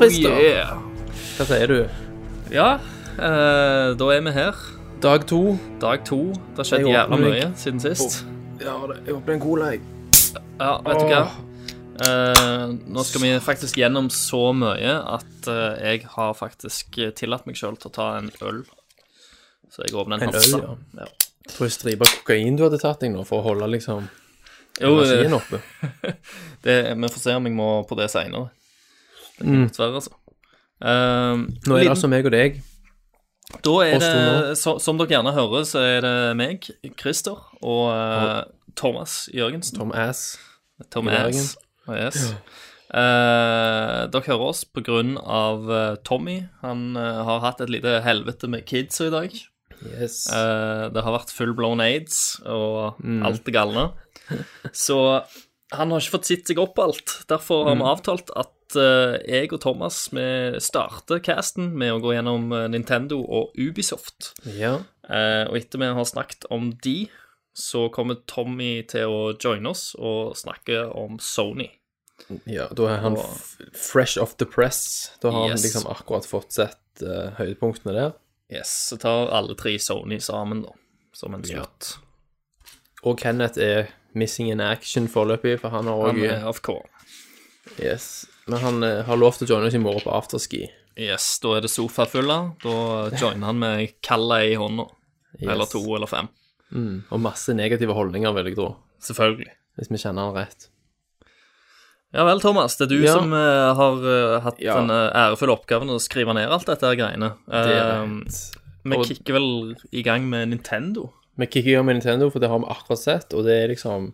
Ja, Frister. Oh, yeah. Hva sier du? Ja, eh, da er vi her. Dag to. Dag to. Det har skjedd Jeg jævla mye jeg... siden sist. Ja, det- jeg åpner en cola, jeg. Ja, vet du hva? Eh, nå skal vi faktisk gjennom så mye at eh, jeg har faktisk tillatt meg sjøl til å ta en øl. Så jeg åpner en, En øl, ja. Ja. Tror jeg stripa kokain du hadde tatt deg nå, for å holde liksom Jo, energien eh, oppe. det, vi får se om jeg må på det seinere. Mm. Dessverre, altså. Eh, Nå er det altså meg og deg. Da er det, så, som dere gjerne hører, så er det meg, Christer, og eh, Thomas Jørgensen. Tom Ass. Tom Ass. Oh. Yes. Uh, dere hører oss på grunn av eh, Tommy. Han har hatt et lite helvete med kidsa i dag. Yes. Det har vært full blown aids og Mm. alt det galne. Så han har ikke fått sett seg opp alt. Derfor har vi Mm. avtalt at uh, jeg og Thomas vi starter casten med å gå gjennom eh, Nintendo og Ubisoft. ja. Uh, og etter vi har snakket om de, så kommer Tommy til å joine oss og snakke om Sony. ja. Da er han Og- fresh off the press. Da har Yes. han liksom akkurat fått sett uh, høydepunktene der. Yes, Så tar alle tre Sony sammen, da, som en Ja. slutt. Og Kenneth er missing in action foreløpig, for han har Han òg AFK. yes. Men han eh, har til å joine oss i morgen på afterski. Yes, da er det sofafulle. Da joiner han med kalla i hånda. Eller to eller fem. Mm. Og masse negative holdninger, vil jeg tro. Selvfølgelig. Hvis vi kjenner han rett. Ja vel, Thomas. Det er du Ja. som uh, har uh, hatt Ja. den eh, ærefulle oppgaven å skrive ned alt dette her greiene. Det er rett. vi Og- kicker vel i gang med Nintendo. Vi kicker gang med Nintendo, for det har vi akkurat sett, og det er liksom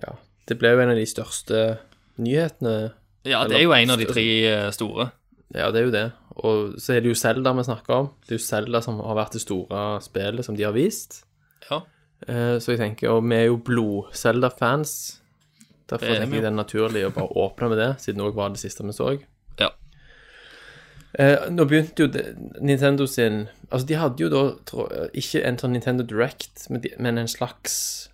Ja. Det ble jo en av de største nyhetene. Ja, det er jo en av de tre eh, store. Ja, det er jo det. Og så er det jo Zelda vi snakker om. Det er jo Zelda som har vært det store spillet som de har vist. Ja. Eh, Så jeg tenker, og vi er jo blod-Zelda-fans. Derfor er tenker jeg det er naturlig å bare åpne med det, siden det òg var det siste vi så. Eh, nå begynte jo det, Nintendo sin Altså, de hadde jo da tro, ikke en sånn Nintendo Direct, men, de, men en slags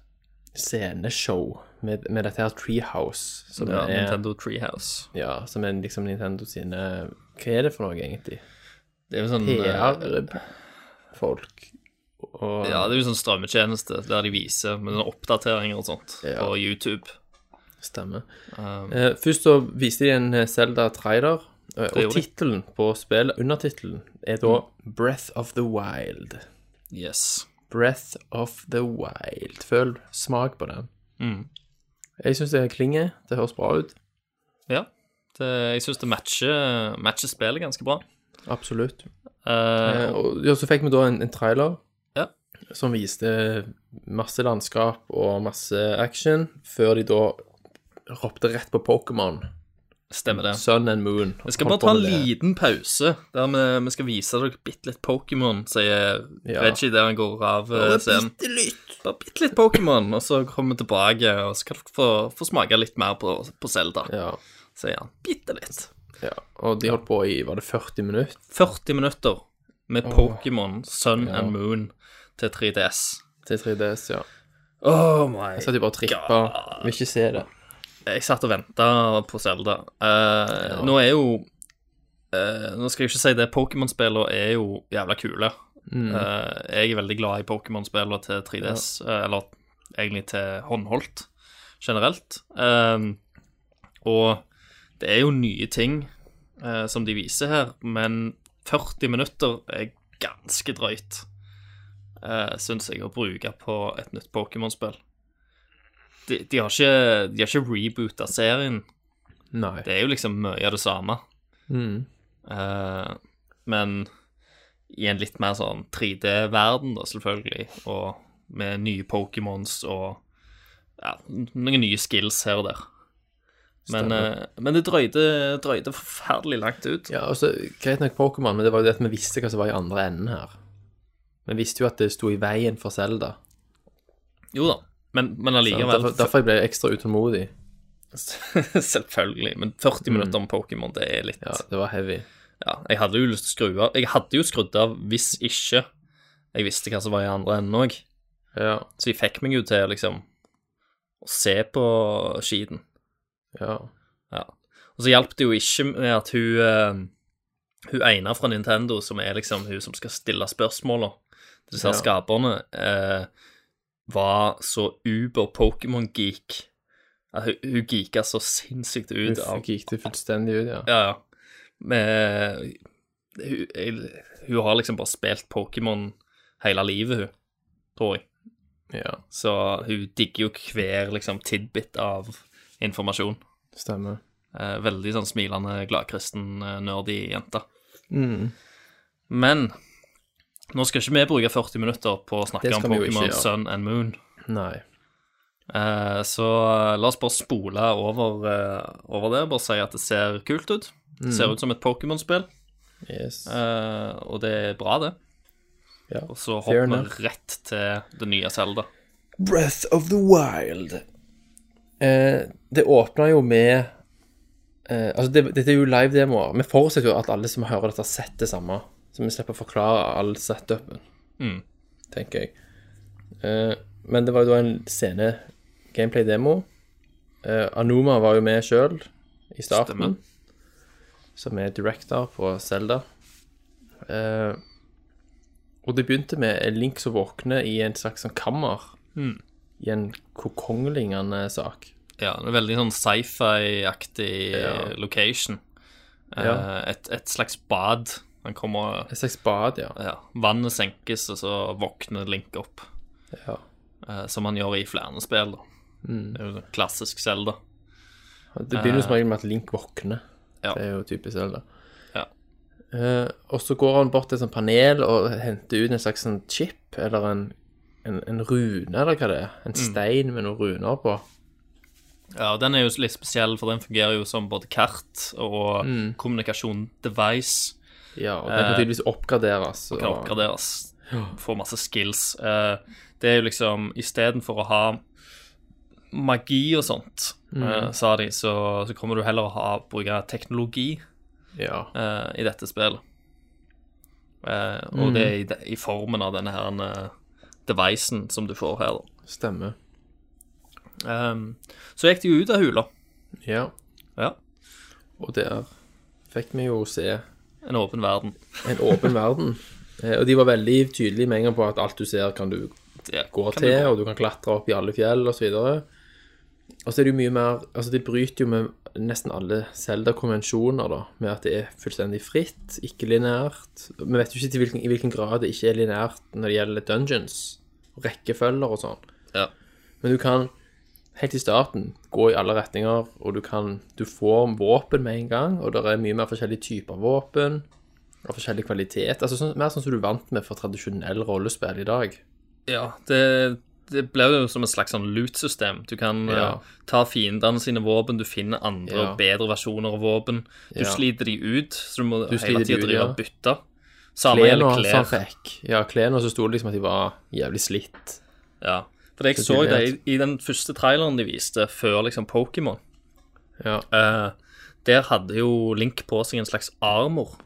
sceneshow med, med dette her Treehouse, som ja er Nintendo Treehouse. Ja, som er liksom Nintendo sine Hva er det for noe, egentlig? Det er jo sånn eh, PR-folk. Og Ja, det er jo sånn strømmetjeneste der de viser med sånne oppdateringer og sånt Ja. på YouTube. stemmer. Um, Eh, først så viste de en Zelda-trailer, og gjorde tittelen på spillet, undertittelen, er da Breath of the Wild. yes. Breath of the Wild. Føl smak på den. Mm. Jeg syns det klinger. Det høres bra ut. Ja. Det, jeg syns det matcher, matcher spillet ganske bra. Absolutt. Eh, Eh, og ja, så fikk vi da en, en trailer Ja. som viste masse landskap og masse action, før de da ropte rett på Pokémon. Stemmer det. Sun and Moon. Vi skal bare ta en liten pause der vi, vi skal vise dere bitte litt Pokémon, sier Ja. Reggie der han går av eh, Bare scenen. bitte litt. Bare bitte litt Pokémon, og så kommer vi tilbake, og så kan dere få, få smake litt mer på, på Zelda, Ja, sier han. Bitte litt. ja. Og de holdt på i var det 40 minutter? 40 minutter med Pokémon Sun Ja. and Moon til 3DS. Til 3DS, ja. Oh my Jeg satt jo bare og trippa. Vil ikke se det. Jeg satt og venta på Zelda. ja. Nå er jo uh, Nå skal jeg ikke si det, Pokémon-spillene er jo jævla kule. Mm. Uh, jeg er veldig glad i Pokémon-spillene til 3DS, eh, eller egentlig til håndholdt generelt. Eh, og det er jo nye ting eh, som de viser her, men 40 minutter er ganske drøyt, uh, syns jeg, å bruke på et nytt Pokémon-spill. De, de har ikke, de har ikke reboota serien. Nei. Det er jo liksom mye av det samme. Mm. Eh, men i en litt mer sånn 3D-verden, da, selvfølgelig, og med nye Pokémons og ja, noen nye skills her og der. Men, eh, men det drøyde, drøyde forferdelig langt ut. Ja, altså, Greit nok Pokémon, men det var jo det at vi visste hva som var i andre enden her. Vi visste jo at det sto i veien for Zelda. Jo da, men, men allikevel Derfor, derfor ble jeg ekstra utålmodig. Selvfølgelig. Men 40 minutter om Pokémon, det er litt Ja, det var heavy. Ja, jeg hadde jo lyst til å skru av. Jeg hadde jo skrudd av hvis ikke jeg visste hva som var i andre enden òg. Ja, Så jeg fikk meg jo til liksom å se på skiten. ja. Ja. Og så hjalp det jo ikke med at hun eh, Hun ene fra Nintendo, som er liksom hun som skal stille spørsmåla til disse Ja. skaperne, eh, var så uber Pokémon-geek. Hun, hun geeka så sinnssykt ut Hun det fullstendig ut, ja. Ja, ja. Men, hun, jeg, hun har liksom bare spilt Pokémon hele livet, hun, tror jeg. Ja, Så hun digger jo hver liksom tidbit av informasjon. stemmer. Eh, veldig sånn smilende, gladkristen, eh, nerdy jente. Mm. Men nå skal ikke vi bruke 40 minutter på å snakke om Pokémon. Sun and Moon. Nei. Eh, så la oss bare spole over, eh, over det. Bare si at det ser kult ut. Det Mm. ser ut som et Pokémon-spill, Yes. eh, og det er bra, det. Ja. Og så hopper vi rett til det nye Zelda. Breath of the Wild. Eh, det åpna jo med eh, Altså, det, dette er jo live-demoer. Vi forutsetter jo at alle som hører dette, har sett det samme. Så vi slipper å forklare all setupen, Mm. tenker jeg. Eh, men det var jo da en scene gameplay-demo. Eh, Anuma var jo med sjøl i starten. Stemmer. Som er director på Zelda. Eh, og det begynte med en Link som våkner i en slags sånn kammer. Mm. I en kokong-lignende sak. Ja, er veldig sånn sci-fi-aktig Ja. location. Eh, Ja. et, et slags bad. Han kommer Et slags bad, ja. ja, Vannet senkes, og så våkner Link opp. ja. eh, som han gjør i flere spill. Mm. Det er jo klassisk Zelda. Det begynner som regel med at Link våkner. Ja. Det er jo typisk Zelda. Ja. Eh, og så går han bort til et sånt panel og henter ut en slags sånn chip, eller en, en, en rune, eller hva det er. En stein med noen runer på. Ja, Den er jo litt spesiell, for den fungerer jo som både kart og kommunikasjon-device. Ja, og den kan Eh, tydeligvis oppgraderes. Kan og- oppgraderes. Få masse skills. Eh, det er jo liksom Istedenfor å ha magi og sånt, eh, sa de, så, så kommer du heller å ha, bruke teknologi Ja. uh, i dette spillet. Uh, og det er i, de- i formen av denne her uh, devicen som du får her, da. Stemmer. Um, så gikk de jo ut av hula. Ja. Ja. Og der fikk vi jo se En åpen verden. en åpen verden. Eh, og de var veldig tydelige med en gang på at alt du ser, kan du Det gå kan til, du gå. og du kan klatre opp i alle fjell osv. Og, og så er det jo mye mer Altså, de bryter jo med nesten alle Zelda-konvensjoner, da, med at det er fullstendig fritt, ikke lineært. Vi vet jo ikke til hvilken, i hvilken grad det ikke er lineært når det gjelder dungeons, rekkefølger og sånn. Ja. Men du kan helt i starten gå i alle retninger, og du kan Du får våpen med en gang, og det er mye mer forskjellige typer våpen. Og forskjellig kvalitet. Altså sånn, Mer sånn som du er vant med for tradisjonell rollespill i dag. Ja, det, det blir jo som et slags sånn loot-system. Du kan Ja. uh, ta fiendene sine våpen, du finner andre Ja. og bedre versjoner av våpen. Du Ja. sliter de ut, så du må Du hele tida drive og bytte. Samme gjelder klær. fikk. Ja, klærne så sto det liksom at de var jævlig slitt. Ja. For jeg Så det i, i den første traileren de viste, før liksom Pokémon. Ja. Uh, der hadde jo Link på seg en slags armor.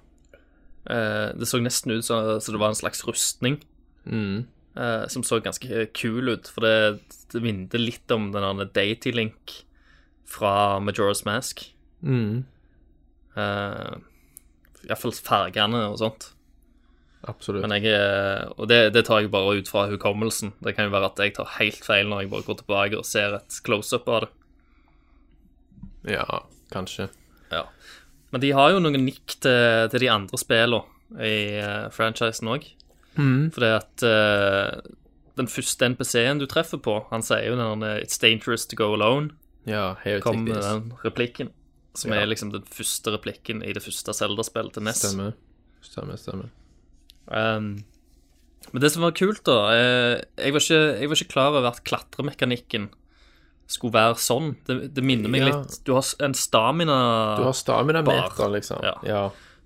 Uh, det så nesten ut som det var en slags rustning. Mm. Uh, som så ganske kul ut. For det, det minner litt om den der Deity Link fra Majora's Mask. Mm. Iallfall fargene og sånt. Absolutt. Men jeg er, Og det, det tar jeg bare ut fra hukommelsen. Det kan jo være at jeg tar helt feil når jeg bare går tilbake og ser et close-up av det. Ja, kanskje. Ja. Men de har jo noen nikk til, til de andre spillene i uh, franchisen òg. Mm. Fordi at uh, den første NPC-en du treffer på, han sier jo den It's dangerous to go alone. Ja, here Kom med den replikken. Som Ja. er liksom den første replikken i det første Zelda-spillet til NES. Stemmer. Stemmer, stemmer. Um, men det som var kult, da eh, jeg, var ikke, jeg var ikke klar over at klatremekanikken skulle være sånn. Det, det minner meg Ja. litt Du har en stamina Du har stamina-meter, liksom. Ja. Ja.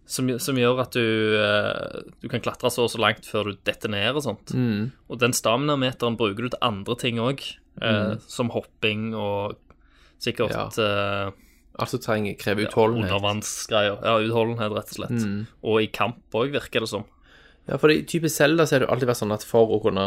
som, som gjør at du, eh, du kan klatre så og så langt før du detter ned og sånt. Mm. Og den staminameteren bruker du til andre ting òg, eh, som hopping og sikkert Ja. Altså trenger, krever utholdenhet. undervannsgreier. Ja, utholdenhet, rett og slett. Mm. Og i kamp òg, virker det som. Ja, for i type Zelda så har det alltid vært sånn at for å kunne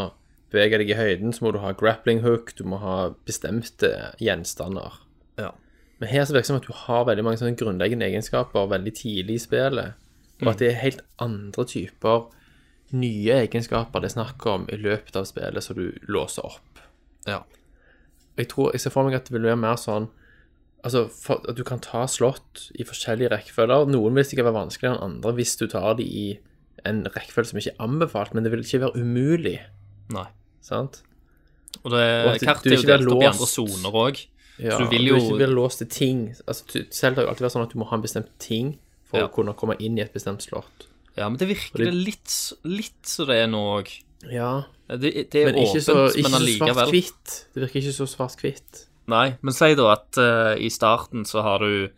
bevege deg i høyden, så må du ha grappling hook, du må ha bestemte gjenstander. Ja. Men her så virker det som at du har veldig mange sånne grunnleggende egenskaper veldig tidlig i spillet, og at det er helt andre typer nye egenskaper det er snakk om i løpet av spillet som du låser opp. Ja. Jeg tror, jeg ser for meg at det vil være mer sånn Altså, for, at du kan ta slott i forskjellige rekkefølger. Noen vil sikkert være vanskeligere enn andre hvis du tar de i en rekkefølge som ikke er anbefalt, men det vil ikke være umulig, Nei. sant? Og det, Og kartet er jo delt opp i andre soner òg. Ja, Så du vil jo- ikke blir låst til ting. Altså, du- selv har jo alltid vært sånn at du må ha en bestemt ting for Ja. å kunne komme inn i et bestemt slott. Ja, men det virker det litt, litt så det er nå òg. Ja, Det, det er men åpent, så, åpent, ikke men så svart-hvitt. Det virker ikke så svart-hvitt. Nei, men si da at uh, i starten så har du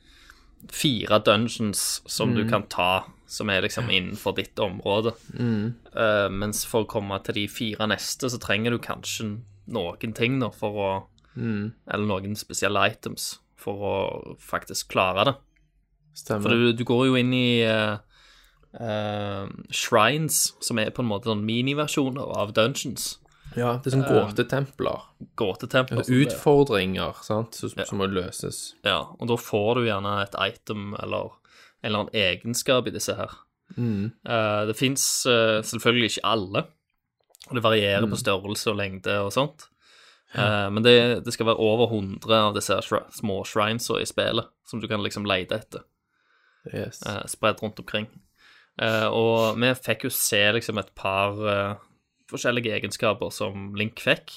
fire dungeons som Mm. du kan ta, som er liksom innenfor ditt område. Mm. Uh, mens for å komme til de fire neste, så trenger du kanskje noen ting da, for å Mm. Eller noen spesielle items for å faktisk klare det. Stemmer. For du, du går jo inn i uh, uh, shrines, som er på en måte sånn miniversjoner av dungeons. ja, det er sånn gåtetempler. Gåtetempler. det- Utfordringer, sant, som, som må løses. Ja, og da får du gjerne et item eller en eller annen egenskap i disse her. Mm. Uh, det fins selvfølgelig ikke alle, og det varierer på størrelse og lengde og sånt. Eh, men det, det skal være over 100 av disse her små shrinesa i spillet, som du kan liksom lete etter, Yes. eh, spredd rundt omkring. Eh, og vi fikk jo se liksom et par eh, forskjellige egenskaper som Link fikk.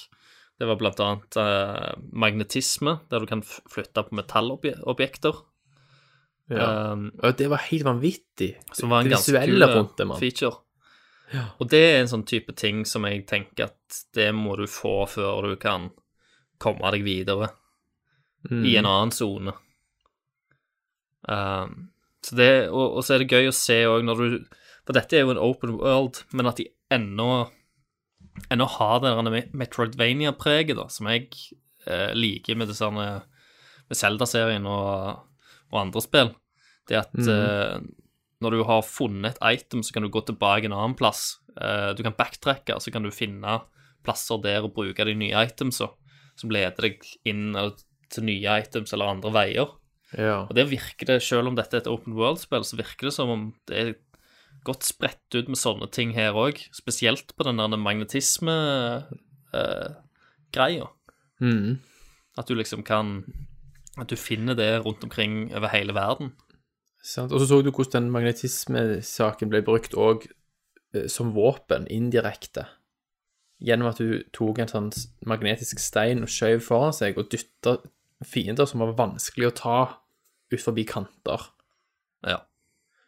Det var blant annet eh, magnetisme, der du kan flytte på metallobjekter. Ja. Um, Og det var helt vanvittig. som var en det ganske visuelle kul rundt det, mann. feature. Ja. Og det er en sånn type ting som jeg tenker at det må du få før du kan komme deg videre Mm. i en annen sone. Um, så det, og, og så er det gøy å se òg når du For dette er jo en open world, men at de ennå ennå har det der Metroidvania-preget, da, som jeg eh, liker med disse med Zelda-serien og, og andre spill. Det at eh, når du har funnet et item, så kan du gå tilbake en annen plass. Eh, du kan backtracke, så kan du finne plasser der og bruke de nye itemsa, som leder deg inn til nye items eller andre veier. Ja. Og det virker det, selv om dette er et open world-spill, så virker det som om det er godt spredt ut med sånne ting her òg. Spesielt på den der magnetisme-greia. Mm. At du liksom kan At du finner det rundt omkring over hele verden. Sant. Og så så du hvordan den magnetismesaken ble brukt òg som våpen, indirekte. Gjennom at du tok en sånn magnetisk stein og skjøv foran seg og dytta fiender som var vanskelig å ta ut forbi kanter. Ja.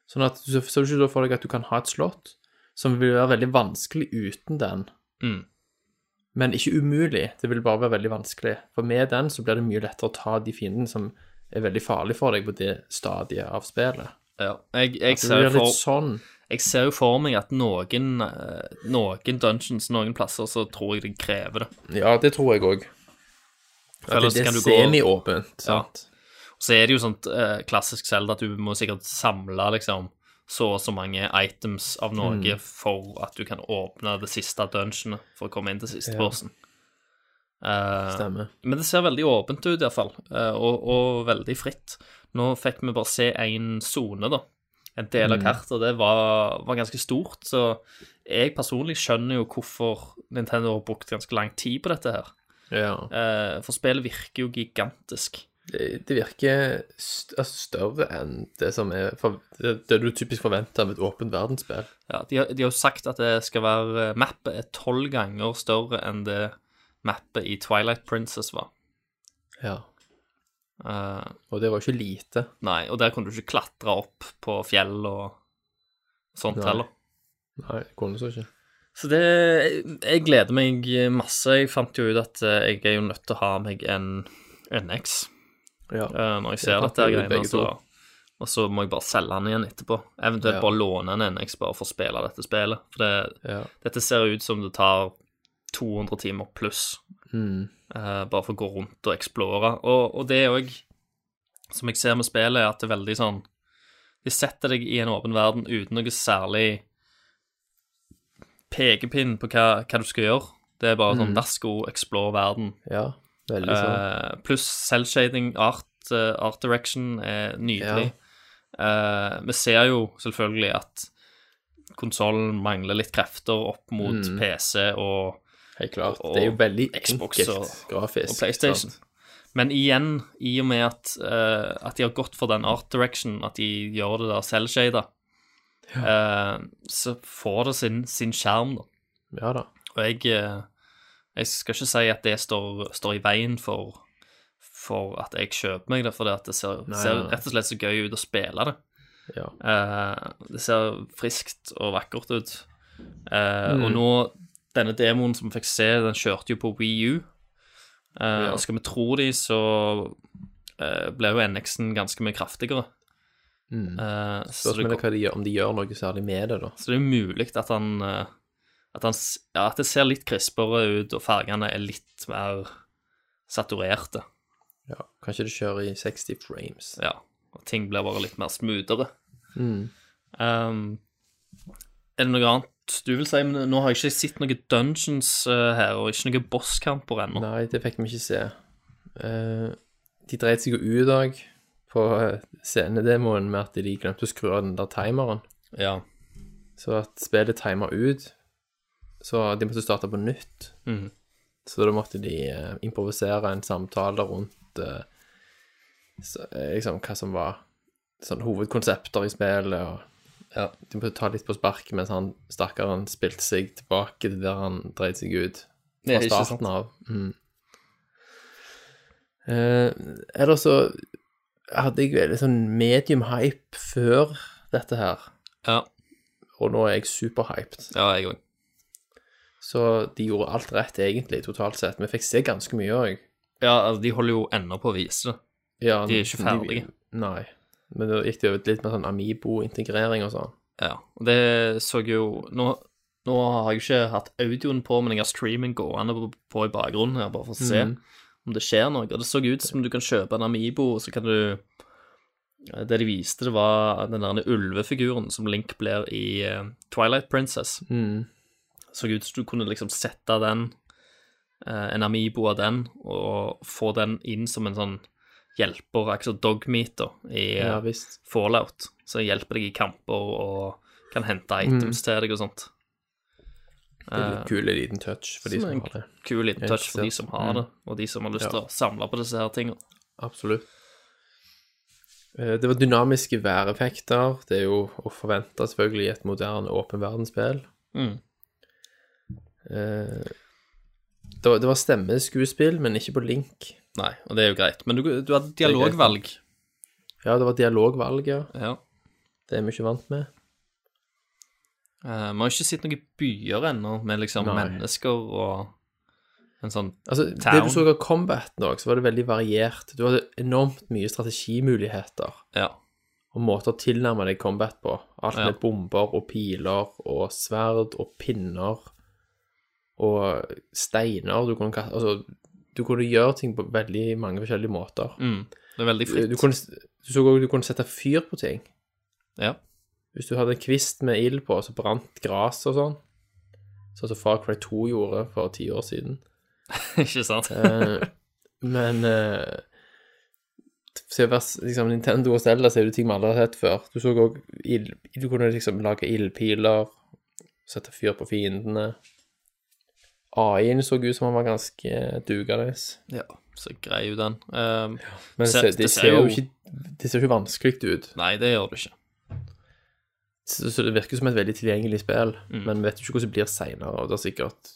Sånn at så ser du ikke da for deg at du kan ha et slott som vil være veldig vanskelig uten den, Mm. Men ikke umulig. Det vil bare være veldig vanskelig. For med den så blir det mye lettere å ta de fiendene som er veldig farlige for deg på det stadiet av spillet. ja. Jeg, jeg, ser jo for, sånn. for meg at noen, eh, noen dungeons, noen plasser, så tror jeg det krever det. Ja, det tror jeg òg. Ja, At det er semiåpent. Ja. så er det jo sånt eh, klassisk Zelda at du må sikkert samle liksom så og så mange items av noe Mm. for at du kan åpne det siste dungeonet for å komme inn til siste Ja. Eh, Stemmer. men det ser veldig åpent ut, iallfall, uh, og, og veldig fritt. Nå fikk vi bare se én sone, da. En del av Mm. kartet, og det var, var ganske stort. Så jeg personlig skjønner jo hvorfor Nintendo har brukt ganske lang tid på dette her. Ja. Uh, for spillet virker jo gigantisk. Det, det virker st altså større enn det som er for, det, det du typisk forventer av et åpent verdensspill. Ja, de, har- de har jo sagt at det skal være Mappet er tolv ganger større enn det mappet i Twilight Princess var. Ja. Uh, Og det var jo ikke lite. nei, og der kunne du ikke klatre opp på fjell og sånt Nei. heller. Nei, det kunne så ikke. Så det Jeg gleder meg masse. Jeg fant jo ut at eh, jeg er jo nødt til å ha meg en NX Ja. uh, når jeg ser jeg dette greiene. Så og så må jeg bare selge den igjen etterpå. Eventuelt Ja. bare låne en NX bare for å spille dette spillet. For det, dette ser ut som det tar 200 timer pluss Mm. Uh, bare for å gå rundt og eksplore. Og, og det òg, som jeg ser med spillet, er at det er veldig sånn De setter deg i en åpen verden uten noe særlig pekepinn på hva, hva du skal gjøre. Det er bare sånn Dasko, explore verden. ja. Eh, pluss selvshading, art, eh, art direction er nydelig. Eh, vi ser jo selvfølgelig at konsollen mangler litt krefter opp mot Mm. PC og, Helt klart. og Det er jo veldig Xbox enkelt og- grafisk. og PlayStation. sant? Men igjen, i og med at, uh, at de har gått for den art direction, at de gjør det der selvshada, uh, så får det sin, sin skjerm, da. Ja da. Og jeg, eh, jeg skal ikke si at det står, står i veien for, for at jeg kjøper meg det, for det, ser, Nei, ser rett og slett så gøy ut å spille det. Ja. Uh, det ser friskt og vakkert ut. Uh, Mm. Og nå, denne demoen som vi fikk se, den kjørte jo på Wii U. Uh, Ja. Og skal vi tro de, så ble jo NX-en ganske mye kraftigere. Mm. Spørsmålet er hva de gjør, om de gjør noe særlig med det, da. så det er mulig at han at, han, ja, at det ser litt krispere ut, og fargene er litt mer saturerte. Ja. Kanskje det kjører i 60 frames. Ja, og ting blir bare litt mer smoothere. Mm. Um, er det noe annet du vil si? Men nå har jeg ikke sett noen dungeons uh, her, og ikke noen bosskamper ennå. Nei, det fikk vi ikke se. Uh, de dreit seg jo ut i dag på uh, scenedemoen med at de glemte å skru av den der timeren. Ja. Så at spillet timer ut, så de måtte starte på nytt. Mm. Så da måtte de eh, improvisere en samtale rundt eh, så, eh, liksom hva som var sånn hovedkonsepter i spillet, og Ja. de måtte ta litt på sparket mens han stakkaren spilte seg tilbake til der han dreit seg ut fra starten av. Mm. Eh, eller så hadde jeg veldig sånn medium hype før dette her, Ja, og nå er jeg superhyped. ja jeg òg. Så de gjorde alt rett, egentlig, totalt sett. Vi fikk se ganske mye òg. Ja, altså, de holder jo ennå på å vise det. Ja, De er ikke ferdige. nei. Men da gikk det over litt mer sånn Amibo-integrering og sånn. Ja, og det så jo Nå, nå har jeg ikke hatt audioen på, men jeg har streaming gående på, på i bakgrunnen her, bare for å se mm. om det skjer noe. Og det så ut som du kan kjøpe en Amibo, og så kan du Det de viste, det var den der ulvefiguren som Link blir i eh, Twilight Princess. Mm. Så ut som du kunne liksom sette den, eh, en Amibo av den, og få den inn som en sånn hjelper, akkurat dogmeter, i eh, Ja. Fallout. Så hjelper deg i kamper og kan hente items til deg og sånt. Det er en Eh, kul liten touch for de som som har det. Kul liten touch for de som har Mm. det, og de som har lyst Ja. til å samle på disse her tingene. Absolutt. Eh, Det var dynamiske væreffekter. Det er jo å forvente selvfølgelig i et moderne åpen verdensspill. Mm. Eh, Det var, det var stemmeskuespill, men ikke på Link. Nei, og det er jo greit. Men du, du hadde dialogvalg. Ja, det var dialogvalg, ja. Ja. Det er vi ikke vant med. Vi uh, har ikke sett noen byer ennå med liksom Nei. mennesker og en sånn Altså, det du så av combaten òg, så var det veldig variert. Du hadde enormt mye strategimuligheter Ja. og måter å tilnærme deg combat på. Alt Ja. med bomber og piler og sverd og pinner og steiner. Du kunne, kaste, altså, du kunne gjøre ting på veldig mange forskjellige måter. Mm. Det er veldig fritt. Du, kunne, du så òg du kunne sette fyr på ting. Ja. Hvis du hadde en kvist med ild på, så brant gras og sånn. Sånn som Far Cry 2 gjorde for ti år siden. ikke sant? Eh, men uh, liksom, Nintendo og Zelda ser jo ting vi aldri har sett før. Du så òg ild Du kunne liksom lage ildpiler, sette fyr på fiendene. AI-en så ut som han var ganske dugende. Ja, så grei ut den. Um, Men Se- det det, ser jo jo- ikke Det ser jo ikke vanskelig ut. nei, det gjør det ikke. Så, så det virker som et veldig tilgjengelig spill, Mm. men vet jo ikke hvordan det blir seinere. Og det er sikkert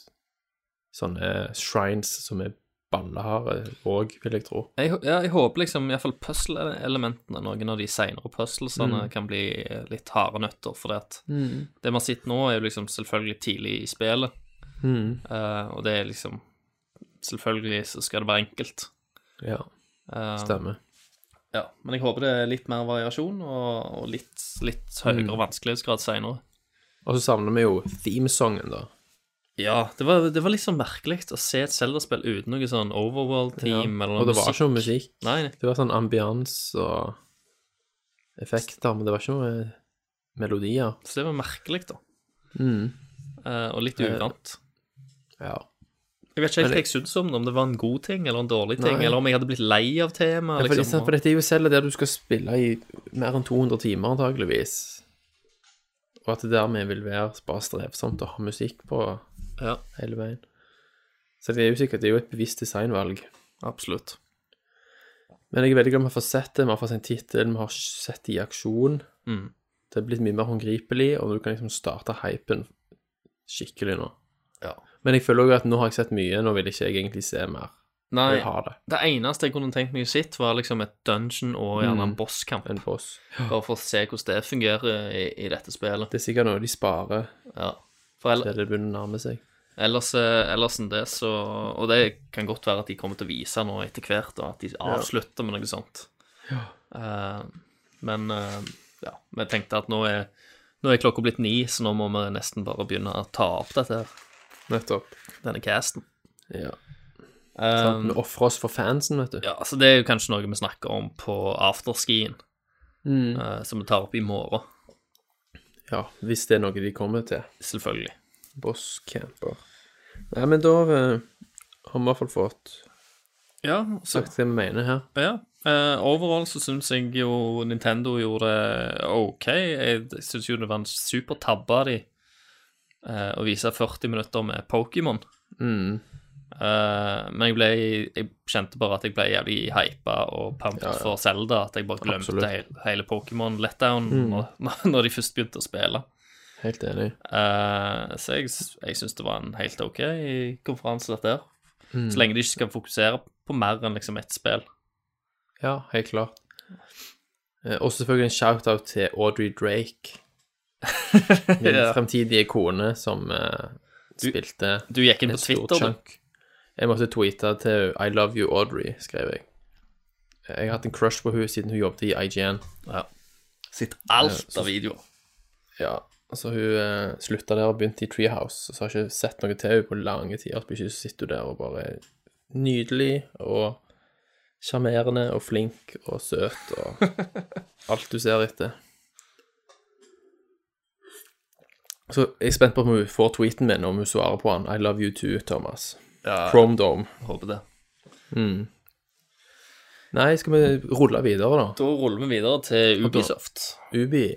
sånne shrines som er balleharde òg, vil jeg tro. Jeg, ja, jeg håper liksom iallfall puzzle-elementene, noen av de seinere puzzlesene, Mm. kan bli litt harde nøtter. For det at det vi har sett nå, er jo liksom selvfølgelig tidlig i spillet, Mm. Uh, og det er liksom Selvfølgelig så skal det være enkelt. Ja, Stemmer. stemmer. Ja, men jeg håper det er litt mer variasjon og, og litt, litt høyere vanskelighetsgrad seinere. Og så savner vi jo themesongen, da. Ja, det var, det var sånn merkelig å se et Zelda-spill uten noe sånn overworld-team eller noe Og det var ikke noe musikk. Nei, nei. Det var sånn ambians og effekter, men det var ikke noe melodier. Så det var merkelig, da. Mm. Uh, og litt uvant. Ja. Jeg vet ikke helt hva jeg syntes om det, om det var en god ting eller en dårlig ting, Nei. eller om jeg hadde blitt lei av temaet. Ja, for, liksom. for dette er jo selv der du skal spille i mer enn 200 timer, antageligvis. Og at det dermed vil være bare strevsomt å ha musikk på Ja, hele veien. Så det er jo sikkert det er jo et bevisst designvalg. absolutt. Men jeg er veldig glad vi har fått sett det. Vi har fått en tittel, vi har sett det i aksjon. Mm. Det er blitt mye mer håndgripelig, og du kan liksom starte hypen skikkelig nå. Ja. Men jeg føler òg at nå har jeg sett mye, nå vil ikke jeg egentlig se mer. Nei, det. det eneste jeg kunne tenkt meg å sitte, var liksom et dungeon og gjerne en Mm. bosskamp. En boss. Bare for å se hvordan det fungerer i, i dette spillet. Det er sikkert noe de sparer Ja. For ell- til det begynner å nærme seg. ellers, eh, ellers enn det, så Og det kan godt være at de kommer til å vise noe etter hvert, og at de avslutter med noe sånt. Eh, men uh, ja, vi tenkte at nå er, nå er klokka blitt ni, så nå må vi nesten bare begynne å ta opp dette her, Nettopp. denne casten. Ja. Um, Vi ofrer oss for fansen, vet du. ja, så det er jo kanskje noe vi snakker om på afterskien, Mm. uh, som vi tar opp i morgen, Ja, hvis det er noe de kommer til. selvfølgelig. Boss camper. Nei, men da uh, har vi i hvert fall fått Ja, så sagt det vi mener her. Ja. Uh, overall så syns jeg jo Nintendo gjorde det OK. Jeg syns jo det var en super tabbe av de eh, å vise 40 minutter med Pokémon. Mm. Eh, men jeg ble Jeg kjente bare at jeg ble jævlig hypa og pumped Ja, ja. for Zelda. At jeg bare glemte. Mm. hele, hele Pokémon letdown når, når de først begynte å spille. Helt enig. Eh, så jeg, jeg syns det var en helt OK konferanse, dette her. Mm. Så lenge de ikke skal fokusere på mer enn liksom ett spill. Ja, helt klart. Eh, og selvfølgelig en shout-out til Audrey Drake. Min Ja. fremtidige kone som uh, spilte Du gikk inn på Twitter, du. Jeg måtte tweete til I love you, Audrey, skrev jeg. Jeg har hatt en crush på henne siden hun jobbet i IGN. Ja. Sitt alt Ja, så- av videoer. Ja, altså hun uh, slutta der og begynte i Treehouse, så har jeg ikke sett noe til henne på lange tider. Så sitter hun der og bare er nydelig og sjarmerende og flink og søt og alt du ser etter. Så jeg er spent på om hun får tweeten min, om hun svarer på han. I love you too, Thomas. Ja, Chrome Dome. håper det. Nei, skal vi rulle videre, da? Da ruller vi videre til Ubisoft. Ubi.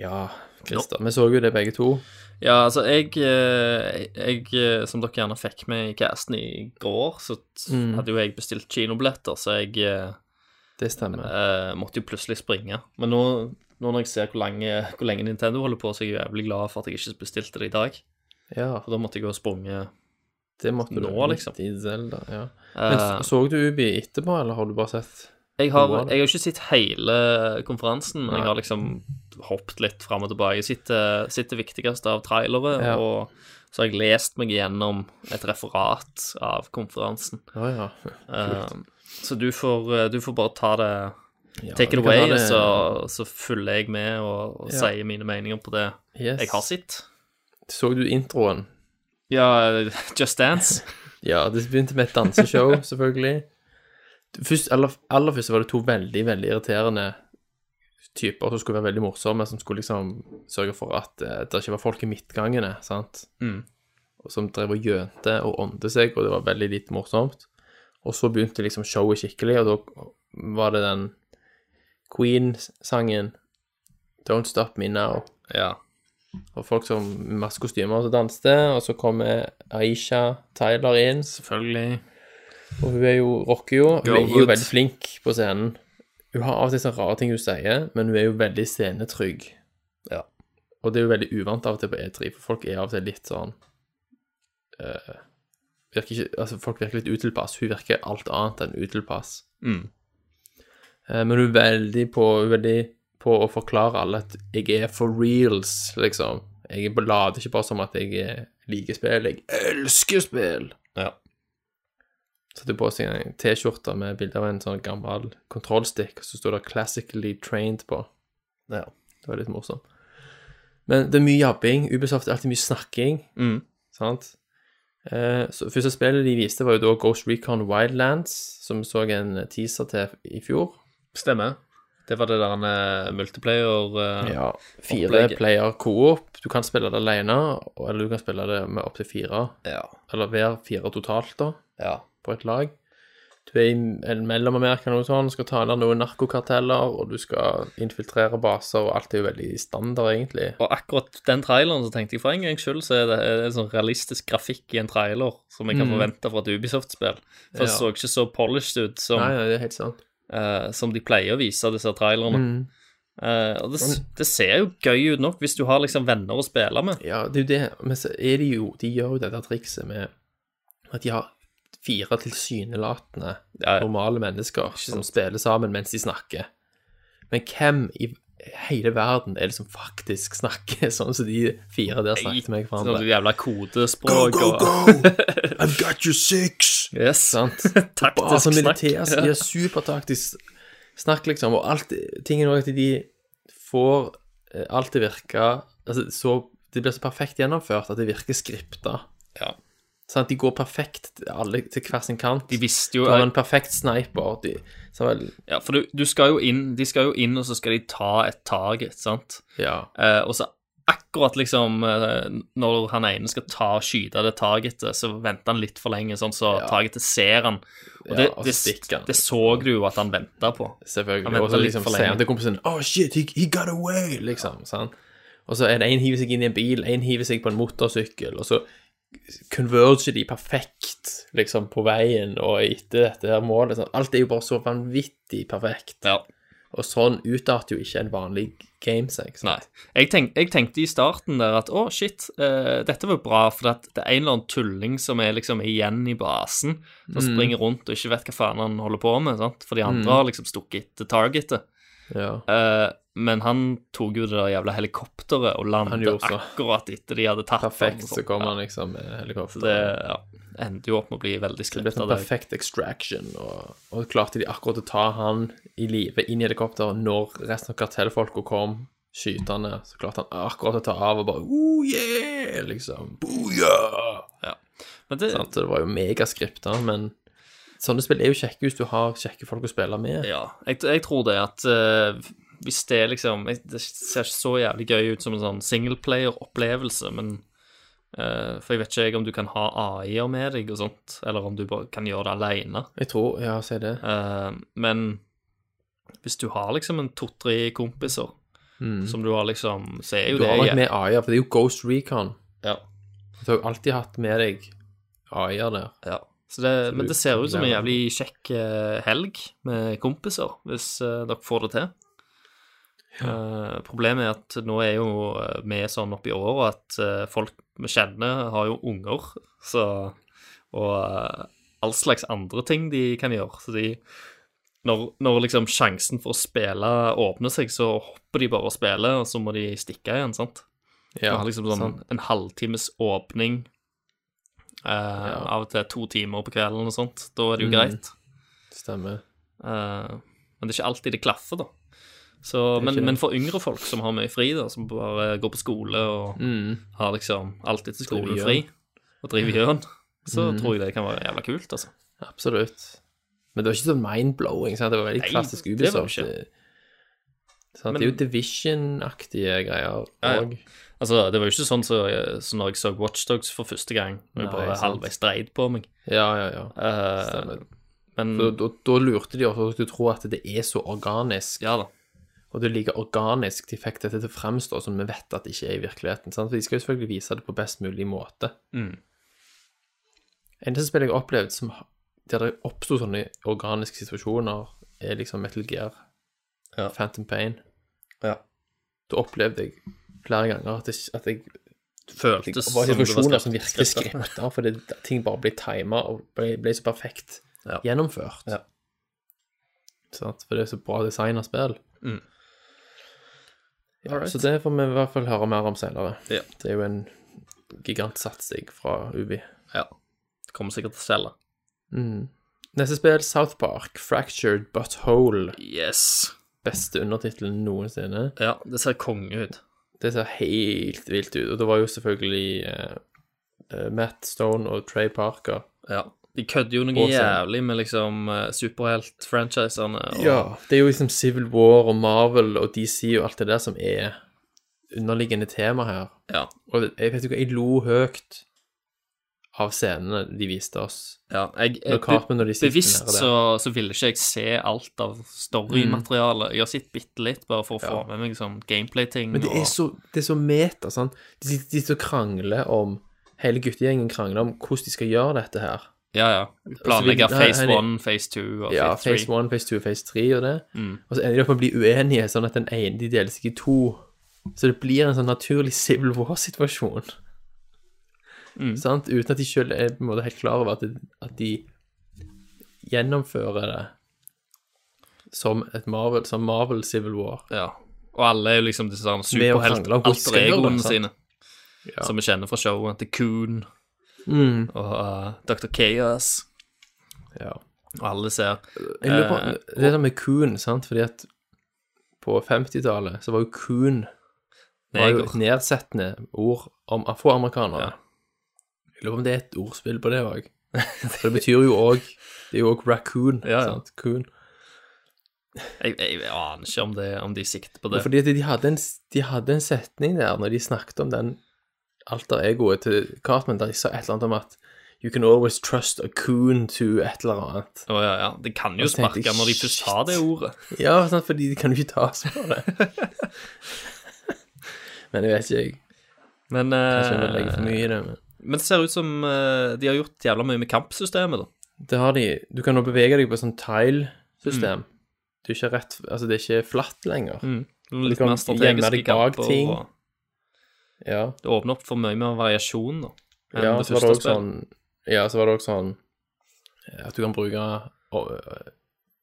Ja, Christer. Vi så jo det begge to. Ja, altså, jeg, eh, jeg eh, Som dere gjerne fikk med i casten i går, så mm. hadde jo jeg bestilt kinobilletter, så jeg eh, Det stemmer. eh, måtte jo plutselig springe. Men nå, nå når jeg ser hvor lenge, hvor lenge Nintendo holder på, så er jeg jævlig glad for at jeg ikke bestilte det i dag. Ja, For da måtte jeg jo ha sprunget det måtte du. Nå, liksom. I Zelda, ja. Men uh, så du Ubi etterpå, eller har du bare sett Jeg har, jeg har ikke sett hele konferansen, men Nei. jeg har liksom hoppet litt fram og tilbake. Jeg sitter, sitter viktigst av trailere, Ja. og så har jeg lest meg gjennom et referat av konferansen. Oh, ja. uh, så du får, eh, du får bare ta det ja. Take it away, det- så, så følger jeg med og, og Ja. sier mine meninger på det yes. jeg har sett. Så du introen? Ja, Just Dance. Ja, det begynte med et danseshow, selvfølgelig. Først, aller, aller først var det to veldig, veldig irriterende typer som skulle være veldig morsomme, som skulle liksom sørge for at uh, det ikke var folk i midtgangene, sant? Mm. Og som drev og gjønte og ånde seg, og det var veldig litt morsomt. Og så begynte liksom showet skikkelig, og da var det den Queen-sangen Don't Stop Me Now. Ja. Og folk som masse kostymer som danste, og så kommer Aisha Tyler inn, Selvfølgelig. og hun er jo, rocker jo. Hun er jo veldig flink på scenen. Hun har av og til sånne rare ting hun sier, men hun er jo veldig scenetrygg. Ja. Og det er jo veldig uvant av og til på E3, for folk er av og til litt sånn uh, virker ikke, altså Folk virker litt utilpass. Hun virker alt annet enn utilpass. Mm. Eh, men hun er veldig på, hun er veldig på å forklare alle at jeg er for reals, liksom. Jeg later ikke bare som at jeg eh, liker spill, jeg elsker spill. Ja. Så hadde på seg en T-skjorte med bilde av en sånn gammel kontrollstikk, og så sto det 'Classically Trained' på. Ja. Det var litt morsomt. Men det er mye jabbing. Ubisoft er alltid mye snakking. Mm. Sant? Eh, så Første spillet de viste, var jo da Ghost Recon Wildlands, som vi så en teaser til i fjor. Stemmer. Det var det der en multiplayer eh, Ja, Fire Opplegget. player co-op. Du kan spille det alene, eller du kan spille det med opptil fire. ja. Eller hver fire totalt, da, ja. på et lag. Du er i Mellom-Amerika og sånn, skal ta ned noen narkokarteller, og du skal infiltrere baser, og alt er jo veldig standard, egentlig. Og akkurat den traileren så tenkte jeg for en gangs skyld så er det en sånn realistisk grafikk i en trailer som jeg kan forvente fra et Ubisoft-spill. For det så ikke så polished ut som, Nei, ja, det er helt sant. Eh, som de pleier å vise disse trailerne. Eh, og det, det ser jo gøy ut nok hvis du har liksom venner å spille med. Ja, det er jo det, men så er de jo De gjør jo det der trikset med at de har fire tilsynelatende Ja, ja. normale mennesker som spiller sammen mens de snakker. Men hvem i hele verden er det som faktisk snakker sånn som de fire der snakket med Sånn hverandre? jævla kodespråk og I've got you six! Yes. Sant? Taktisk sånn snakk. de er supertaktisk snakk, liksom, og alt Tingen er at de får eh, alt til å virke altså, så, Det blir så perfekt gjennomført at det virker skripta. Ja. Sånn de går perfekt til alle til hver sin kant. De visste jo Du har en perfekt sniper. De, så vel, Ja, for du, du skal jo inn De skal jo inn, og så skal de ta et target, sant? ja. Eh, og så akkurat liksom eh, når han ene skal ta og skyte det targetet, så venter han litt for lenge, sånn så Ja. targetet ser han. Og Ja, og det, det så du jo at han venta på. Han Selvfølgelig. venter Og så liksom lenge. han til kompisen Oh shit, he, he got away! Liksom. sant? Og så er det en hiver seg inn i en bil, en hiver seg på en motorsykkel, og så converger de perfekt liksom på veien og etter dette her målet. Sånn. Alt er jo bare så vanvittig perfekt. Ja. Og sånn utarter jo ikke en vanlig game seg. Nei. Jeg, tenk, jeg tenkte i starten der at å, shit, uh, dette var bra, for at det er en eller annen tulling som er liksom igjen i basen, som Mm. springer rundt og ikke vet hva faen han holder på med, sant? For de andre har liksom stukket etter targetet. Ja. Eh, men han tok jo det der jævla helikopteret og landet akkurat etter de hadde tatt Perfekt, så kom han liksom med helikopteret. Det ja, endte jo opp med å bli veldig Det ble skripta. sånn perfekt extraction, og, og klarte de akkurat å ta han i live inn i helikopteret når resten av kartellfolka kom skytende. Så klarte han akkurat å ta av og bare oh yeah, liksom. Booyah! Ja. Men det, sånn, det var jo megaskripta, men sånne spill er jo kjekke hvis du har kjekke folk å spille med. Ja, jeg, jeg tror det at eh, hvis det er liksom Det ser ikke så jævlig gøy ut som en sånn singleplayer-opplevelse, men uh, For jeg vet ikke jeg om du kan ha AI-er med deg og sånt, eller om du bare kan gjøre det alene. Jeg tror Ja, si det. Uh, men hvis du har liksom en to-tre kompiser som du har liksom Så er jo det Du har nok med AI-er, for det er jo Ghost Recon. Ja. Du har jo alltid hatt med deg AI-er der. Ja. Så det, men det ser ut som en jævlig kjekk eh, helg med kompiser, hvis dere får det til. Eh, problemet er at nå er jo eh, vi sånn oppi åra at eh, folk vi kjenner, har jo unger, så Og all slags andre ting de kan gjøre. Så de når, når liksom sjansen for å spille åpner seg, så hopper de bare og spiller, og så må de stikke igjen, sant? Ja, har liksom sånn sånn. en halvtimes åpning. eh, Av og til to timer på kvelden og sånt. Da er det jo Mm. greit. Stemmer. Eh, men det er ikke alltid det klaffer, da. Så, men, men for yngre folk som har mye fri, da, som bare går på skole og Mm. har liksom alltid til Driver skolen fri, og driver gjøn, så Mm. tror jeg det kan være jævla kult, altså. Absolutt. Men det var ikke sånn mind-blowing. sant? Det var veldig Nei, klassisk det var Ubisoft. det ikke. Det? Men- det er jo Division-aktige greier Ja, ja. òg. Altså, det var jo ikke sånn som så, så når jeg så Watchdogs for første gang, når jeg bare halvveis dreide på meg. Ja, ja, ja. Uh, Stemmer. men Da, da, da lurte de også til å tro at det er så organisk. ja da. Og det er like organisk de fikk dette til å fremstå som vi vet at det ikke er i virkeligheten. Sant? For de skal jo selvfølgelig vise det på best mulig måte. Mm. Eneste spillet jeg har opplevd som, der det oppsto sånne organiske situasjoner, er liksom Metal Gear, Ja. Phantom Pain. Ja. Da opplevde jeg flere ganger at, jeg, at jeg Føltes det som var situasjoner som virkelig skripta, fordi ting bare ble tima og ble, ble så perfekt Ja. gjennomført. Ja. Sant? For det er så bra design av spill. Mm. Ja, så det får vi i hvert fall høre mer om senere. Ja. Det er jo en gigantsatsing fra Ubi. Ja. Det kommer sikkert til å selge. Mm. Neste spill, South Park, Fractured But Whole. Yes. Beste undertittelen noensinne. Ja, det ser konge ut. Det ser helt vilt ut. Og det var jo selvfølgelig uh, Matt Stone og Trey Parker. Ja. De kødder jo noe jævlig med liksom eh, superhelt-franchisene. og- Ja, det er jo liksom Civil War og Marvel og DC og alt det der som er underliggende tema her. Ja. Og jeg vet ikke hva, jeg lo høyt av scenene de viste oss. ja jeg, jeg Cartman og de bevisst så, så ville ikke jeg se alt av storymaterialet. Jeg har sett bitte litt, bare for å få med meg sånn gameplay-ting. Men det er så, det er så meta, sant? De sitter de sitter og krangler om Hele guttegjengen krangler om hvordan de skal gjøre dette her. Ja, ja. Planlegge Altså, phase one, phase two og Ja, phase three. phase one, phase two, phase three og det. Mm. Og så ender de opp med å bli uenige, sånn at den ene de deler seg i to. Så det blir en sånn naturlig Civil War-situasjon. Mm. Sant? Uten at de selv er på en måte helt klar over at, det, at de gjennomfører det som et Marvel, som Marvel Civil War. Ja. Og alle er jo liksom disse sånn Med alt de sant? sine. Som vi kjenner fra showet. The Coon Mm. og uh, Dr. Chaos. Ja. Og alle ser Jeg lurer på, Eh, det der med coon, sant, fordi at på 50-tallet så var jo coon var jo et nedsettende ord om afroamerikanere. Ja. Jeg lurer på om det er et ordspill på det òg. For det betyr jo òg Det er jo òg raccoon. Ja, ja. sant? Coon. Jeg, jeg, aner ikke om, det, om de sikter på det. Fordi de hadde, en, de hadde en setning der når de snakket om den alter egoet til Cartman, der de sa et eller annet om at You can always trust a coon to et eller annet. Å ja, ja. Det kan jo sparke når de først har det ordet. Ja, sant, fordi de kan jo ikke tas på det. men jeg vet ikke, jeg. Men, Kanskje jeg for eh, mye i det. Men. men det ser ut som eh, de har gjort jævla mye med kampsystemet, da. Det har de. Du kan nå bevege deg på sånn sånt tile-system. Du er ikke rett Altså, det er ikke flatt lenger. Litt kan mer strategiske kamper. Og Ja. det åpner opp for mye mer variasjon, da. enn ja, det så var det første også spillet. sånn Ja, så var det også sånn eh, at du kan bruke å-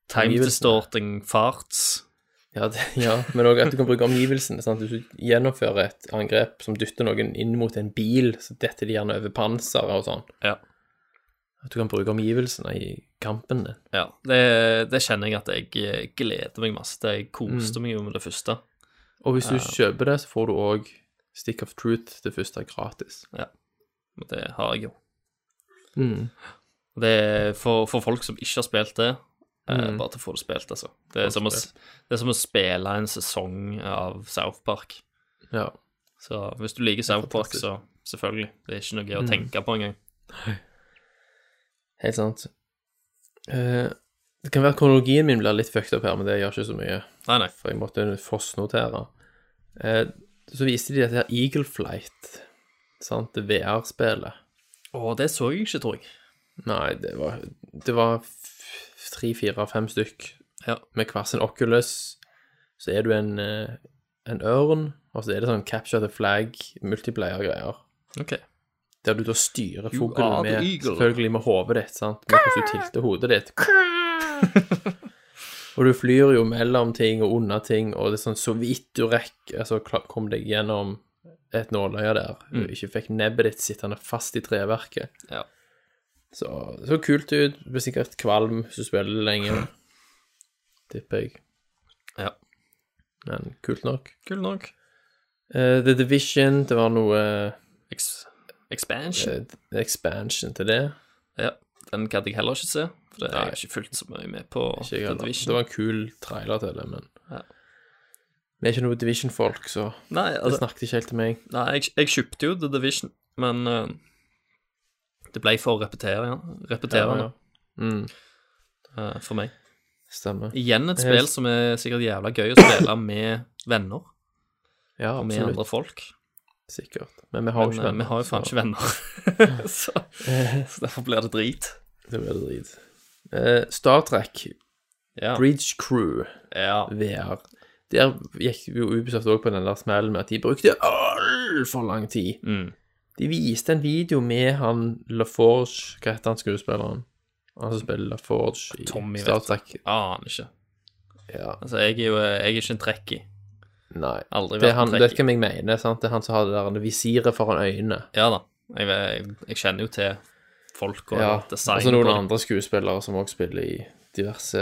Time distorting farts. Ja, det, ja men òg at du kan bruke omgivelsene. Sant? Hvis du gjennomfører et angrep som dytter noen inn mot en bil, så detter de gjerne over panseret og sånn. Ja. At du kan bruke omgivelsene i kampen din. Ja, det, det kjenner jeg at jeg eh, gleder meg masse til. Jeg Mm. meg jo med det første. Og hvis du kjøper det, så får du òg Stick of Truth det første er gratis. Ja. Og det har jeg jo. Mm. Det er for, for folk som ikke har spilt det, eh, Mm. bare til å få det spilt, altså. Det er, som å, det er som å spille en sesong av South Park. Ja. Så hvis du liker South Park, så selvfølgelig. Det er ikke noe å Mm. tenke på engang. Helt sant. Uh, det kan være at kronologien min blir litt fucked opp her, men det gjør ikke så mye. Nei, nei. For jeg måtte fossnotere. Eh, så viste de dette her Eagle Flight, sant, det VR-spillet. Å, det så jeg ikke, tror jeg. Nei, det var, det var tre, fire, fem stykk Ja. med hver sin Oculus. Så er du en, eh, en ørn, og så er det sånn capture the flag, multiplayer-greier. Ok. Der du da styrer You fuglen the med, eagle. selvfølgelig med hodet ditt, sant? Med hvordan du tilter hodet ditt. og du flyr jo mellom ting og under ting, og det er sånn så vidt du rekker, altså kom deg gjennom et nåløye der, du ikke fikk nebbet ditt sittende fast i treverket. Ja. Så så kult ut, du blir sikkert kvalm hvis du spiller lenge, tipper jeg. Ja. Men kult nok. Kult nok. Uh, The Division, det var noe Ex expansion. Uh, expansion til det. Ja. Den kan jeg heller ikke se, for det har jeg ikke fulgt så mye med på Ikke jeg The heller. Division. Det var en kul trailer til det, men Ja. Vi er ikke noe Division-folk, så Nei, det altså, snakket ikke helt til meg. nei jeg, jeg kjøpte jo The Division, men eh, det ble for repeterende, repeterende Mm, eh, for meg. stemmer. Igjen et spill som er sikkert jævla gøy å spille med venner Ja, og med absolutt. andre folk. Sikkert. Men vi har jo Men ikke eh, venner. vi har jo faen så ikke venner. så, så derfor blir det drit. Det blir drit. Eh, Star Trek, Ja. Bridge Crew, ja. VR. Der gikk jo Ubisoft òg på den der smellen med at de brukte altfor lang tid. Mm. De viste en video med han LaForge Hva heter han skuespilleren? Han som spiller LaForge i Tommy, Star. Trek. Aner ikke. Ja, Altså, jeg er jo jeg er ikke en trekkie. nei. Aldri Det er han, vet hvem jeg mener, sant? Det er han som har det der visiret foran øynene. Ja da. Jeg, jeg, jeg kjenner jo til folk og Ja, design. og så noen andre skuespillere som også spiller i diverse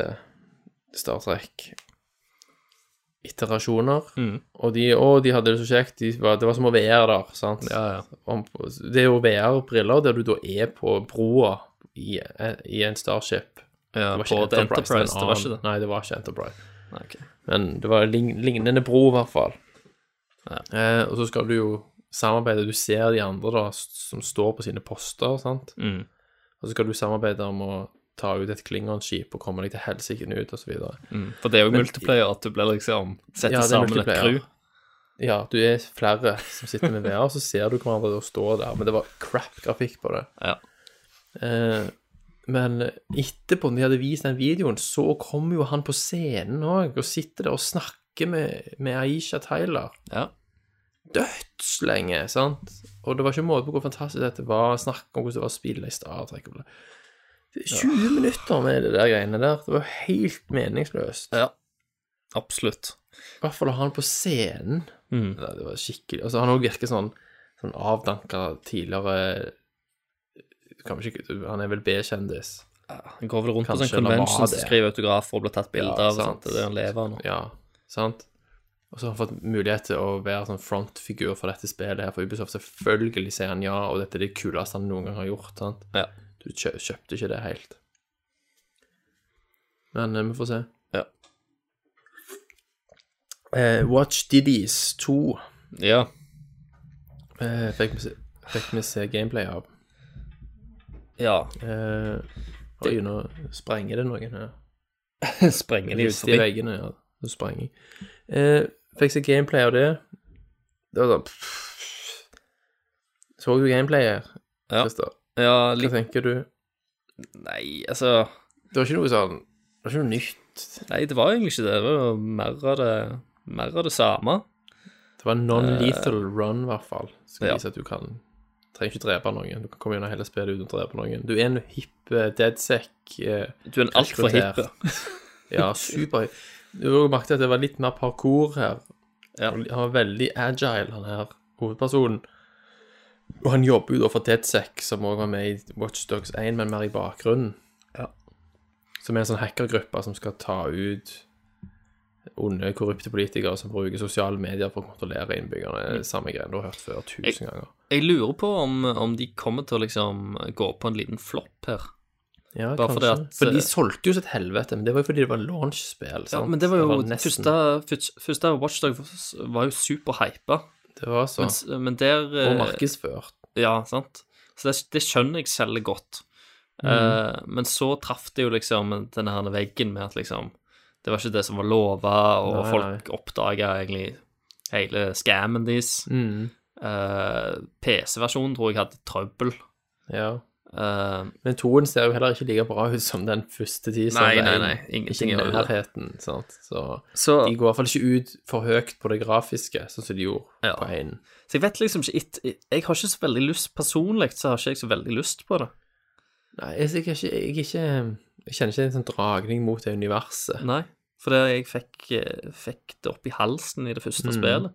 Star Trek-iterasjoner. Mm. Og, de, og de hadde det så kjekt. De var, det var som å være der, sant? Ja, ja. Det er jo VR-briller der du da er på broa i, i en Starship. ja Det på Enterprise, Enterprise, det var ikke det. Nei, det var ikke Enterprise. Okay. Men det var en lignende bro, i hvert fall. Ja. Eh, og så skal du jo samarbeide. Du ser de andre da, som står på sine poster, sant? Mm. Og så skal du samarbeide om å ta ut et Klingon-skip og komme deg til helsike ut, og så videre. Mm. For det er jo multiplayer, at du blir liksom Setter Ja, sammen et crew. Ja, du er flere som sitter med VR, så ser du hverandre da stå der. Men det var crap grafikk på det. Ja. Eh, men etterpå, når de hadde vist den videoen, så kommer jo han på scenen òg, og sitter der og snakker med, med Aisha Tyler. ja. Dødslenge, sant? Og det var ikke måte på hvor fantastisk dette var. Snakke om hvordan det var å spille i Star Trek. og bla. Det er 20 minutter med det der greiene der. Det var helt meningsløst. Ja. Absolutt. I hvert fall å ha han på scenen. Mm. Det det var skikkelig Altså, han òg virker sånn, sånn avdanka tidligere ikke, Han er vel B-kjendis. Han går vel rundt på sånn conventions og skriver autografer og blir tatt bilder Ja, av. sant. Det er det han lever av nå. Ja, sant? Og så har han fått mulighet til å være sånn frontfigur for dette spillet her for Ubisoft. Selvfølgelig sier han ja, og dette er det kuleste han noen gang har gjort. sant? Ja. Du kjø kjøpte ikke det helt. Men eh, vi får se. Ja. Eh, Watch Diddies 2 Ja. eh, fikk, vi se, fikk vi se gameplay av. ja. Eh, oi, nå sprenger det noen her. Sprenger de Rist i forbi. veggene, ja. Nå sprang jeg. Eh, fikk se gameplay av det. Det var sånn. Så du gameplay Ja. Christer? Ja, Hva tenker du? Nei, altså Det var ikke noe sånn Det var ikke noe nytt. Nei, det var egentlig ikke det. Det var mer av det, mer av det samme. Det var non-lethal run, i hvert fall. Skal ja. vise at du kan Trenger ikke drepe noen. Du kan komme gjennom hele spillet uten å drepe noen. Du er en hipp uh, deadsec. eh, Du er en altfor hippe. ja, super Du har merket at det var litt mer parkour her. Han var veldig agile, han her, hovedpersonen. Og han jobber jo da for DeadSec, som også var med i Watchdogs 1, men mer i bakgrunnen. Ja. Som er en sånn hackergruppe som skal ta ut onde, korrupte politikere som bruker sosiale medier for å kontrollere innbyggerne. Er det Samme greie du har hørt før tusen ganger. Jeg lurer på om, om de kommer til å liksom gå på en liten flopp her. Ja, Bare fordi at- For de solgte jo sitt helvete, men det var jo fordi det var launch-spill. Ja, men det var jo nesten- første, første, første Watchdog var jo superhypa, Det var så. men, men der Og eh, markedsført. Ja, sant. Så det, det skjønner jeg selger godt. Mm. Uh, men så traff det jo liksom denne her veggen med at liksom Det var ikke det som var lova, og Nei, folk oppdaga egentlig hele scammen deres. Mm. Uh, PC-versjonen tror jeg hadde trøbbel. Ja. Eh, Men toen ser jo heller ikke like bra ut som den første teaseren. Nei, nei, nei, ingenting Ikke i nærheten, sant. Så så, de går i hvert fall ikke ut for høyt på det grafiske, sånn som de gjorde Ja. på en. så jeg vet liksom ikke Jeg har ikke så veldig lyst Personlig så har ikke jeg så veldig lyst på det. Nei, jeg, jeg, jeg, ikke, jeg kjenner ikke en sånn dragning mot det universet. Nei. For det, jeg fikk, eh, fikk det opp i halsen i det første Mm. spillet.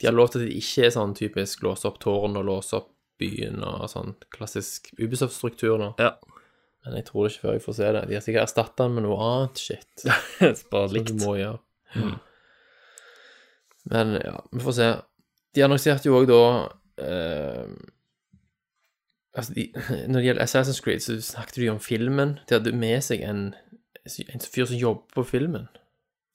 De har lov til at det ikke er sånn typisk låse opp tårn og låse opp byen og sånn klassisk Ubisoft-struktur nå. Ja. Men jeg tror det ikke før jeg får se det. De har sikkert erstatta den med noe annet shit. Bare Som likt. du må gjøre. Men ja, vi får se. De annonserte jo òg da eh, Altså, de, når det gjelder Assassin's Creed, så snakket de om filmen. De hadde med seg en, en fyr som jobber på filmen.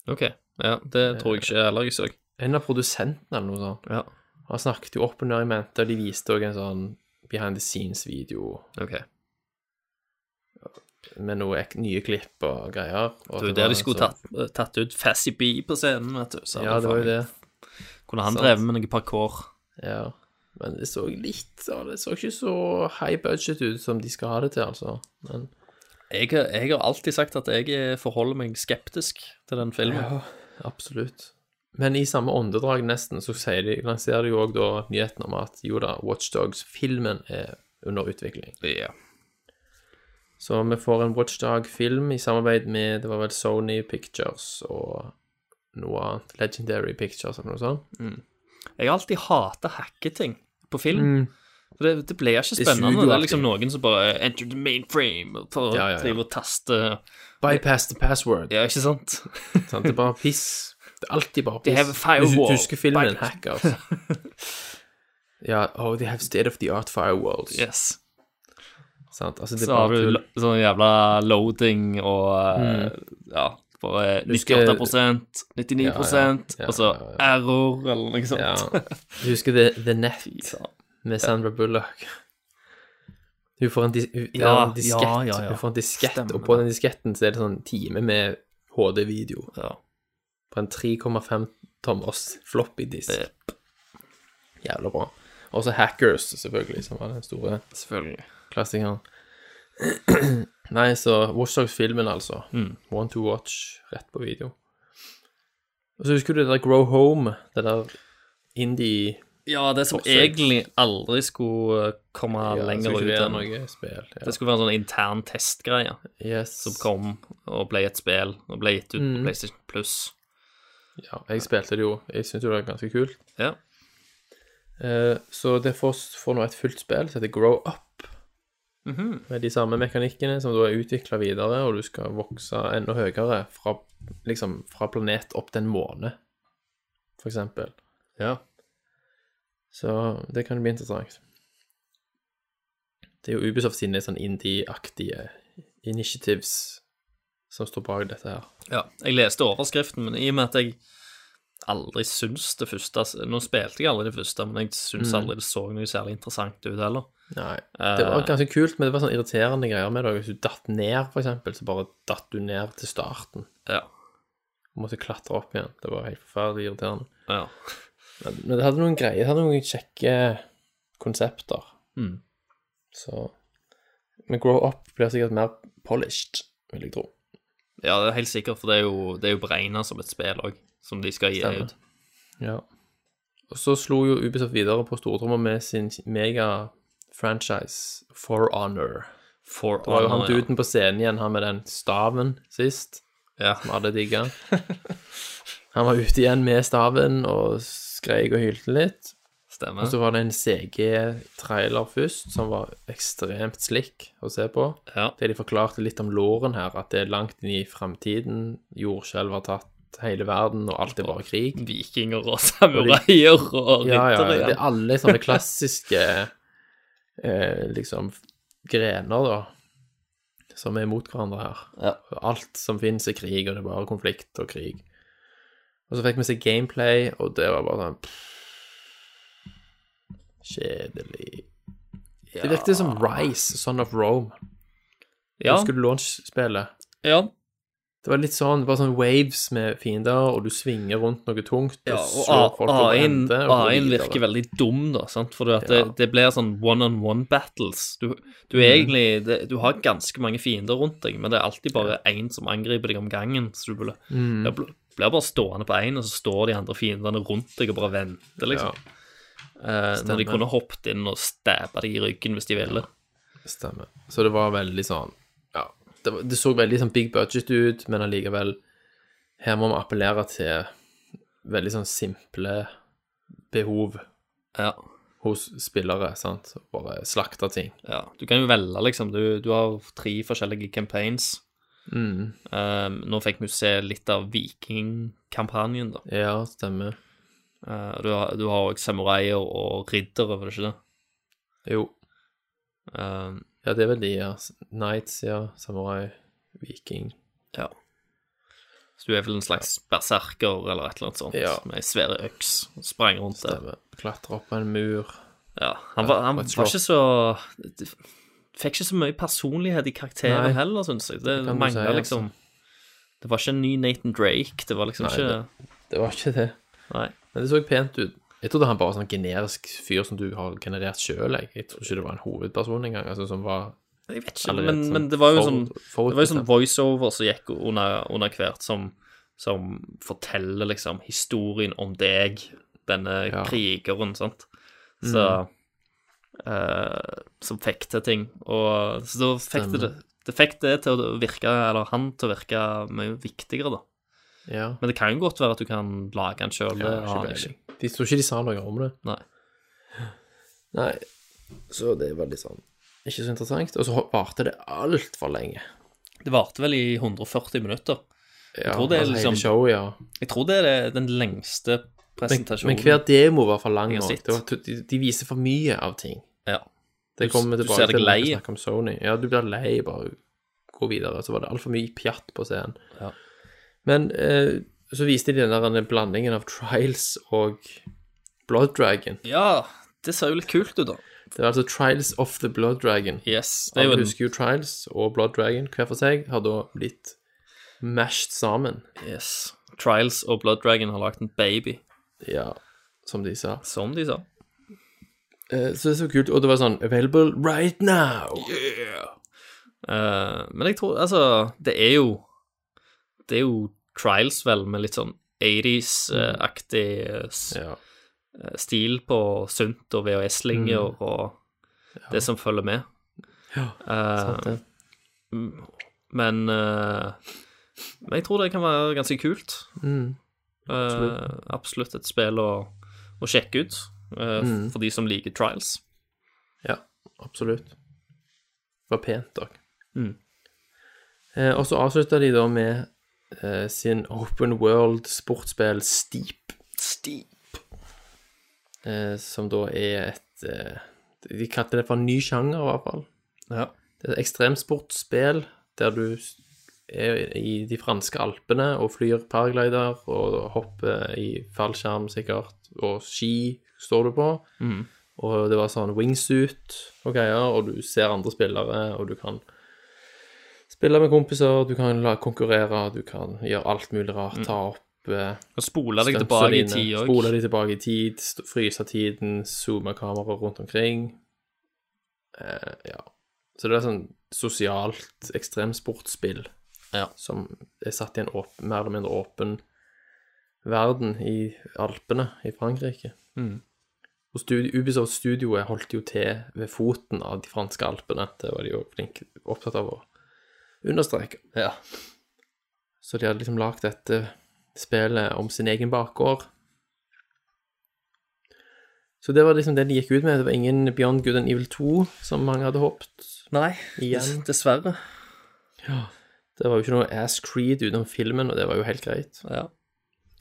Ok. Ja, det tror jeg ikke heller jeg så. En av produsentene eller noe sånt. Ja. Han snakket jo opp og ned i mente, og de viste òg en sånn behind the scenes-video Ok. med noe ek nye klipp og greier. Og Det var jo der de skulle så- tatt, tatt ut Fazzy B på scenen, vet du. Så Ja, det var jo det. Kunne han Sant. drevet med noe parkour? Ja. Men det så litt så Det så ikke så high budget ut som de skal ha det til, altså. Men Jeg, jeg har alltid sagt at jeg eh, forholder meg skeptisk til den filmen. Ja, absolutt. Men i samme åndedrag nesten så de, lanserer de jo òg nyheten om at jo da, Watchdogs-filmen er under utvikling. Ja. Så vi får en Watchdog-film i samarbeid med det var vel Sony Pictures og noe annet. Legendary Pictures eller noe sånt. Jeg har alltid hata hacketing på film. Mm. For det, det ble ikke spennende. Det, Det er liksom noen som bare Enter the mainframe for å Ja, ja, ja. drive og taste Bypass the password. Ja, ikke sant? sånn, Det er bare piss. Det er alltid bare They have a firewall. Du, husker filmen. Hackers? ja, oh, they have state of the art firewalls. Yes. Sant? Altså, det er Så har bare du tull. lo- sånn jævla loading og eh, Ja, bare Husker- 98% 99 Ja, ja, ja, og så error, eller noe sånt. Ja. Du husker The, the Net faen. med Sandra Bullock? Hun får en, dis hun, det er Ja, en diskett, ja, ja, ja. Hun får en diskett, Stemmer og på den disketten så er det sånn time med HD-video Ja. På en 3,5 tommers floppy disk. Jævla bra. Og så Hackers, selvfølgelig, som var den store Selvfølgelig. klassikeren. Nei, så Watchdogs-filmen, altså. Mm. One to watch, rett på video. Og så husker du det der Grow Home, det der indie Ja, det som Forsøk. egentlig aldri skulle eh, komme ja, lenger ut enn noe spill. Ja. Det skulle være en sånn intern testgreie Yes. som kom og ble et spill og ble gitt ut Mm. på PlayStation Plus. Ja, jeg spilte det jo. Jeg syns jo det var ganske kult. Ja. Eh, så det får, får nå et fullt spill som heter Grow Up. Mhm. Med de samme mekanikkene som da er utvikla videre, og du skal vokse enda høyere fra, liksom, fra planet opp til en måne, for eksempel. ja. Så det kan bli interessant. Det er jo Ubisoft sine sånn indie-aktige initiatives som står bak dette her. Ja, jeg leste overskriften, men i og med at jeg aldri syns det første Nå spilte jeg aldri det første, men jeg syns Mm. aldri det så noe særlig interessant ut heller. Nei, det var Eh. ganske kult, men det var sånn irriterende greier med det. Hvis du datt ned, for eksempel, så bare datt du ned til starten Ja. og måtte klatre opp igjen. Det var helt forferdelig irriterende. ja. Men, men det hadde noen greier, det hadde noen kjekke konsepter. Mm. Så Men Grow Up blir sikkert mer polished, vil jeg tro. Ja, det er helt sikkert, for det er jo, det er jo beregna som et spill òg, som de skal gi Stemmer. ut. Ja. Og så slo jo Ubisoft videre på stortromma med sin mega-franchise For Honor. For Det var jo han ja. duden på scenen igjen, han med den staven sist. Ja. som alle digga. Han var ute igjen med staven og skreik og hylte litt. Stemmer. Og så var det en CG-trailer først, som var ekstremt slick å se på. Ja. Det de forklarte litt om låren her, at det er langt inn i framtiden. Jordskjelv har tatt hele verden, og alt er bare krig. Vikinger og samuraier og Ja, ja, ja. det er alle sånne klassiske eh, liksom grener, da, som er mot hverandre her. Ja. Alt som finnes er krig, og det er bare konflikt og krig. Og så fikk vi se gameplay, og det var bare sånn pff, Kjedelig. Det virket som Rise, Son of Rome. Ja, Husker du launch-spillet? ja. Det var litt sånn, var sånn waves med fiender, og du svinger rundt noe tungt, Ja, og og slår folk A1 og A1 videre. virker veldig dum, da, sant? for ja. det, det blir sånn one-on-one battles. Du, du Mm. egentlig det, Du har ganske mange fiender rundt deg, men det er alltid bare én som angriper deg om gangen. Så du blir, Mm. blir, bare stående på én, og så står de andre fiendene rundt deg og bare venter, liksom. Eh, når de kunne hoppet inn og stabba deg i ryggen hvis de ville. Stemmer. Så det var veldig sånn Ja, det, var, det så veldig sånn big budget ut, men allikevel Her må vi appellere til veldig sånn simple behov Ja. hos spillere, sant. Bare slakte ting. ja. Du kan jo velge, liksom. Du, du har tre forskjellige campaigns. Mm. Um, nå fikk vi se litt av vikingkampanjen, da. Ja, stemmer. Eh, du har du har òg samuraier og riddere, var det ikke det? Jo. Um, Ja, det er vel de, ja. Knights, ja. Samurai, viking. ja. Så du er vel en slags berserker eller et eller annet sånt, Ja. med ei svær øks. og Sprang rundt der. Stemmer. Klatre opp på en mur. Ja, han var, han var ikke så Fikk ikke så mye personlighet i karakteren Nei. heller, syns jeg. Det, kan mangla si, altså. liksom Det var ikke en ny Nathan Drake. Det var liksom Nei, ikke Det var ikke det. Nei. Men det så pent ut. Jeg trodde han bare var sånn generisk fyr som du har generert sjøl, jeg. Jeg tror ikke det var en hovedperson engang, altså som var Jeg vet ikke, allerede men, sånn men det var jo for- sånn for, Det var jo sånn voiceover som gikk under, under hvert, som, som forteller liksom historien om deg, denne Ja. krigeren, sant. Så eh, Som fikk til ting. Og så da fikk det, det fikk det til å virke, eller han til å virke mye viktigere, da. Ja. Men det kan jo godt være at du kan lage den sjøl. Ja, det ikke peiling. De tror ikke de sa noe om det. Nei. Nei. Så det er veldig sånn ikke så interessant. Og så varte det altfor lenge. Det varte vel i 140 minutter. Ja, tror det er liksom- show, ja. Jeg tror det er den lengste presentasjonen. men hver demo var for lang Jeg var, de, de viser for mye av ting. Ja. Det kommer tilbake du ser deg til lei. snakker om Sony. Ja, du blir lei, bare gå videre. Så var det altfor mye pjatt på scenen. Ja. Men eh, så viste de den der blandingen av Trials og Blood Dragon. ja, det ser jo litt kult ut, da. Det er altså Trials of the Blood Dragon. Yes. Det er jo en, husker jo Trials og Blood Dragon hver for seg, har da blitt mashed sammen. yes. Trials og Blood Dragon har lagd en baby, Ja, som de sa. som de sa. Eh, så det er så kult. Og det var sånn Available right now. Eh, men jeg tror Altså, det er jo Det er jo Trials, vel, med litt sånn 80s-aktig eh, Ja. eh, stil på sunt og VHS-linjer og det som følger med. Ja, Eh, sant det. men uh, Men jeg tror det kan være ganske kult. Mm. Uh, absolutt et spill å, å sjekke ut Mm. for de som liker Trials. Ja, absolutt. Det var pent òg. Mm. Og så avslutta de da med eh, sin open world sportsspill Steep, Steep. eh, som da er et eh, De kalte det for en ny sjanger, i hvert fall. Ja. Det er et ekstremsportsspill der du er i de franske alpene og flyr paraglider og hopper i fallskjerm, sikkert, og ski står du på. Mm. Og det var sånn wingsuit og greier, og du ser andre spillere, og du kan spille med kompiser, du kan la konkurrere, du kan gjøre alt mulig rart, ta opp eh, Og spole deg tilbake i tid òg. Spole de tilbake i tid, fryse tiden, zoome kameraet rundt omkring. Eh, ja. Så det er sånn sosialt ekstremsportspill Ja. som er satt i en åp mer eller mindre åpen verden i Alpene i Frankrike. Mm. Og studi Ubisoft Studioet holdt jo til ved foten av de franske alpene. Det var de jo flinke, opptatt av å understreke. Ja. Så de hadde liksom lagd dette spillet om sin egen bakgård. Så det var liksom det de gikk ut med. Det var ingen Beyond Good and Evil 2, som mange hadde håpet. Nei, Igjen. dessverre. Det var jo ikke noe Ass Creed utenom filmen, og det var jo helt greit. Ja.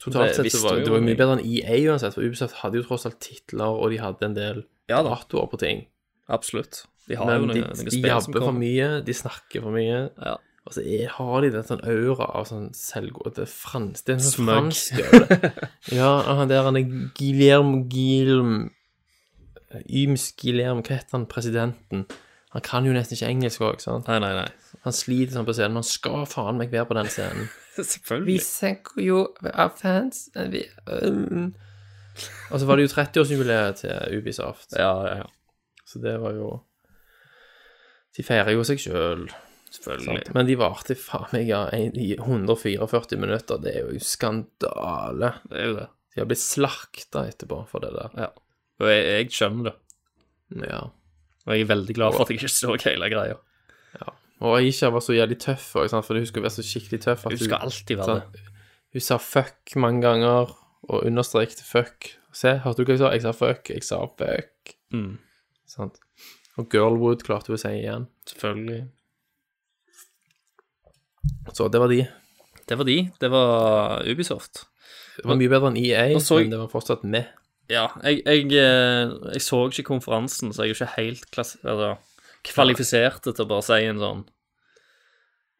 Totalt Det sett så var det var mye. bedre enn EA uansett, for Ubisoft hadde jo tross alt titler, og de hadde en del Ja datoer på ting. Absolutt. De har jo noen, de, noen, de jabber for mye, de snakker for mye. Ja. Og så er, har de den sånn aura av sånn selvgående fransk Det er sånn Smug. fransk over det. Ja, han der han er Guillermo Guillermo Yms Guillermo, hva heter han, presidenten? Han kan jo nesten ikke engelsk òg, sant? Nei, nei, nei. Han sliter sånn på scenen, men han skal faen meg være på den scenen. Vi senker jo av fans vi, um. Og så var det jo 30-årsjubileet til Ubisoft, Ja, ja, ja. så det var jo De feirer jo seg sjøl. Selvfølgelig. Men de varte faen meg i 144 minutter. Det er jo skandale. Det er jo det. De har blitt slakta etterpå for det der. Ja. Og jeg, jeg skjønner det. Ja. Og jeg er veldig glad for at jeg ikke så hele greia. Og Aisha var så jævlig tøff òg, for hun skulle være så skikkelig tøff. at Hun skal alltid være det. Hun sa fuck mange ganger, og understrekte fuck. Se, hørte du hva jeg sa? Jeg sa fuck, jeg sa fuck. Mm. Sant? Og Girlwood klarte hun å si igjen. Selvfølgelig. Så det var de. Det var de. Det var Ubisoft. Det var mye bedre enn EA, så- men det var fortsatt med. Ja, jeg, jeg, eh, jeg så ikke konferansen, så jeg er jo ikke helt klass altså, kvalifisert til å bare si en sånn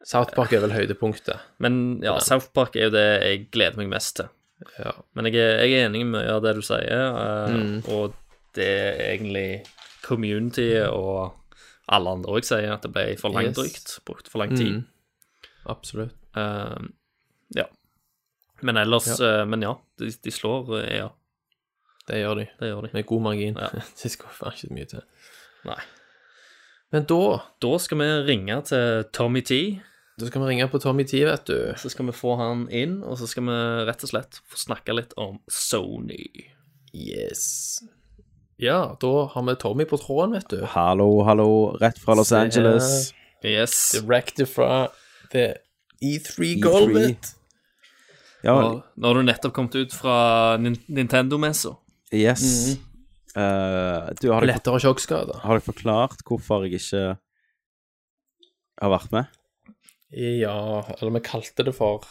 South Park er vel høydepunktet. Men ja, South Park er jo det jeg gleder meg mest til. Ja. Men jeg er, jeg er enig i mye av det du sier, eh, Mm. og det er egentlig community og alle andre òg sier at det ble for Yes. Brukt for lang tid. Mm. Absolutt. Uh, ja. Men ellers eh, Men ja, de, de slår eh, Ja, Det gjør de. det gjør de. Med god margin. Ja. det skal faen ikke mye til. Nei. Men da Da skal vi ringe til Tommy T. Da skal vi ringe på Tommy T, vet du. Så skal vi få han inn, og så skal vi rett og slett få snakke litt om Sony. Yes. Ja, da har vi Tommy på tråden, vet du. Hallo, hallo, rett fra Los Se her. Angeles. Yes. Directed fra The E3 E3. Golvet. Ja, Og nå har du nettopp kommet ut fra Nin Nintendo-messa. yes. Eh, du, har dere, Lettere sjokkskader. har dere forklart hvorfor jeg ikke har vært med? Ja, eller vi kalte det for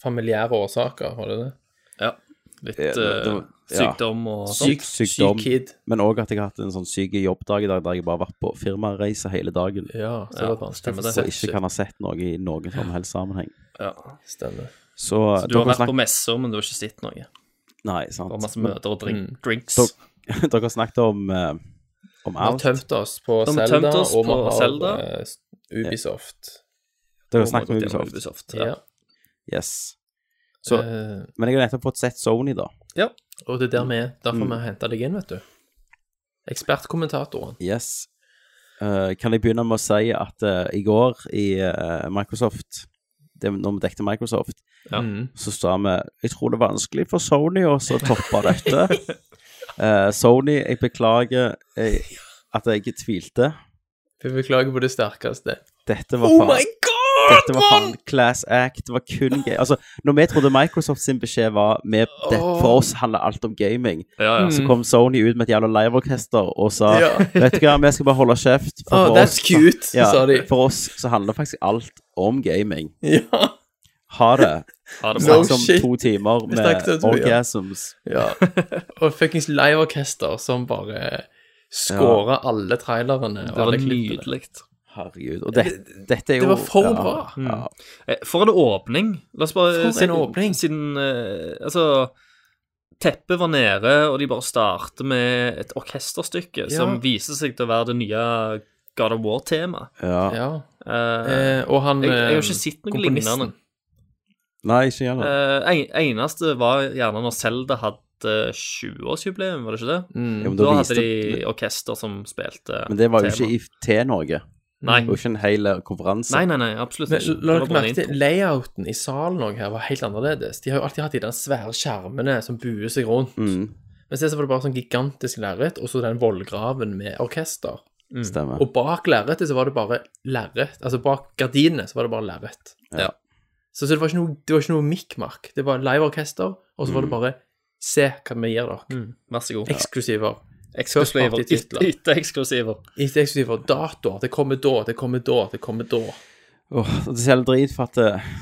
familiære årsaker, var det det? Ja. Litt Ja, det- det eh, ja. sykdom og sånt. Syk, sykdom. syk kid. Men òg at jeg har hatt en sånn syk jobbdag i dag der jeg bare har vært på firmareise hele dagen. Ja, så Ja, det stemmer det. Så jeg ikke kan ha sett noe i noen som helst sammenheng. Ja. Stemmer. Så, Så du har vært vært på messer, men du har ikke sett noe. nei, sant. Bare masse møter og drink, Mm. drinks. Dere- dere har snakket om, uh, om Vi har tømt oss på oss og vi har Zelda. Ubisoft. Ubisoft. Dere har snakket om Ubisoft. Ubisoft. Ja. Yes. Så, uh, men jeg har nettopp fått sett Sony, da. Ja, og det er der vi er. Derfor Mm. henta deg inn, vet du. Ekspertkommentatoren. Yes. Uh, kan jeg begynne med å si at uh, i går i Microsoft det, Når vi dekte Microsoft, Ja. Mm. så sa vi Jeg tror det er vanskelig for Sony å toppe dette. Eh, Sony, jeg beklager jeg, at jeg ikke tvilte. Vi beklager på det sterkeste. Dette var Oh! Dette var faen class act. Det var kun gøy. Altså, når vi trodde Microsoft sin beskjed var med, det, For oss handler alt om gaming, Ja, ja. så kom Sony ut med et jævla liveorkester og sa Ja. Vet du hva, vi skal bare holde kjeft. Oh, for that's oss- cute, Ja, sa de. for oss så handler faktisk alt om gaming. Ja. Ha det. Ha det No. Shit. to timer med orgasms. ja. Og fuckings liveorkester som bare skårer alle trailerne. Det var nydelig. Herregud. Og det, dette er jo det var for ja, bra. Ja. Eh, For en åpning. La oss bare For en åpning. Siden eh, Altså Teppet var nede, og de bare starter med et orkesterstykke Ja. som viser seg til å være det nye God of War-temaet. ja. Ja. Eh, Eh, og han jeg, jeg har eh, ikke sett noe lignende. Nei, ikke heller. Eh, eneste var gjerne når Selda hadde 20-årsjubileum, var det ikke det? Mm. Ja, Da da hadde de orkester som spilte men det var jo tema. ikke i til Norge. Nei. Det var ikke en hel konferanse. Nei, nei, nei, absolutt ikke. Men la dere merke til layouten i salen også her var helt annerledes. De har jo alltid hatt de der svære skjermene som buer seg rundt. Mm, Men så var det bare sånn gigantisk lerret, og så den vollgraven med orkester. stemmer. Og bak lerretet så var det bare lerret. Altså bak gardinene så var det bare lerret. Ja. Så, så det var ikke noe, det var ikke noe mikkmakk. Det var liveorkester, og så var det bare Se hva vi gir dere. Mm, Vær så god. Eksklusiver. Eksklusiver. party-titler. Eksklusiver. Etter eksklusiver. Datoer. Det kommer da, det kommer da, det kommer da. Åh, det er helt dritfattig drit for at eh,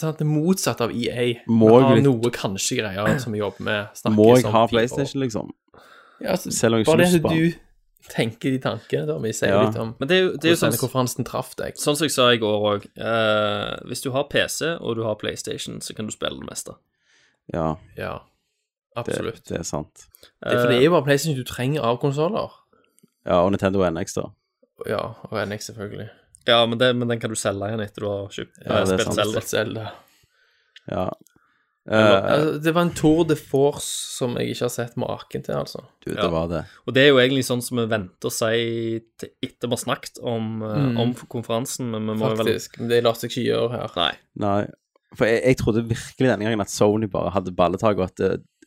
Sånn at det er motsatt av EA. Må jeg har litt- noe kanskje greier som vi jobber med. Må jeg ha. PlayStation, liksom? Ja, altså, Selv om jeg bare det at du tenker de tankene, da. Vi sier Ja. litt om Men det er jo, det er jo sånn, konferansen traff deg. sånn som jeg sa i går òg. hvis du har PC og du har PlayStation, så kan du spille det meste. Ja, Ja, det, absolutt. det er sant. Det, for det er jo bare PlayStation du trenger av konsoller. Ja, og Nintendo NX, da. Ja, og NX selvfølgelig. Ja, men, det, men den kan du selge igjen etter du har kjøpt Ja, eh, det spilt. Zelda. Zelda. Ja. Eh, Altså, det var en tour de force som jeg ikke har sett maken til, altså. du, det Ja. var det. Og det er jo egentlig sånn som vi venter å si til etter vi har snakket om, eh, Mm. om konferansen, men vi må jo vel Faktisk. Det lar seg ikke gjøre her. Nei. Nei. For jeg, jeg trodde virkelig denne gangen at Sony bare hadde balletak, og at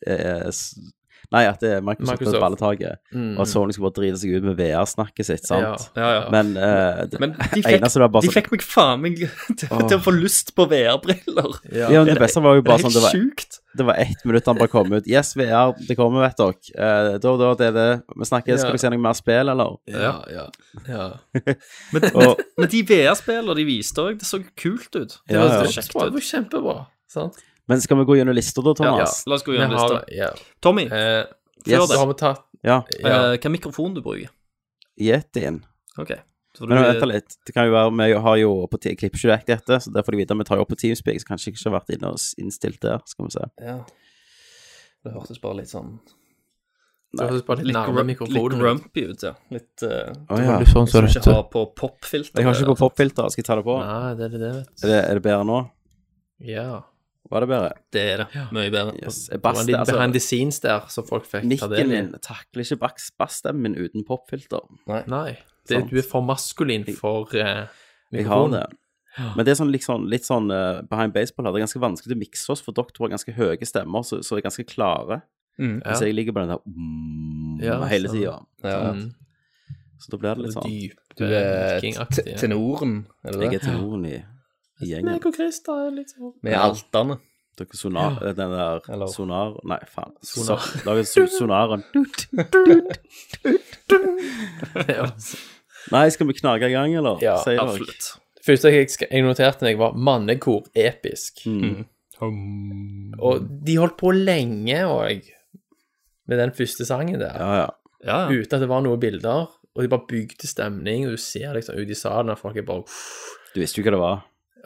det eh, Nei, at det er Microsoft, Microsoft. balletaket, Mm. og at Sony skulle bare drite seg ut med VR-snakket sitt, sant? Ja, ja. Men, uh, det Men de fikk, bare de sånn fikk meg faen meg til, til å få lyst på VR-briller. Ja. Ja, men det beste var jo bare er sånn det var, sjukt. det var ett minutt han bare kom ut. Yes, VR, det kommer, vet dere. Uh, da, da, det er det. Vi snakker, skal Ja. dere se noe mer spill, eller? Ja, ja. ja. Men, Og, men de VR-spillene de viste òg, det så kult ut. Det Ja, var, ja. det var, det var kjempebra. Sant? Men skal vi gå gjennom lista da, Thomas? Ja, la oss gå gjennom har, lista. ja. Tommy, Eh, Yes. det har vi tatt Ja, eh, hva mikrofon du bruker? Yetien. OK. Så Men du, vent litt. Det kan jo være, Vi har jo på klipper ikke direkte dette, så det får de vite. Vi tar jo opp på Teamspeak, så kanskje jeg ikke har vært inne og innstilt der. Skal vi se. ja. Det hørtes bare litt sånn Det hørtes bare litt nærmere nærme litt grumpy ut, ja. Litt uh, Å ja. sånn Som ikke har på popfilter. Jeg har ikke på popfilter. Skal jeg ta det på? Nei, det er det, det, vet du. Er det, er det bedre nå? Ja. Var det bedre? Det er det. Mye bedre. Yes. Det var en liten altså, behind the scenes der, så folk fikk ta det del i. min takler ikke bassstemmen min uten popfilter. Nei. Det, du er for maskulin for eh, Jeg har mikrofonen. det. Men det er sånn, sånn, litt sånn uh, behind baseball her. Det er ganske vanskelig å mikse oss, for dere har ganske høye stemmer, så, så er ganske klare. Mm. Ja. Så jeg ligger på den der mm, Ja, hele tida. Ja. Mm. Så da blir det litt sånn. Dyp, Du er tenoren, er det Jeg er tenoren i, i gjengen. Meg og Christer er litt sånn Med alterne. Dere sonar, den der Hello. sonar Nei, faen. Sonar. Så, so, sonaren. ja. Nei, skal vi knage i gang, eller? Ja, Sier dere? Absolutt. Det første jeg, sk- jeg noterte meg, var mannekor episk. Mm. Og de holdt på lenge òg, med den første sangen der. Ja, ja. Ja, ja. Uten at det var noen bilder. Og de bare bygde stemning, og du ser liksom ut i salen at folk er bare Du visste jo hva det var.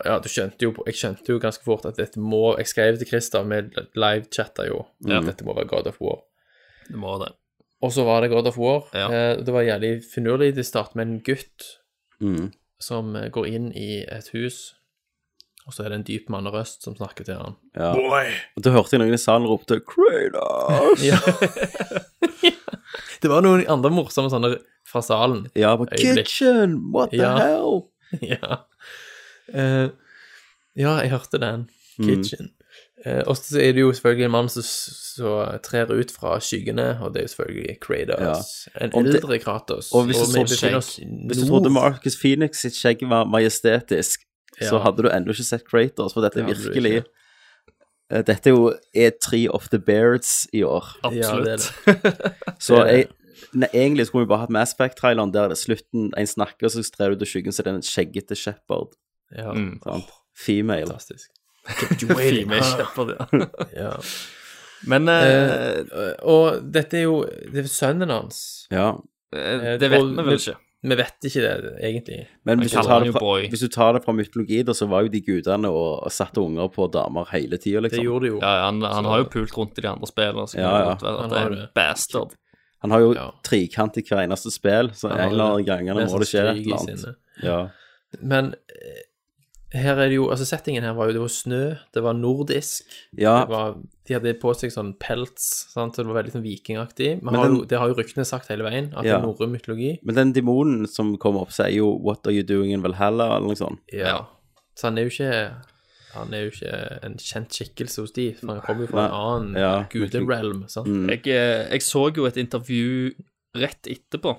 Ja, du skjønte jo, jeg skjønte jo ganske fort at dette må Jeg skrev til Christer, vi livechatta jo, Ja. at dette må være God of War. Det må det. Og så var det God of War. Ja. Eh, det var jævlig finurlig. Det start med en gutt Mm. som eh, går inn i et hus, og så er det en dyp mannerøst som snakker til han. Ja. Og da hørte jeg noen i salen ropte 'Kratos'! Ja. det var noen andre morsomme sånne fra salen. Ja, på Kitchen! What the Ja. hell? ja. Eh, ja, jeg hørte den. Mm. Kitchen. Eh, og så er det jo selvfølgelig en mann som som trer ut fra skyggene, og det er jo selvfølgelig Kratos. En Om det- eldre Kratos. og hvis du vi trodde skjegg- Hvis du trodde Marcus Phoenix sitt skjegg var majestetisk, så hadde du ennå ikke sett Kratos, for dette er hadde virkelig. Eh, Dette er jo E3 of the Beards i år. Ja, det Absolutt. det. Så jeg, ne, egentlig skulle vi bare hatt Mass Effect-traileren der det er slutten en snakker, så trer du ut av skyggen, så det er en skjeggete shepherd. Ja, Mm. Sant? Female. fantastisk. Female Shepherd, ja. Ja. Men eh, Eh, og dette er jo Det er sønnen hans. Ja. eh, det vet vi vel ikke. Vi vet ikke det, egentlig. Men hvis du, tar det fra, hvis du tar det fra mytologi, da, så var jo de gudene og, og satte unger på damer hele tida, Det liksom. gjorde de jo. Ja, han, han har jo pult rundt i de andre spillene, så Ja, ja. være Han det har en det. bastard. Han har jo Ja. trikant i hver eneste spill, så en eller annen gang må det skje sånn et eller annet. Ja. Men eh, her er det jo Altså, settingen her var jo Det var snø, det var nordisk. ja, Det var, de hadde på seg sånn pelts, sant? så det var veldig sånn vikingaktig. Men, Men har den- jo, det har jo ryktene sagt hele veien, at Ja. det er norrøn mytologi. men den demonen som kommer opp, sier jo 'What are you doing in Valhalla?' eller noe sånt. Ja. Så han er jo ikke Han er jo ikke en kjent skikkelse hos de, for han kommer jo fra en annen Ja, guderealm. Mm. Jeg, eh, jeg så jo et intervju rett etterpå.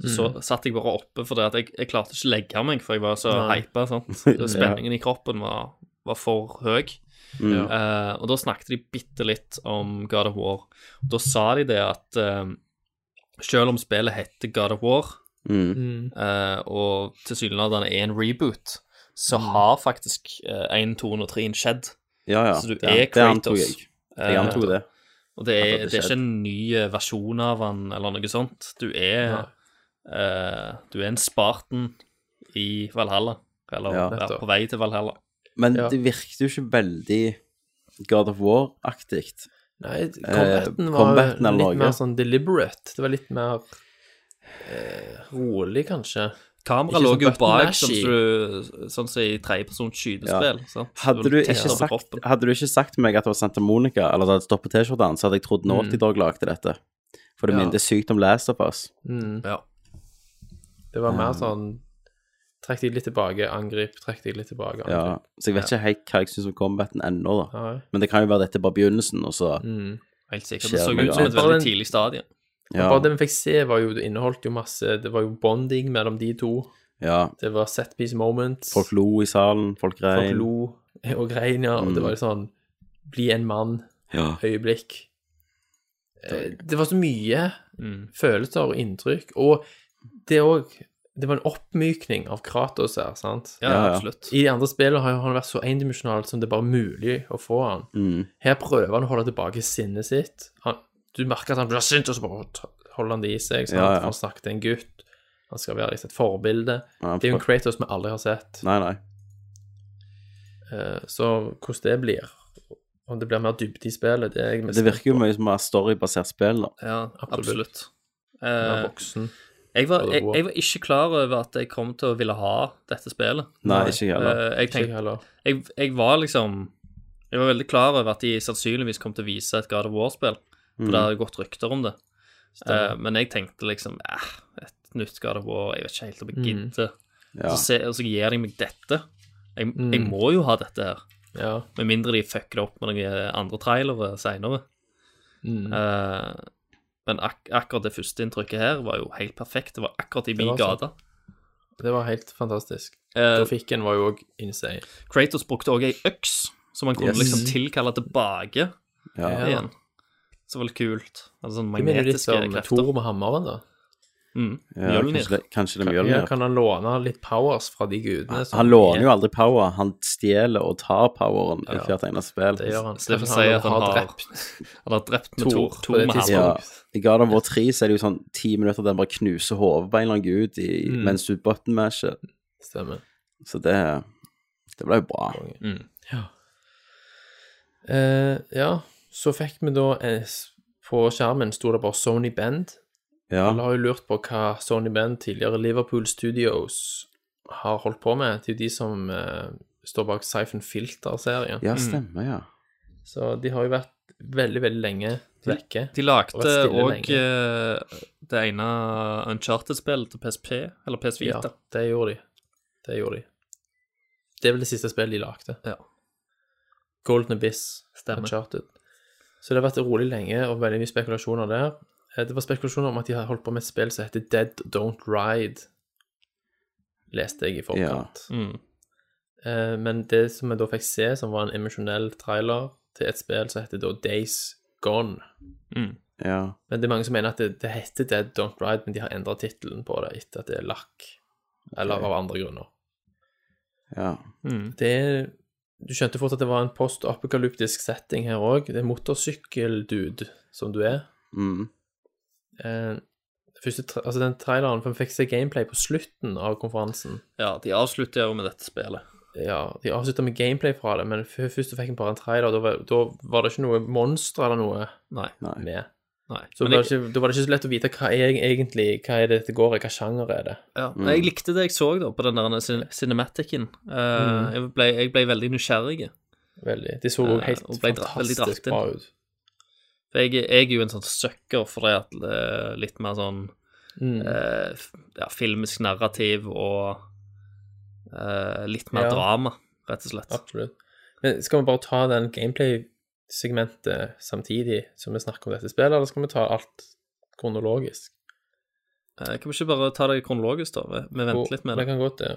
Så Mm. satt jeg bare oppe fordi at jeg, jeg klarte ikke å legge meg, for jeg var så Nei. hypa. Spenningen ja. I kroppen var, var for høy. Mm. Uh, og da snakket de bitte litt om God of War. Da sa de det at uh, selv om spillet heter God of War, Mm. uh, og tilsynelatende er en reboot, så har faktisk én, to og 3 skjedd. Ja, ja. Så du er det antok Kratos. jeg. Jeg antok det. Og det er, det det er ikke en ny versjon av han eller noe sånt. Du er eh, Du er en Spartan i Valhalla. Eller Ja. er på vei til Valhalla. Men Ja. det virket jo ikke veldig God of War-aktig. Nei, combaten var combaten litt noe. mer sånn deliberate. Det var litt mer eh, rolig, kanskje. Kameraet lå jo bak, sånn som sånn som i tredjepersons skytespill. Ja. Hadde Så du, ikke sagt, hadde du ikke sagt til meg at det var Santa Monica, eller at det hadde stoppet T-skjortene, så hadde jeg trodd Naughty Mm. Dog lagde dette. For det Ja. minner sykt om Last of Us. Mm. Ja. Det var mer sånn Trekk deg litt tilbake, angrip, trekk deg litt tilbake, Ja. angrip. Så jeg vet ikke helt hva jeg syns om combaten ennå, da. Ja. Men det kan jo være dette bare begynnelsen, og så Mm. Helt sikkert. Det så ut som et annet. veldig tidlig stadie. Ja. Bare det vi fikk se, var jo, det inneholdt jo masse Det var jo bonding mellom de to. ja. Det var set piece moments. Folk lo i salen, folk Folk grein. lo og grein, ja. Og Mm. det var jo sånn Bli en mann. Ja. Øyeblikk. Eh, Det var så mye Mm. følelser og inntrykk. Og det òg Det var en oppmykning av Kratos her, sant? Ja, Ja, ja. absolutt. I de andre spillene har han vært så endimensjonal som det er bare mulig å få han. Mm. Her prøver han å holde tilbake sinnet sitt. Han, du merker at han blir sint, og så bare holder han det i seg. Sant? Ja, ja. Han snakker til en gutt. Han skal være liksom et forbilde. Ja, Det er jo en Kratos vi aldri har sett. Nei, nei. Eh, Så hvordan det blir, om det blir mer dybde i spillet, det er jeg mest Det virker jo mye som et storybasert spill, da. Ja, Absolutt. absolutt. Eh, voksen. Jeg, var, jeg, jeg var ikke klar over at jeg kom til å ville ha dette spillet. Nei, ikke heller. Jeg, jeg, Ikke heller. jeg, jeg var liksom Jeg var veldig klar over at de sannsynligvis kom til å vise et God of War-spill. For det hadde gått rykter om det. Uh, men jeg tenkte liksom eh, Et nytt God of War, jeg vet ikke helt om jeg gidder. Ja. Så, se, så gir de meg dette. Jeg, Mm. jeg må jo ha dette her. Ja. Med mindre de fucker det opp med noen andre trailere seinere. Mm. Eh, men ak akkurat det første inntrykket her var jo helt perfekt. Det var akkurat i min gate. Det var helt fantastisk. Trafikken Grafikken var jo òg insane. Kratos brukte òg ei øks som man kunne Yes. liksom tilkalle tilbake Ja. igjen. Så var det kult. Altså sånn magnetiske krefter. Hva mener du om Thor med hammeren, da. Mm. Ja, kanskje, det, kanskje det er Ja, Mjølnir. kan han låne litt powers fra de gudene? Han låner er- jo aldri power, han stjeler og tar poweren i Ja. hvert eneste spill. Det gjør han. Så det får Kanskje si at han har- drept Han har drept med Thor Tor på det tidspunktet. Ja, I God of War 3 så er det jo sånn ti minutter der han bare knuser hodet på en eller annen gud i, Mm. mens du button masher. Stemmer. Så det, det ble jo bra. Mm. Eh, ja, så fikk vi da eh, På skjermen sto det bare Sony Bend. Ja, Alle har jo lurt på hva Sony Bend, tidligere Liverpool Studios, har holdt på med. Det er jo de som eh, står bak Siphon Filter-serien. ja stemmer, ja. Så de har jo vært veldig, veldig lenge vekke. De lagde òg det ene Uncharted-spillet til PSP, eller PS Ja, det gjorde de. Det gjorde de. Det er vel det siste spillet de lagde. Ja. Golden Abyss. Stemmer. Uncharted. Så det har vært rolig lenge, og veldig mye spekulasjoner der. Eh, Det var spekulasjoner om at de har holdt på med et spill som heter Dead Don't Ride. Leste jeg i forkant. Mm. Eh, Men det som vi da fikk se, som var en emosjonell trailer til et spill som heter da Days Gone. Mm. ja. Men det er mange som mener at det, det heter Dead Don't Ride, men de har endra tittelen på det etter at det er lakk. Eller av andre grunner. ja. Mm. Det er Du skjønte fort at det var en post-apokalyptisk setting her òg. Det er motorsykkeldude som du er. Mm. Eh, første, altså den traileren, for Vi fikk se gameplay på slutten av konferansen. Ja, de avslutter jo med dette spillet. Ja, De avslutta med gameplay fra det, men først fikk en bare en trailer. Da var, da var det ikke noe monster eller noe Nei. Med. nei. Så var jeg, ikke, da var det ikke så lett å vite hva er egentlig Hva er det dette går i, hva sjanger er det. ja. Men jeg likte det jeg så da på den der cin- cinematicen. mm. jeg, ble, jeg ble veldig nysgjerrig. Veldig. De så jo Eh, helt dra- dratt fantastisk bra ut. For jeg, jeg er jo en sånn sucker for det at det er litt mer sånn Mm. eh, ja, filmisk narrativ og eh, litt mer Ja. drama, rett og slett. Absolutt. Men skal vi bare ta den gameplay-segmentet samtidig som vi snakker om dette spillet, eller skal vi ta alt kronologisk? Eh, kan vi ikke bare ta det kronologisk, da? Vi, vi venter litt med Det det. kan godt det.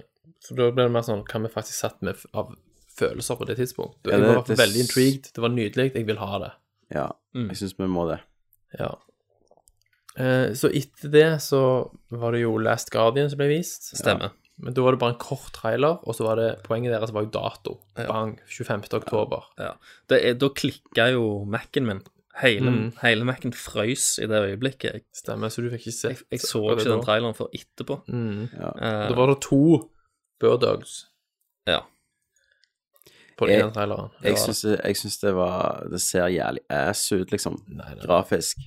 For da blir det mer sånn hva vi faktisk satt med av følelser på det tidspunktet. Ja, Jeg det- var det- veldig intrigued. Det var nydelig. Jeg vil ha det. Ja. Mm. Jeg syns vi må det. Ja. Eh, så etter det så var det jo Last Guardian som ble vist. Stemmer. Men da var det bare en kort trailer, og så var det poenget deres var jo dato. Bang. 25. oktober. Ja. Det er, da klikka jo Mac-en min. Hele, Mm. hele Mac-en frøys i det øyeblikket. Jeg, Stemmer, så du fikk ikke sett jeg, jeg så ikke den traileren før etterpå. Mm. Ja. Eh, Da var det to Bird Dogs. ja. På Jeg- den traileren. Jeg jeg syns det var Det ser jævlig ass ut, liksom. Nei, nei, Grafisk.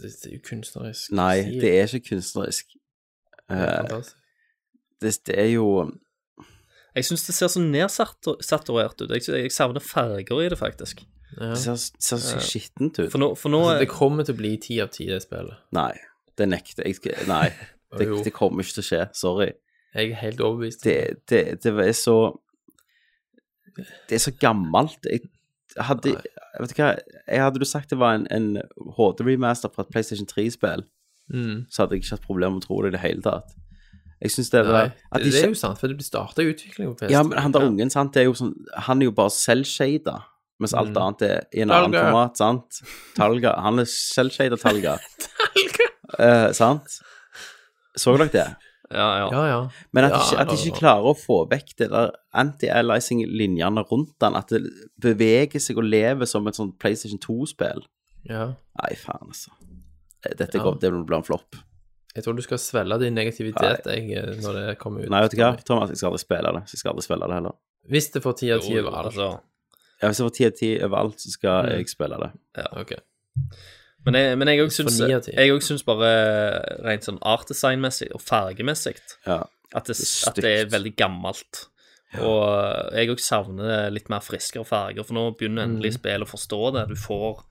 det, det er jo kunstnerisk. Nei, det er ikke kunstnerisk. Det er uh, det, det er jo Jeg syns det ser så nedsaturert ut. Jeg, jeg savner farger i det, faktisk. Ja. Det ser, ser så skittent ut. For nå, for nå Altså, det kommer til å bli ti av ti, det spillet. Nei, det nekter jeg. Nei, det, det kommer ikke til å skje. Sorry. Jeg er helt overbevist. Det, det, det er så Det er så gammelt. Jeg hadde Vet du hva, jeg hadde du sagt det var en, en HD-remaster fra et PlayStation 3-spill, Mm. så hadde jeg ikke hatt problemer med å tro det i det hele tatt. Jeg syns det var de det er jo sant, for det starta utvikling på PS3. Ja, men han der ungen, sant, det er sånn Han er jo bare selvshada, mens alt Mm. annet er i en annen format, sant? Talga. Han er selvshada Talga. Eh, sant? Så dere det? Ja, ja. Ja, ja. Men at, de at de ikke klarer å få vekk det der anti-aliasing-linjene rundt den, at det beveger seg og lever som et sånt PlayStation 2-spill. ja. Nei, faen, altså. Dette Ja. går, det blir en flopp. Jeg tror du skal svelge din negativitet jeg, når det kommer ut. Nei, vet du hva, Thomas, jeg skal aldri spille det. Så jeg skal aldri spille det heller. Hvis det får ti av ti overalt. over alt. altså. Ja, hvis det får ti av ti overalt, så skal Mm. jeg spille det. Ja, Ok. Men jeg, men jeg òg syns bare rent sånn artdesign-messig og fargemessig Ja. at det, Det at det er veldig gammelt. Og jeg òg savner litt mer friskere farger, for nå begynner Mm. endelig spillet å forstå det. Du får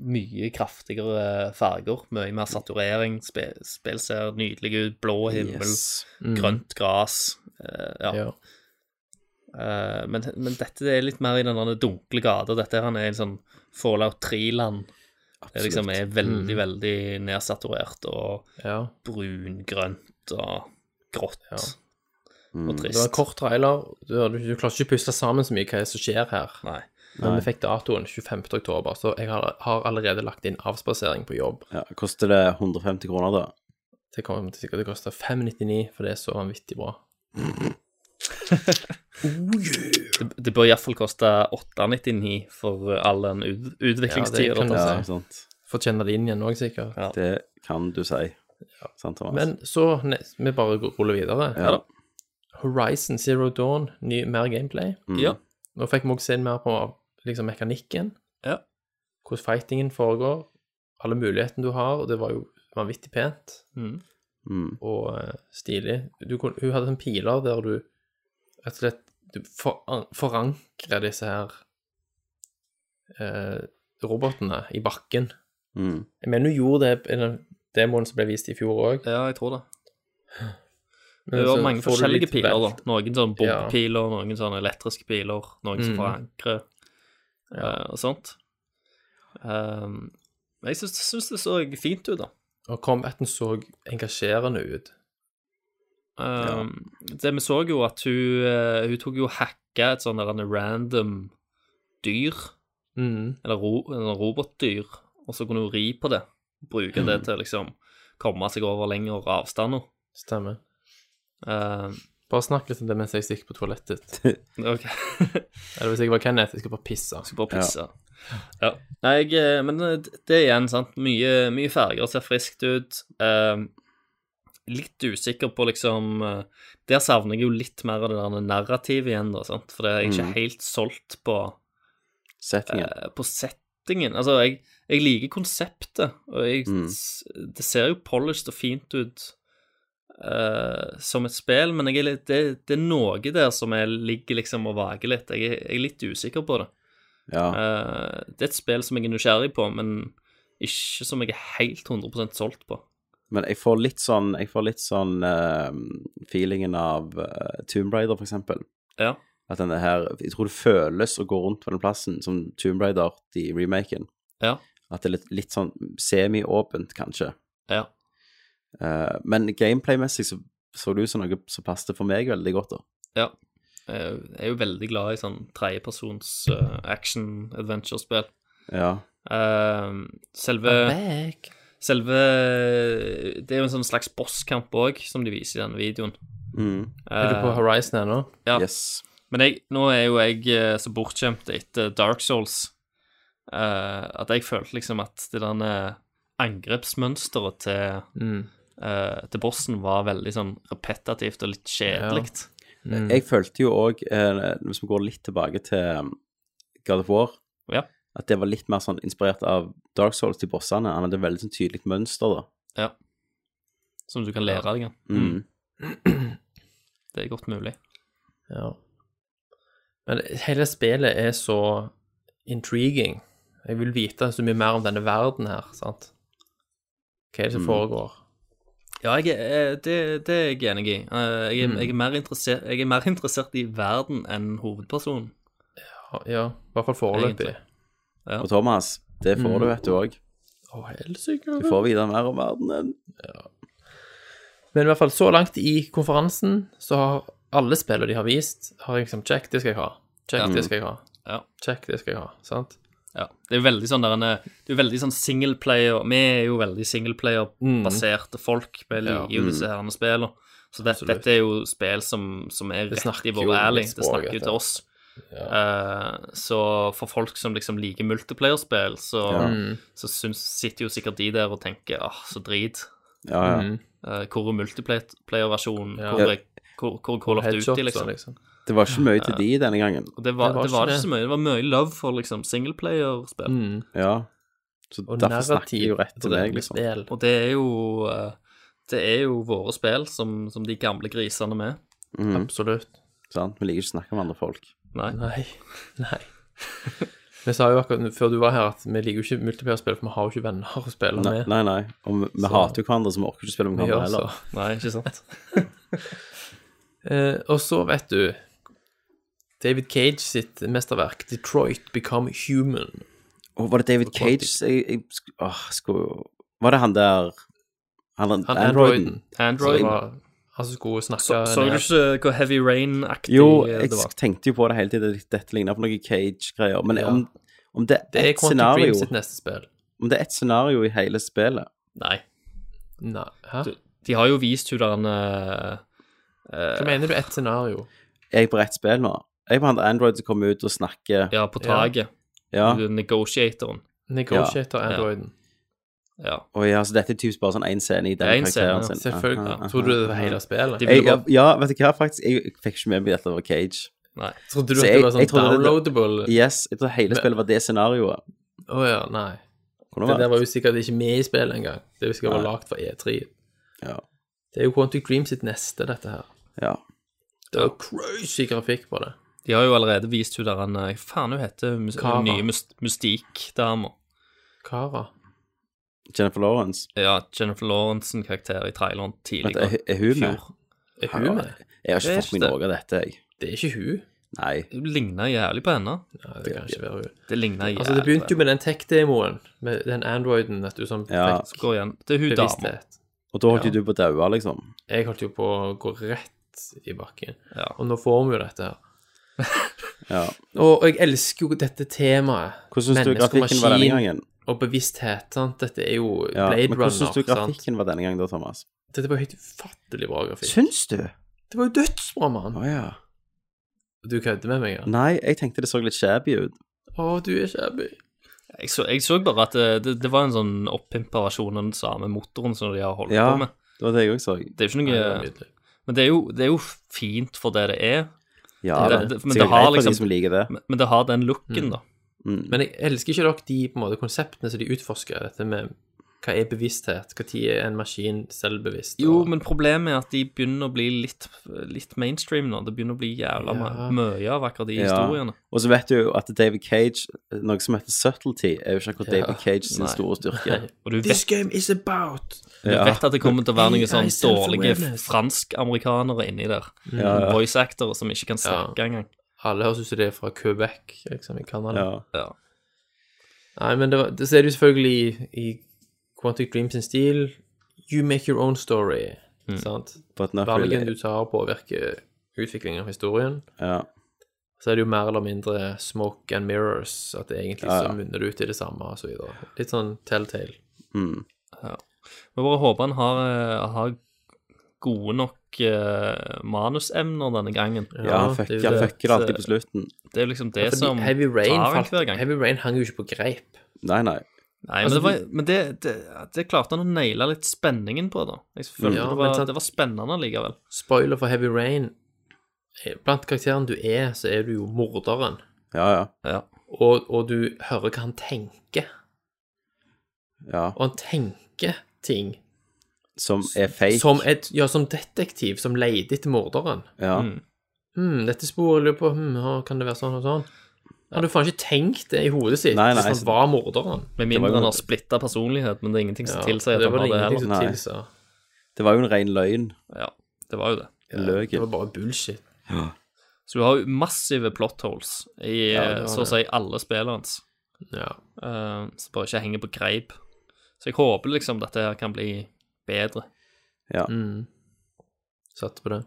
mye kraftigere farger, mye mer saturering. Spill, spill ser nydelig ut. Blå himmel, Yes. Mm. grønt gress. Uh, ja. Ja. Uh, men, men dette er litt mer i den dunkle gata. Dette her er en sånn Fallout 3-land. Det liksom er veldig, veldig nedsaturert og ja. brungrønt og grått Ja. og Det var en kort trailer. Du, du, du klarer ikke å puste sammen så mye hva som skjer her. Nei. Men vi fikk datoen 25. oktober, så jeg har, har allerede lagt inn avspasering på jobb. Ja, Koster det 150 kroner, da? Det kommer til sikkert til å koste 599, for det er så vanvittig bra. Det, det bør iallfall koste 899 for all den ut, utviklingstida. Ja, det kan du tar. Ja, sant. Få kjenne det inn igjen òg, sikkert. Ja. Det kan du si. Sant, Thomas? Men så ne- vi bare ruller videre. ja. Horizon Zero Dawn, ny, mer gameplay. Ja. Nå fikk vi også se mer på liksom, mekanikken, Ja. hvordan fightingen foregår, alle mulighetene du har, og det var jo vanvittig pent Mm. Mm. og uh, stilig. Du, hun hadde en piler der du rett og slett du for, forankrer disse her eh, robotene i bakken. Mm. Jeg mener du gjorde det i den demoen som ble vist i fjor òg. ja, jeg tror det. Det var mange forskjellige piler, da. Noen sånn Ja. noen sånne elektriske piler, noen som Mm. forankrer eh, og sånt. Um, jeg syns, syns det så fint ut, da. Og combaten så engasjerende ut. Um, Det vi så jo at hun, eh, hun tok jo hacka et sånn random dyr, Mm. eller ro, robotdyr, og så kunne hun ri på det. Bruke Mm. det til liksom komme seg over lengre avstander. Stemmer. Uh, Bare snakk litt om det mens jeg stikker på toalettet. OK. Eller hvis jeg var Kenneth, jeg skal bare pisse. Skal bare pisse. Ja. Nei, jeg, eh, men eh, det er igjen, sant. Mye, mye farger ser friskt ut. Eh, litt usikker på liksom eh, Der savner jeg jo litt mer av det der narrativet igjen, da, sant. For det er ikke ikke helt solgt på, Settingen. eh, på settingen. Altså, jeg, jeg liker konseptet, og jeg, Mm. det ser jo polished og fint ut eh, som et spill, men er litt, det, det er noe der som jeg ligger liksom og vager litt. Jeg jeg er litt usikker på det. ja. Eh, det er et spill som jeg er nysgjerrig på, men ikke som jeg er helt 100% solgt på. Men jeg får litt sånn Jeg får litt sånn uh, feelingen av uh, Tomb Raider, for eksempel. Ja. At denne her Jeg tror det føles å gå rundt på den plassen som Tomb Raider i remaken. Ja. At det er litt, litt sånn semi-åpent, kanskje. Ja. Uh, men gameplay-messig så, så det ut som noe som passet for meg veldig godt, da. ja. Jeg er jo veldig glad i sånn tredjepersons uh, action-adventure-spill. Ja. Uh, selve Back. Selve Det er jo en sånn slags bosskamp òg, som de viser i denne videoen. Mm. Er du på Eh, Horizon ennå? Ja. Yes. Men jeg, nå er jo jeg eh, så bortskjemt etter Dark Souls uh, at jeg følte liksom at det der angrepsmønsteret til, Mm. uh, til bossen var veldig sånn repetativt og litt kjedelig. Mm. Jeg følte jo òg, hvis vi går litt tilbake til um, God of War, Ja. At det var litt mer sånn inspirert av Dark Souls til bossene. Han hadde veldig sånn tydelig mønster, da. Ja. Som du kan lære deg. ja. Mm. Det er godt mulig. Ja. Men hele spillet er så intriguing. Jeg vil vite så mye mer om denne verden her, sant? Hva er det som Mm. foregår? Ja, jeg er, det, det er jeg enig i. Eh, Jeg er, jeg, er jeg er mer interessert i verden enn hovedpersonen. Ja, i hvert fall foreløpig. Ja. Og Thomas, det får du, vet du òg. Å, helsike. Du får vite mer om verdenen. Men i hvert fall så langt i konferansen så har alle spillene de har vist, har jeg liksom Check, det skal jeg ha. Check, Ja. det skal jeg ha. Ja. Check, det skal jeg ha. Sant? Ja, det er jo veldig sånn der en- Det er jo veldig sånn singleplayer Vi er jo veldig singleplayer-baserte folk. Vi liker jo disse herrene spillene. Så det, dette er jo spill som, som er Det rett i vår jo Det snakker jo til oss. Eh, så for folk som liksom liker multiplayer-spill, så, ja. så synes, sitter jo sikkert de der og tenker Åh, så drit. Ja, ja. Mm. Eh, hvor er multiplayer-versjonen? Ja. Hvor, er- hvor, hvor er Call of liksom? liksom. Det var ikke mye til de denne gangen. Og det var Det var det, var ikke det. så mye. Det var mye love for liksom singleplayer-spill. Mm. Ja. Så Og derfor snakker de jo rett til meg, deg, liksom. spill. Og det er jo eh, Det er jo våre spill som, som de gamle grisene med. Mm. Absolutt. sant? Vi liker ikke å snakke med andre folk. Nei. Nei. Nei. Vi sa jo akkurat før du var her at vi liker jo ikke multiplayer-spill, for vi har jo ikke venner å spille Nei, med. nei. nei. Og vi, vi Så- hater jo hverandre, så vi orker ikke spille med Vi gjør hverandre så. heller. Nei, ikke sant? Eh, og så, vet du David Cage sitt mesterverk, 'Detroit Become Human'. Og var det David Cage jeg, jeg, sk- åh, skulle, Var det han der Han, Han Androiden? Androiden. Android. som var- Altså skulle snakke Så, så du ikke hvor Heavy Rain-aktig det var? Jo, eh, jeg tenkte jo på det hele tiden. Dette ligner på noe Cage-greier. Men Ja. om, om det Det er ett scenario sitt neste spill. Om det er ett scenario i hele spillet Nei. Nei. Hæ? Du- De har jo vist hvordan eh, Hva mener du ett scenario? Er jeg på rett spill nå? Jeg er på han Android som kommer ut og snakker Ja, på taket. Ja. Ja. Negotiatoren. Negotiator Androiden. Ja. Oh, ja, så dette er typisk bare sånn én scene i den en scene, karakteren ja. sin. Selvfølgelig. Ja. Tror du det var hele spillet? De- Jeg, ja, ja, vet du hva, faktisk, jeg fikk ikke med meg at det var Cage. Nei. Trodde du Så at jeg- det var sånn downloadable? det-? Yes, jeg tror hele spillet var det scenarioet. ja, nei. Det, Det der var jo sikkert ikke med i spillet engang. Det jo sikkert var lagd for E3. Ja. Det er jo Quantic Dream sitt neste, dette her. ja. Det er crazy grafikk på det. De har jo allerede vist hun der en eh, Hva faen hun heter Kara. nye myst Mystikk-dama. Kara. Jennifer Lawrence. Ja, Jennifer Lawrence-karakter i traileren tidligere. er, er hun med? Er hun med? Jeg har ikke fått meg noe av dette, jeg. Det er ikke hun. Nei. Hun ligner jævlig på henne. Ja, det kan ikke være hun. Det ligner jævlig Altså, det begynte jo med den tech-demoen, med den Androiden, vet du, som Ja. fikk Gå igjen. Det er hun dama. Og da holdt Ja. jo du på å daue, liksom. Jeg holdt jo på å gå rett i bakken. Ja. Og nå får vi jo dette her. Ja. Og, og jeg elsker jo dette temaet. Hvordan syns du grafikken var denne gangen? Og bevissthet. sant? Dette er jo Ja, Blade men Runner. hvordan syns du sant? grafikken var denne gangen, da, Thomas? Dette var helt ufattelig bra grafikk. Syns du? Det var jo dødsbra, mann! Oh, ja. Du kødder med meg, ja? Nei, jeg tenkte det så litt shabby ut. Å, du er shabby. Jeg så, jeg så bare at det, det, det var en sånn oppimpa versjon av den samme motoren som de har holdt Ja, på med. Ja, det var det jeg òg så. Det er jo ikke noe Nei, Men det er, jo, det er jo fint for det det er. Ja, Det- det, det- men det har liksom- de som liker det. Men, men det har den looken, da. Mm. Men jeg elsker ikke dere de på en måte konseptene som de utforsker, dette med hva er bevissthet, når er en maskin selvbevisst? Jo, men problemet er at de begynner å bli litt, litt mainstream nå. Det begynner å bli jævla Ja. mye av akkurat de Ja. historiene. Og så vet du jo at David Cage, noe som heter subtlety, er jo ikke akkurat Ja. David Cage sin Nei. store styrke. Og du This game is about du Ja. vet at det kommer til å være noen sånn dårlige fransk-amerikanere inni der. Ja, ja. Voice actors som ikke kan snakke engang. Alle høres ut som det er fra Quebec, liksom, i Canada. Ja. Ja. Nei, men det, var, det er jo selvfølgelig i, i Quantic Dream sin stil You make your own story, sant? But really. Du tar påvirker utviklingen av historien. Ja. Så er det jo mer eller mindre smoke and mirrors, at det egentlig Ja, ja. så munner det ut i det samme, og så videre. Litt sånn telltale. Mm. Vi bare håper han har, eh, har gode nok uh, manusemner denne gangen. Ja, han det er fucker han det. alltid på slutten. Det er jo liksom det ja, som Heavy Rain, tar falt, hver gang. Heavy Rain hang jo ikke på greip. Nei, nei. Nei, men, Altså, det, var, men det, det, det klarte han å naile litt spenningen på, da. Jeg følte Ja, det, men var, sant- det var spennende likevel. Spoiler for Heavy Rain. eh, Blant karakterene du er, så er du jo morderen. Ja, ja. Ja. Og, og du hører hva han tenker. ja. Og han tenker ting Som er fake. som, et, ja, som detektiv som leter etter morderen. Ja. Mm. Hm, dette sporer lurer på hm, ja, Kan det være sånn og sånn? Han hadde faen ikke tenkt det i hodet sitt Nei, nei, hvis han var morderen. Med mindre jo- han har splitta personlighet, men det er ingenting som Ja, tilsier at det han var har det heller. Nei. Det var jo en ren løgn. Ja, det var jo det. Løgen. Det var bare bullshit. Så du har jo massive plot holes i Ja, eh, så å si alle spillene hans, Ja. Uh, som bare ikke henger på greip. Så jeg håper liksom dette her kan bli bedre. Ja. Mm. Satt på det.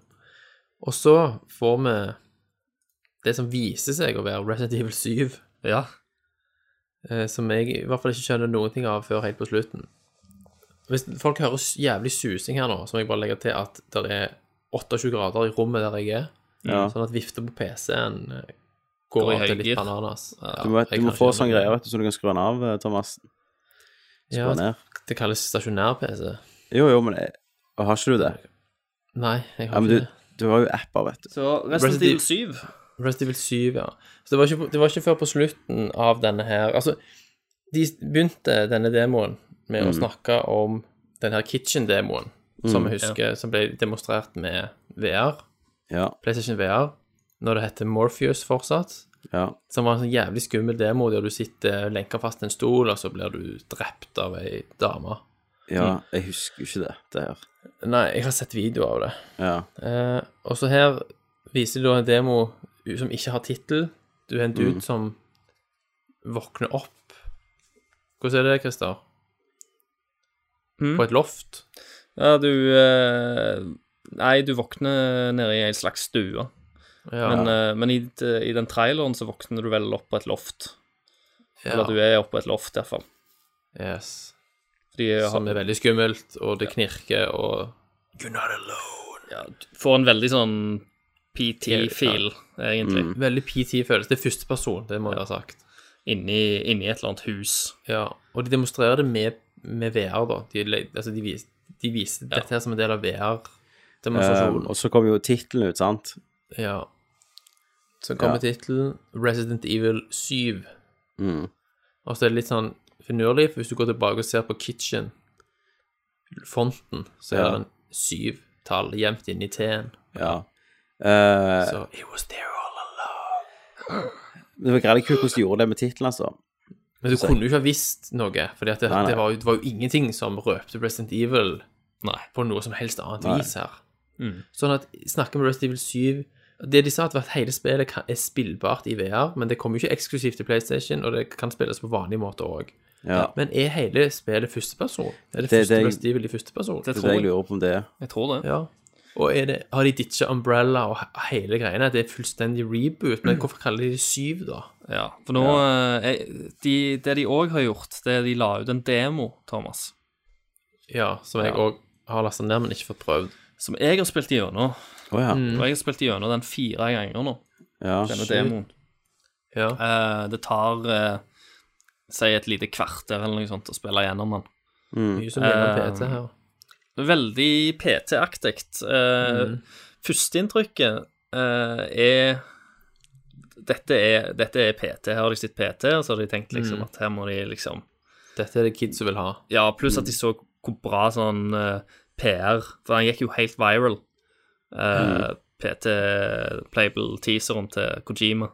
Og så får vi det som viser seg å være Resident Evil 7, Ja. eh, som jeg i hvert fall ikke skjønner noen ting av før helt på slutten. Hvis folk hører jævlig susing her nå, så må jeg bare legge til at det er 28 grader i rommet der jeg er, Ja. sånn at vifter på PC-en eh, går, i av til litt bananas. Ja, Du må, du må få sånn greier, vet du, så du kan skru den av, eh, Thomas. Skru Ja, ned. det kalles stasjonær-PC. Jo, jo, men jeg, har ikke du det? Nei, jeg Ja, har men ikke du, det. du har jo apper, vet du. Så Resident Evil 7 Resident Evil 7, ja. Så det var, ikke, det var ikke før på slutten av denne her Altså, de begynte denne demoen med Mm. å snakke om den her Kitchen-demoen, som jeg husker, som ble demonstrert med VR, Ja, PlayStation VR, når det heter Morpheus fortsatt. ja. Som var en sånn jævlig skummel demo der du sitter lenka fast til en stol, og så blir du drept av ei dame. Ja, jeg husker jo ikke det, det her. Nei, jeg har sett video av det. Ja. Eh, og så her viser de da en demo som ikke har tittel. Du er en dude som våkner opp Hvordan er det, Christer? Mm. På et loft? Ja, du eh, Nei, du våkner nede i ei slags stue. Ja. Men, eh, men i, i den traileren så våkner du vel opp på et loft. ja. Eller du er oppe på et loft, iallfall. Yes. Fordi Som er veldig skummelt, og det knirker, og You're ja, du får en veldig sånn PT-fil, egentlig, Veldig PT-følelse. Det er første person, det må jeg ha sagt. inni, inni et eller annet hus. Ja, og de demonstrerer det med, med VR, da. De, altså, de, vis, de viser dette her som en del av Um, VR-demonstrasjonen. og så kommer jo tittelen ut, sant? ja. Så kommer Ja. tittelen Resident Evil 7. Mm. Og så er det litt sånn finurlig, for hvis du går tilbake og ser på Kitchen, fonten, så er Ja. det en syvtall gjemt inni T-en. Ja. Eh, Så It was there all along. det var greit kult hvordan de gjorde det med tittelen, altså. Men du kunne jo ikke ha visst noe, for det, det, var jo- det var jo ingenting som røpte Resident Evil Nei. på noe som helst annet Nei. vis her. Sånn at snakker med Resident Evil 7 Det de sa, var at hele spillet er spillbart i VR, men det kommer jo ikke eksklusivt til PlayStation, og det kan spilles på vanlig måte òg. Ja. Men er hele spillet førsteperson? Er det, Det- første det- Resident Evil i førsteperson? Det Det tror det jeg jeg. lurer på om det er. Jeg tror det. Ja. Og er det, har de ditcha Umbrella og hele greiene? Det er fullstendig reboot, men hvorfor kaller de det syv, da? Ja, for nå ja. er- de, Det de òg har gjort, det er de la ut en demo, Thomas, Ja, som jeg òg har lasta ned, men ikke fått prøvd. som jeg har spilt gjennom. Oh, ja. Og jeg har spilt gjennom den fire ganger nå, ja. denne demoen. Ja. Uh, det tar eh, Si et lite kvarter eller noe sånt og spille gjennom den. Mye som gjelder uh, PT her. Veldig PT-aktig. Uh, Førsteinntrykket uh, er dette, er dette er PT. Her har de sett PT, og så har de tenkt liksom at her må de liksom Dette er det kids som vil ha. Ja, pluss at de så hvor bra sånn uh, PR For han gikk jo helt viral. Uh, PT Playable-teaseren til Kojima.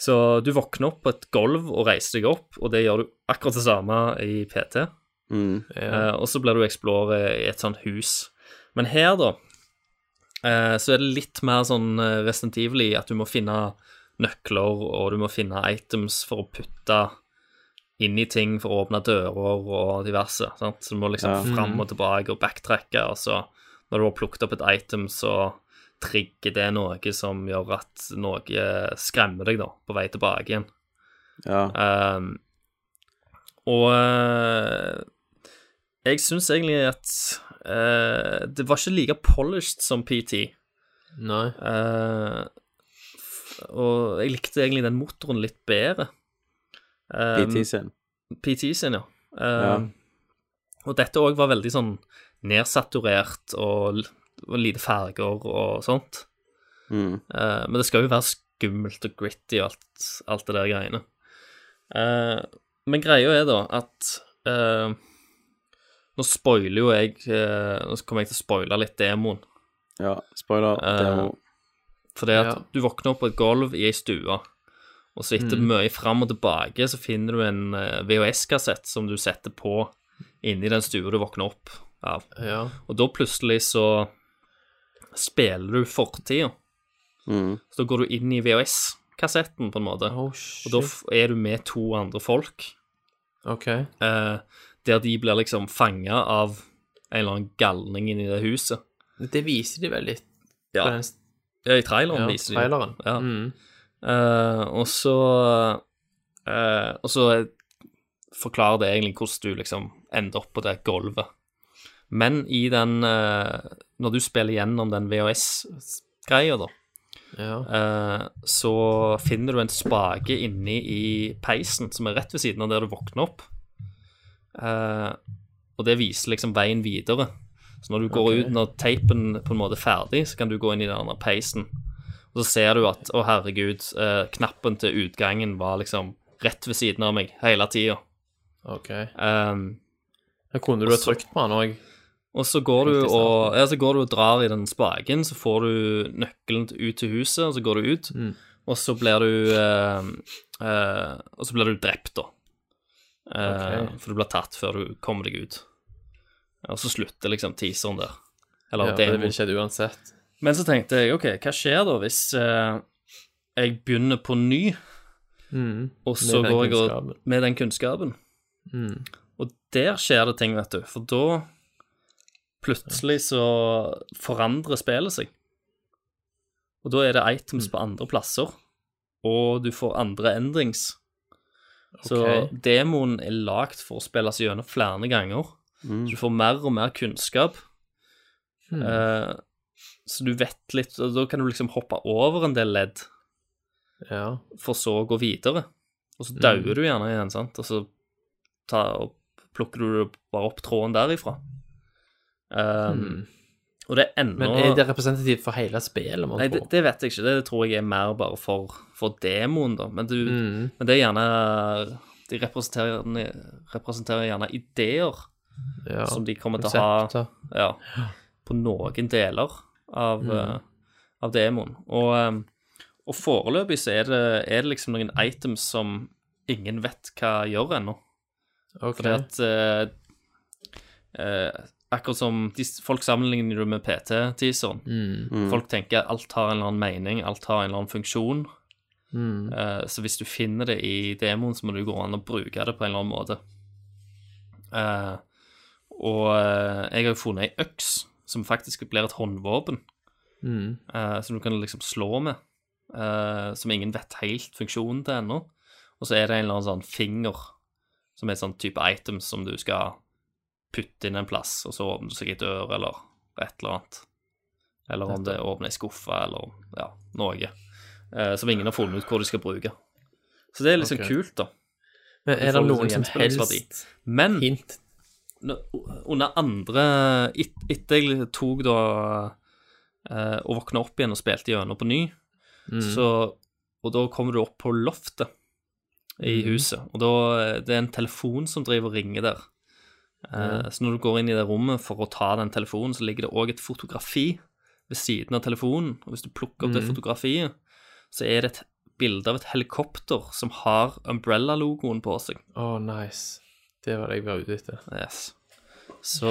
Så du våkner opp på et gulv og reiser deg opp, og det gjør du akkurat det samme i PT. Mm. Eh, og så blir du explorer i et sånt hus. Men her, da, eh, så er det litt mer sånn eh, Resident Evil i at du må finne nøkler, og du må finne items for å putte inn i ting for å åpne dører og diverse. Sant? Så du må liksom Ja. fram og tilbake og backtracke, og så når du har plukket opp et item, så trigger det noe som gjør at noe skremmer deg da, på vei tilbake igjen. ja. Um, og uh, jeg syns egentlig at uh, det var ikke like polished som PT. Nei. Uh, og jeg likte egentlig den motoren litt bedre. Um, PT sin. PT sin, ja. Ja. Um, Og dette òg var veldig sånn nedsaturert og, og lite farger og sånt. Mm. Uh, men det skal jo være skummelt og gritty og alt, alt det der greiene. Uh, men greia er da at uh, Nå spoiler jo jeg Nå kommer jeg til å spoile litt demoen. Ja. Spoiler. Demo. For det at Ja. du våkner opp på et gulv i ei stue, og så etter mye fram og tilbake, så finner du en VHS-kassett som du setter på inni den stua du våkner opp av. Ja. Og da plutselig så spiller du fortida. Mm. Så da går du inn i VHS-kassetten, på en måte. Oh, Og da er du med to andre folk, OK. eh, der de blir liksom fanga av en eller annen galning inni det huset. Det viser de vel litt Ja, ja i traileren ja, viser de traileren. Ja. Mm. Eh, og så eh, Og så forklarer det egentlig hvordan du liksom ender opp på det gulvet. Men i den eh, Når du spiller gjennom den VHS-greia, da, Ja. eh, så finner du en spake inni i peisen som er rett ved siden av der du våkner opp. Eh, og det viser liksom veien videre. Så når du går okay. ut, når teipen på en måte er ferdig, så kan du gå inn i den andre peisen. Og så ser du at å herregud, knappen til utgangen var liksom rett ved siden av meg hele tida. OK. Um, kunne du ha trykt på den òg. Og så går, du og, ja, så går du og drar i den spaken, så får du nøkkelen ut til huset, og så går du ut. Mm. Og så blir du eh, eh, Og så blir du drept, da. Eh, okay. For du blir tatt før du kommer deg ut. Og så slutter liksom teaseren der. Eller Ja, det demoen. ville skjedd uansett. Men så tenkte jeg OK, hva skjer da hvis eh, jeg begynner på ny, Mm. og så går jeg og. Med den kunnskapen. Mm. Og der skjer det ting, vet du. For da plutselig så forandrer spillet seg. Og da er det items på andre plasser, og du får andre endrings Så Ok. demoen er lagd for å spilles gjennom flere ganger. Så du får mer og mer kunnskap. Eh, så du vet litt, og da kan du liksom hoppe over en del ledd, Ja. for så å gå videre. Og så dauer du gjerne igjen, sant, og så tar, plukker du bare opp tråden derifra. Um, Og det er ennå Men er det representativt for hele spillet? Nei, det, det vet jeg ikke. Det tror jeg er mer bare for, for demoen, da. Men, du, Mm. men det er gjerne De representerer, representerer gjerne ideer ja. som de kommer til å ha ja, på noen deler av, eh, av demoen. Og, eh, og foreløpig så er det, er det liksom noen items som ingen vet hva gjør ennå. Okay. Fordi at uh, eh, Akkurat som de, folk sammenligner det med PT-teaseren. Mm. Folk tenker alt har en eller annen mening, alt har en eller annen funksjon. Mm. Uh, så hvis du finner det i demoen, så må du gå an og bruke det på en eller annen måte. Uh, og uh, jeg har jo funnet ei øks som faktisk blir et håndvåpen, Mm. som du kan liksom slå med, som ingen vet helt funksjonen til ennå. Og så er det en eller annen sånn finger, som er et sånn type item som du skal putte inn en plass, og så åpner det seg ei dør, eller et eller annet. Eller om det åpner ei skuffe, eller ja, noe. Eh, som ingen har funnet ut hvor de skal bruke. Så det er liksom okay. kult, da. Men er det noen som helst Men hint Men under andre et, Etter jeg tok da eh, og våkna opp igjen og spilte gjennom på ny, så Og da kommer du opp på loftet i huset, og da det er en telefon som driver og ringer der. Eh, Så når du går inn i det rommet for å ta den telefonen, så ligger det òg et fotografi ved siden av telefonen. Og hvis du plukker opp det fotografiet, så er det et bilde av et helikopter som har Umbrella-logoen på seg. Å, nice. Det var det jeg var ute etter. Yes. Så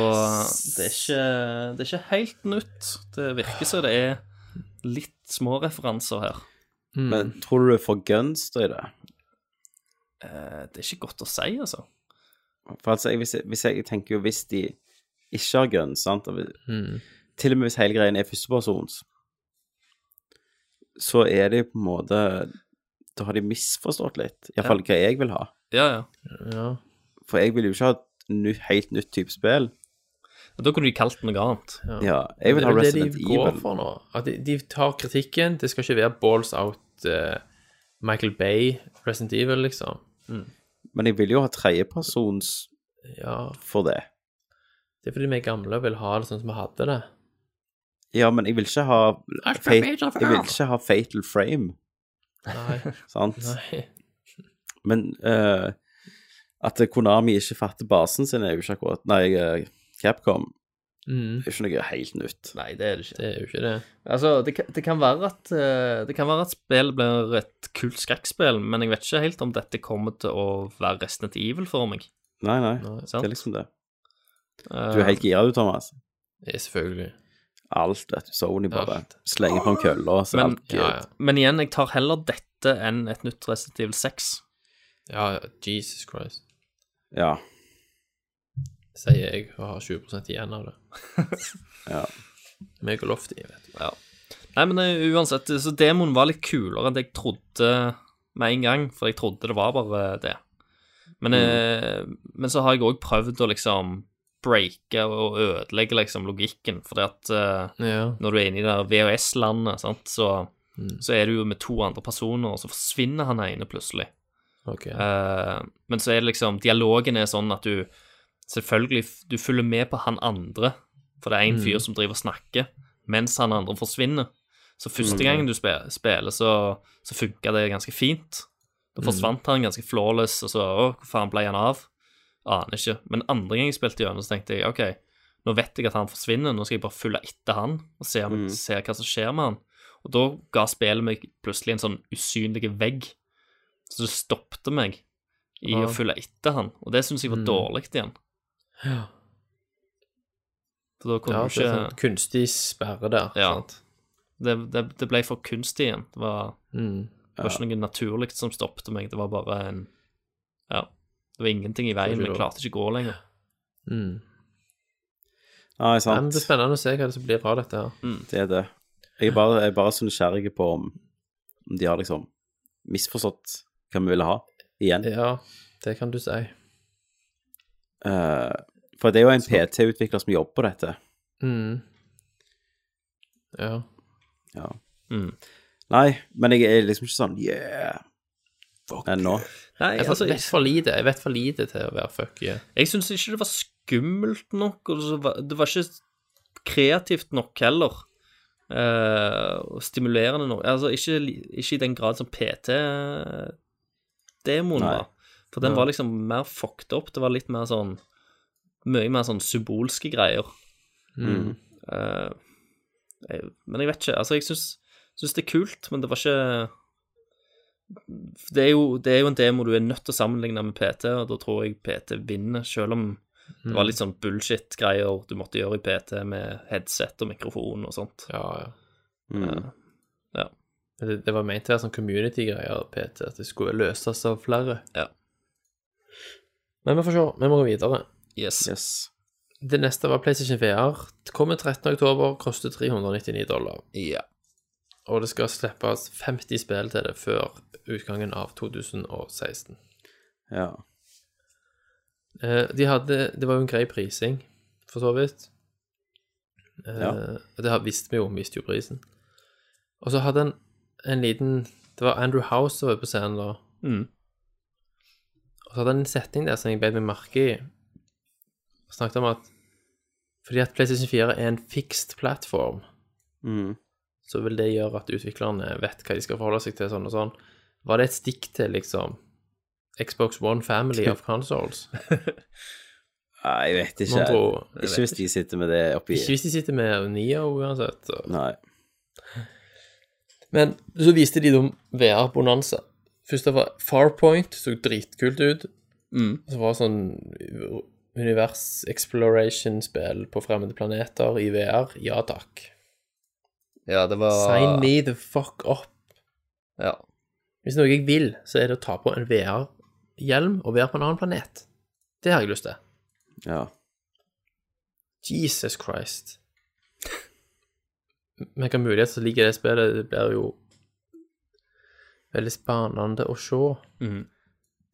det er, ikke, det er ikke helt nytt. Det virker som det er litt små referanser her. Men tror du du får gunst i det? Eh, Det er ikke godt å si, altså. For altså, jeg, hvis, jeg, hvis jeg tenker jo hvis de ikke har guns, sant og Mm. Til og med hvis hele greien er førstepersons, så er de på en måte Da har de misforstått litt. Iallfall hva jeg vil ha. Ja, ja. Ja. For jeg vil jo ikke ha et ny, helt nytt type spill. Da kunne de kalt det noe annet. Ja, jeg vil det ha er jo det Resident de går Evil. for nå. At de, de tar kritikken. Det skal ikke være balls out uh, Michael Bay, Resident Evil, liksom. Men jeg vil jo ha tredjepersons Ja, for det. det er fordi vi er gamle og vil ha det sånn som vi hadde det. Ja, men jeg vil ikke ha Fate, Jeg vil ikke ha Fatal Frame, Nei. sant? Nei. Men uh, at Konami ikke fatter basen sin, er jo ikke akkurat Nei, eh, Capcom Mm. er jo ikke noe helt nytt. Nei, det er det ikke. Det er jo ikke det. Altså, det, det kan være at eh, Det kan være at spillet blir et kult skrekkspill, men jeg vet ikke helt om dette kommer til å være Resident Evil for meg. Nei, nei, Nei, det er liksom det. Eh, Du er helt gira, du, Thomas. Det er selvfølgelig. Alt, vet du. Sony bare Alt. slenger på en kølle, og så er Men- alt. Ja, ja. Men igjen, jeg tar heller dette enn et nytt Resident Evil 6. Ja, Jesus Christ. Ja. Sier jeg og har 20% igjen av det. ja. Meg og Lofty, vet du. Ja. Nei, men eh, uansett, så demoen var litt kulere enn det jeg trodde med en gang, for jeg trodde det var bare det. Men, eh, men så har jeg òg prøvd å liksom breake og ødelegge liksom logikken, fordi at eh, Ja. når du er inne i det VHS-landet, så, så, så er du jo med to andre personer, og så forsvinner han ene plutselig. Ok. Eh, men så er det liksom Dialogen er sånn at du selvfølgelig Du følger med på han andre, for det er en fyr som driver og snakker, mens han andre forsvinner. Så første gangen du spiller, så, så funka det ganske fint. Da forsvant han ganske flawless, og så Å, hvor faen ble han av? Aner ikke. Men andre gang jeg spilte gjennom, så tenkte jeg OK, nå vet jeg at han forsvinner, nå skal jeg bare følge etter han og se, om, se hva som skjer med han. Og da ga spillet meg plutselig en sånn usynlig vegg. Så det stoppte meg i Ja. å følge etter han, og det syns jeg var dårlig igjen. Ja. For da kunne Ja, du det er ikke sånn kunstig sperre der. Ja. Sant? det, det, det ble for kunstig igjen. Det var, Mm. det var ikke noe naturlig som stoppet meg. Det var bare en Ja. Det var ingenting i veien. Vi klarte ikke å gå lenger. Mm. Nei, sant. men det er spennende å se hva det som blir av dette her. Det er det. Jeg er bare, jeg er bare så nysgjerrig på om, om de har liksom misforstått hva vi ville ha, igjen. Ja, det kan du si. Eh, for det er jo en PT-utvikler som jobber på dette. Mm. Ja. Ja. Mm. Nei, men jeg er liksom ikke sånn yeah ennå. Nei, Jeg altså, vet for lite. Jeg vet for lite til å være fuck yeah. jeg syns ikke det var skummelt nok, og det var ikke kreativt nok heller. Uh, og stimulerende nok. Altså, ikke, ikke i den grad som PT-demoen var. For den var liksom mer fucked up. Det var litt mer sånn Mye mer sånn symbolske greier. Mm. Uh, jeg, men jeg vet ikke. Altså, jeg syns, syns det er kult, men det var ikke det er, jo, det er jo en demo du er nødt til å sammenligne med PT, og da tror jeg PT vinner, selv om det var litt sånn bullshit-greier du måtte gjøre i PT med headset og mikrofon og sånt. Ja, ja. Mm. Ja. Det, det var ment til å være sånn community-greier, PT, at det skulle løses av flere. Ja. Men vi får se. Vi må gå videre. Yes. Yes. Det neste var PlayStation VR. Det kommer 13. oktober, koster 399 dollar. Ja. Og det skal slippes 50 spill til det før utgangen av 2016. Ja. Eh, de hadde Det var jo en grei prising, for så vidt. Eh, Ja. Det visste vi jo, vi visste jo prisen. Og så hadde han en liten Det var Andrew House som var på scenen da. Mm. Og så hadde han en setning der som jeg bet meg merke i. Snakket om at fordi at PlayStation 4 er en fixed plattform, Mm. så vil det gjøre at utviklerne vet hva de skal forholde seg til, sånn og sånn. Var det et stikk til liksom Xbox One Family of Consoles? Nei, jeg vet ikke. Man jeg Ikke hvis de sitter med det oppi Ikke hvis de sitter med Nio uansett. Så. Nei. Men så viste de dem VR-bonanza. Først var Farpoint, så dritkult ut. Mm. Så var det sånn univers exploration-spill på fremmede planeter i VR. Ja takk. Ja, det var Sign me the fuck up. Ja. Hvis noe jeg vil, så er det å ta på en VR-hjelm og være på en annen planet. Det har jeg lyst til. Ja. Jesus Christ. Men hvilken mulighet som ligger i det spillet, det blir jo veldig spennende å se.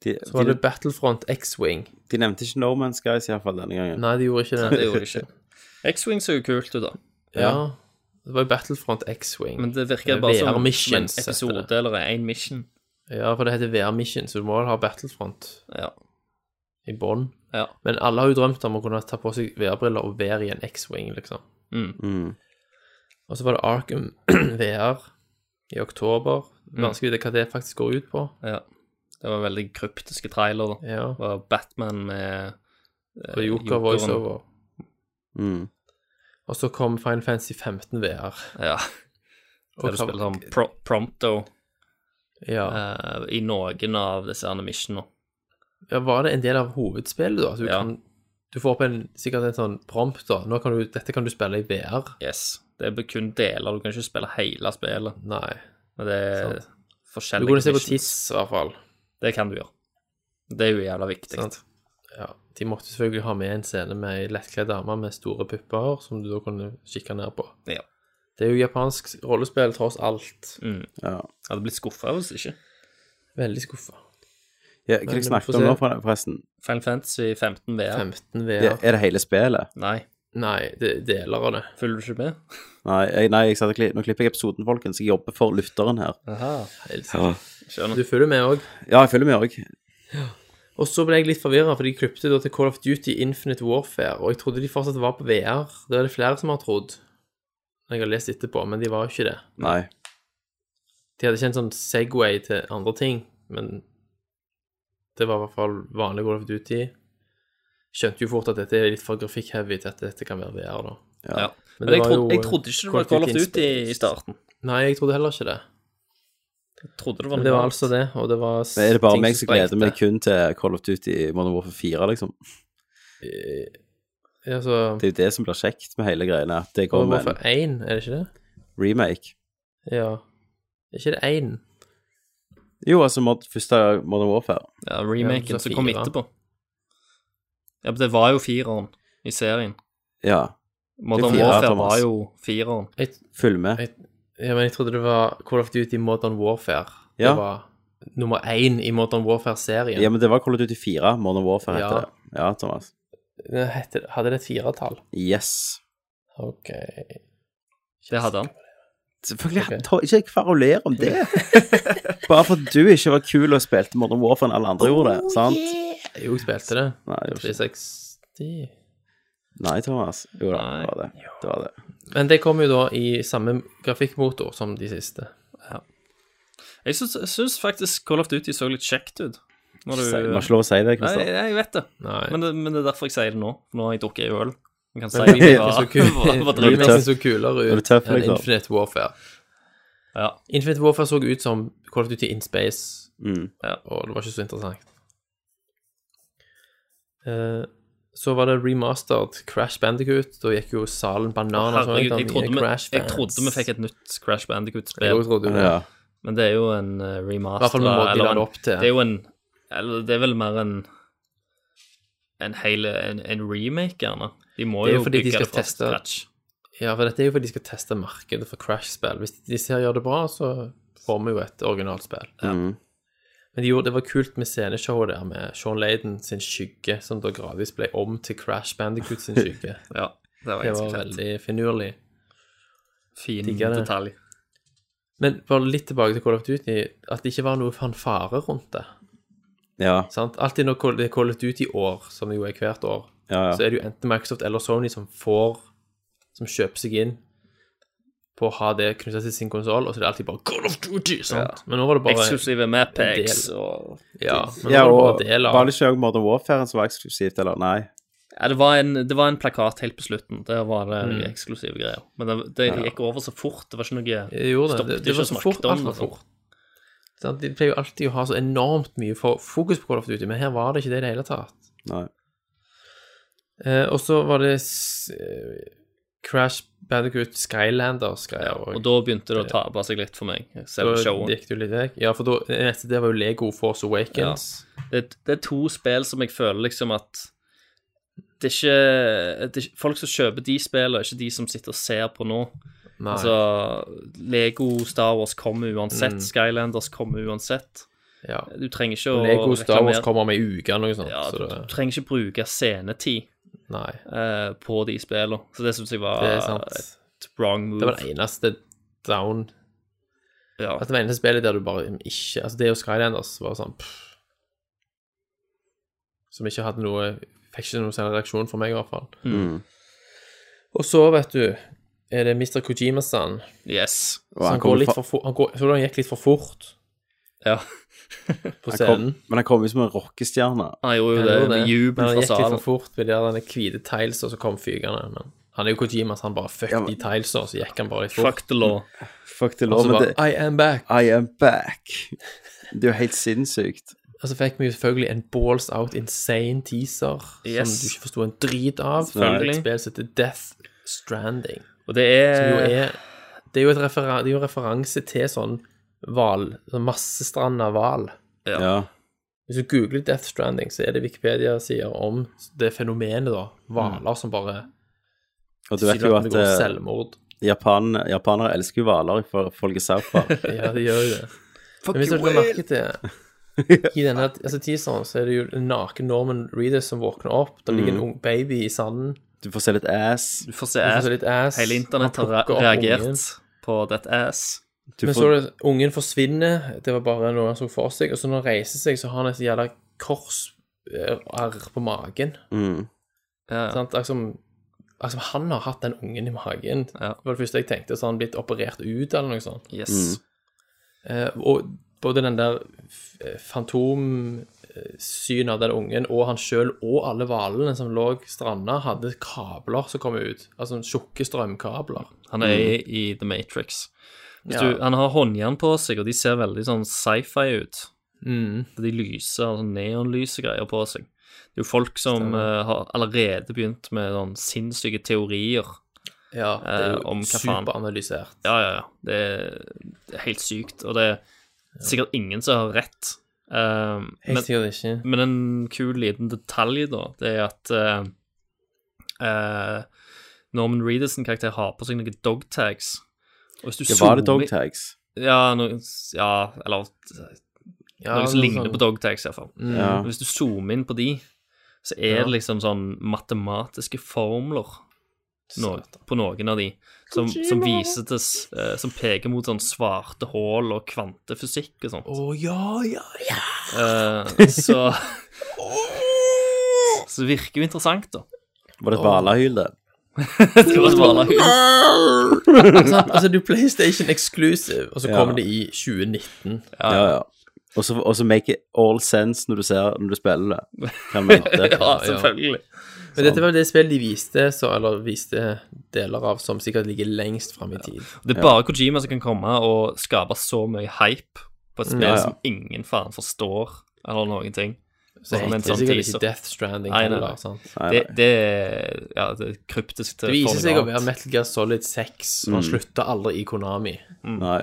De, Så var de, det Battlefront X-Wing. De nevnte ikke No Man's Skies iallfall denne gangen. Nei, de gjorde ikke Det det. gjorde det ikke. X-Wing så jo kult ut, da. Ja, det var jo Battlefront X-Wing. Men det virker bare som, som en episode eller en mission. Ja, for det heter VR Mission, så du må vel ha Battlefront Ja. i bånn. Ja. Men alle har jo drømt om å kunne ta på seg VR-briller og være i en X-Wing, liksom. Mm. Og så var det Arkham VR i oktober. Vanskelig å vite hva det faktisk går ut på. ja. Det var veldig kryptiske trailer. da. Ja. Det var Batman med Og Joker voiceover. Mm. Og så kom Final Fantasy 15 VR. Ja. Der du spiller sånn pro prompto Ja. eh, i noen av disse animationene. ja, var det en del av hovedspillet, da? At du, Ja. kan, du får opp en, sikkert en sånn prompt, da. Nå kan du, dette kan du spille i VR. Yes. Det er kun deler, du kan ikke spille hele spillet. Nei. Men det er Sant. Du kunne se på tiss, i hvert fall. Det kan du gjøre. Det er jo jævla viktig. Sant. Ja. De måtte selvfølgelig ha med en scene med ei lettkledd dame med store pupper, som du da kunne kikke ned på. Ja. Det er jo japansk rollespill, tross alt. Mm. Ja. Hadde blitt skuffa hvis ikke. Veldig skuffa. ja. Hva Men snakket får om nå, for- forresten? Final Fantasy 15 VR. 15 VR. VR. er det hele spillet? Nei, Nei, det er deler av det. følger du ikke med? Nei, jeg, nei jeg satte, nå klipper jeg episoden, folkens. Jeg jobber for lytteren her. Aha. Helt Ja, Skjønner. Du følger med òg. ja jeg følger med òg. Og så ble jeg litt forvirra, for de klippet da til Call of Duty Infinite Warfare, og jeg trodde de fortsatt var på VR. Det er det flere som har trodd, jeg har lest etterpå, men de var jo ikke det. Nei. De hadde ikke en sånn Segway til andre ting, men det var i hvert fall vanlig Call of Duty. Skjønte jo fort at dette er litt for grafikk-heavy til at dette kan være VR, da. Ja. Men Men jeg, trodde, jo, jeg trodde ikke det var Call of Duty i starten. Nei, jeg trodde heller ikke det. Jeg trodde det var Men noe det var annet. altså det, og det var Men er det bare ting meg som sprengte. gleder meg kun til Call of Duty Modern Warfare 4, liksom? Ja, Altså, Det er jo det som blir kjekt med hele greiene, at det Call med Hvorfor en 1, er det ikke det? remake. Ja. Er ikke det 1? Jo, altså mod, første Modern Warfare. Ja, Ja, remaken så som kom fire. etterpå. Ja, men det var jo fireren i serien. Ja. Modern er fire, Warfare Thomas. var jo fireren. Jeg, Følg med. jeg, ja, men jeg trodde det var Call of Duty Modern Warfare. Ja. Det var nummer én i Modern Warfare-serien. Ja, men det var Call of Duty 4. Modern Warfare heter Ja. det. Ja, Thomas. Det hette- Hadde det et firetall? Yes. OK. Det hadde han. Selvfølgelig. okay. Ta, ikke kveruler om det. Bare for at du ikke var kul og spilte Modern Warfare enn alle andre gjorde det. sant? Jo, jeg spilte det. Nei, det 360 Nei, Thomas. Jo da, det var det. Det var det. Men det kommer jo da i samme grafikkmotor som de siste. Jeg syns, jeg syns faktisk Call of Duty så litt kjekt ut. Når du, Det var ikke lov å si det, Nei, Kristian. jeg vet det. Men, det. men det er derfor jeg sier det nå. Nå har jeg drukket ei øl. Jeg kan si det var, så, kul, var, var Remaken så kulere Er ut tøff, enn liksom? Infinite Warfare. Ja. Infinite Warfare så ut som Call of Duty in Space, Mm. og det var ikke så interessant. Eh, så var det remastered Crash Bandicoot. Da gikk jo salen bananas. og Herregud, jeg trodde, vi, jeg trodde vi fikk et nytt Crash Bandicoot-spill, Jeg trodde det. Ja. men det er jo en uh, remaster. fall eller en- det. Det er jo en Eller det er vel mer en En hele, En, en remake, gjerne. De må jo jo bygge de det fra teste- scratch. Ja, for dette er jo fordi de skal teste markedet for Crash-spill. Hvis de ser gjør det bra, så får vi jo et originalt spill. Mm. Men de gjorde, det var kult med sceneshowet der med Sean Layden sin skygge, som da gradvis ble om til Crash Bandicoot sin skygge. Ja, det var Det var veldig finurlig. Fin digger det. detalj. Men bare litt tilbake til Call of Duty, at det ikke var noe fanfare rundt det. Ja, sant? Alltid når det er Call of Duty-år, som det jo er hvert år, ja, så er det jo enten Microsoft eller Sony som får Som kjøper seg inn på å ha det knytta til sin konsoll, og så er det alltid bare Call of Duty, sant? Men nå var det bare Eksklusive Mapex og Ja, men nå ja var det bare del av var det ikke også Modern Warfare som var eksklusivt, eller? Nei. Ja, det var, en, det var en plakat helt på slutten. Der var det Mm. eksklusive greier. Men det, det gikk over så fort. Det var ikke noe Jeg gjorde det. Det, det var så fort, altfor fort. Sant? De pleier jo alltid å ha så enormt mye fokus på Call of Duty, men her var det ikke det i det hele tatt. Nei. Eh, og så var det eh, Crash Bandicoot Skylanders-greier. Og da begynte det å tape seg litt for meg, Selv Da showen. gikk du litt vekk. Ja, for da, det neste det var jo Lego Force Awakens. Det, det er to spill som jeg føler liksom at det er ikke det er, ikke- Folk som kjøper de spillene, er ikke de som sitter og ser på nå. Nei. Altså, Lego Star Wars kommer uansett. Mm. Skylanders kommer uansett. ja. Du trenger ikke å Lego Star Wars kommer om ei uke eller noe sånt. Ja, så du, du trenger ikke bruke scenetid eh, på de spillene. Så det syns jeg var det er sant. et wrong move. Det var det eneste down ja. At det var eneste spillet der du bare ikke Altså, det og Skylanders var sånn pff, Som ikke hadde noe Fikk ikke noen særlig reaksjon for meg, i hvert fall. Mm. Og så, vet du, er det Mr. Kojima-san. Yes. Så han, han, går litt for, for han går, Så han gikk litt for fort Ja. på scenen. kom. Men han kom jo som en rockestjerne. Han gjorde jo det, det gjorde med Men jubel han gikk litt for fort med de der hvite tilesa som kom fygende. Men han er jo Kojima, så han bare fuck Ja, men- de tilesa, så gikk han bare litt fort. Fuck the law. Fuck the Og law, så men bare det I am back. I am back. Det er jo helt sinnssykt. Og så fikk vi jo selvfølgelig en balls out insane teaser Yes. som du ikke forsto en drit av. Selvfølgelig. Et spill som heter Death Stranding. Og det Som jo er er Det er jo, det er jo referanse til sånn hval, massestranda hval. Ja. Ja. Hvis du googler Death Stranding, så er det Wikipedia-sider om det fenomenet, da. Hvaler som bare Og du vet jo at det eh, selvmord. Japan, japanere elsker jo hvaler for folket South Ja, de gjør jo det. Men hvis dere har merke til I denne altså, teaseren så er det jo en naken Norman Reedus som våkner opp. Det ligger en ung baby i sanden. Du får se litt ass. Du får se Du får se litt ass. Hele internett har reagert ungen. på that ass. Du Men så er det ungen forsvinner. Det var bare noe han så for seg. Og så når han reiser seg, så har han et jævla korsarr på magen. mm. Ja, ja. Sant? Altså, altså, han har hatt den ungen i magen. Ja. Det var det første jeg tenkte. Så har han blitt operert ut, eller noe sånt. Yes. Eh, og både den der f- fantomsynet av den ungen, og han sjøl og alle hvalene som lå stranda, hadde kabler som kom ut. Altså tjukke strømkabler. Han er i, i The Matrix. Ja. du, han har håndjern på seg, og de ser veldig sånn sci-fi ut. Mm. De lyser, sånn neonlysegreier på seg. Det er jo folk som uh, har allerede begynt med sånn sinnssyke teorier. Ja, det er Eh, jo uh, superanalysert. Ja, ja, ja. Det er, det er helt sykt. Og det er sikkert ingen som har rett. Uh, Helt men, sikkert ikke. men en kul liten detalj, da, det er at uh, Norman Reedus sin karakter har på seg noen dogtags. Og hvis du Det var det dog tags. Ja, noe, ja eller Ja, noe som ligner sånn- på dogtags, iallfall. Ja. Hvis du zoomer inn på de, så er det liksom sånn matematiske formler no, på noen av de, som, som viser til eh, Som peker mot sånn svarte hull og kvantefysikk og sånt. Å ja, ja, ja. Uh, så Så det virker jo interessant, da. Var det et hvalahyl, det? Det var bare la- altså, altså, du er PlayStation exclusive, og så Ja. kommer det i 2019. Ja, ja. Og så- Og så make it all sense når du ser Når du spiller det. Hva han mente. Ja, selvfølgelig. Men dette var det spillet de viste, så, eller viste deler av, som sikkert ligger lengst fram i tid. Det er bare Kojima som kan komme og skape så mye hype på et spill Ja, ja. som ingen faen forstår, eller noen ting. Så Som en heter det sånn sikkert ikke Death Stranding Nei, nei, heller. nei. sant? Nei, Det, det Ja, det er kryptisk til Det viser seg å være. Metal Gear Solid 6, og han slutter aldri i Konami. Nei,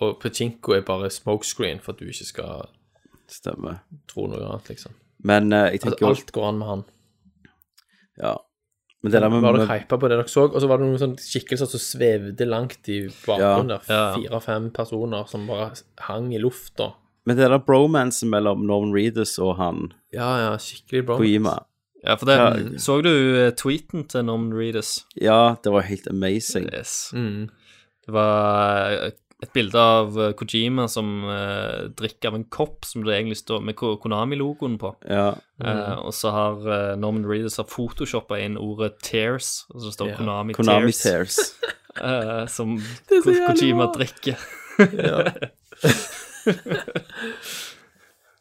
Og Pachinko er bare smokescreen for at du ikke skal Stemme. tro noe annet, liksom. Men eh, jeg Altså, tenker altså, alt går an med han. Ja. Men det der med, Var dere hypa på det dere så? Og så var det noen sånne skikkelser som svevde langt i bakgrunnen der. Ja. Fire-fem personer som bare hang i lufta. Men det der bromansen mellom Norman Reedus og han Ja, ja, skikkelig bromance. Kojima Ja, for det Ja. Så du eh, tweeten til Norman Reedus? Ja, det var helt amazing. Yes. Mm. Det var eh, et bilde av eh, Kojima som eh, drikker av en kopp som det egentlig står med Konami-logoen på. Ja. Eh, og så har eh, Norman Reedus har photoshoppa inn ordet 'tears', og så står Ja. Konami, Konami Tears, Tears. eh, som Ko- Kojima drikker. Men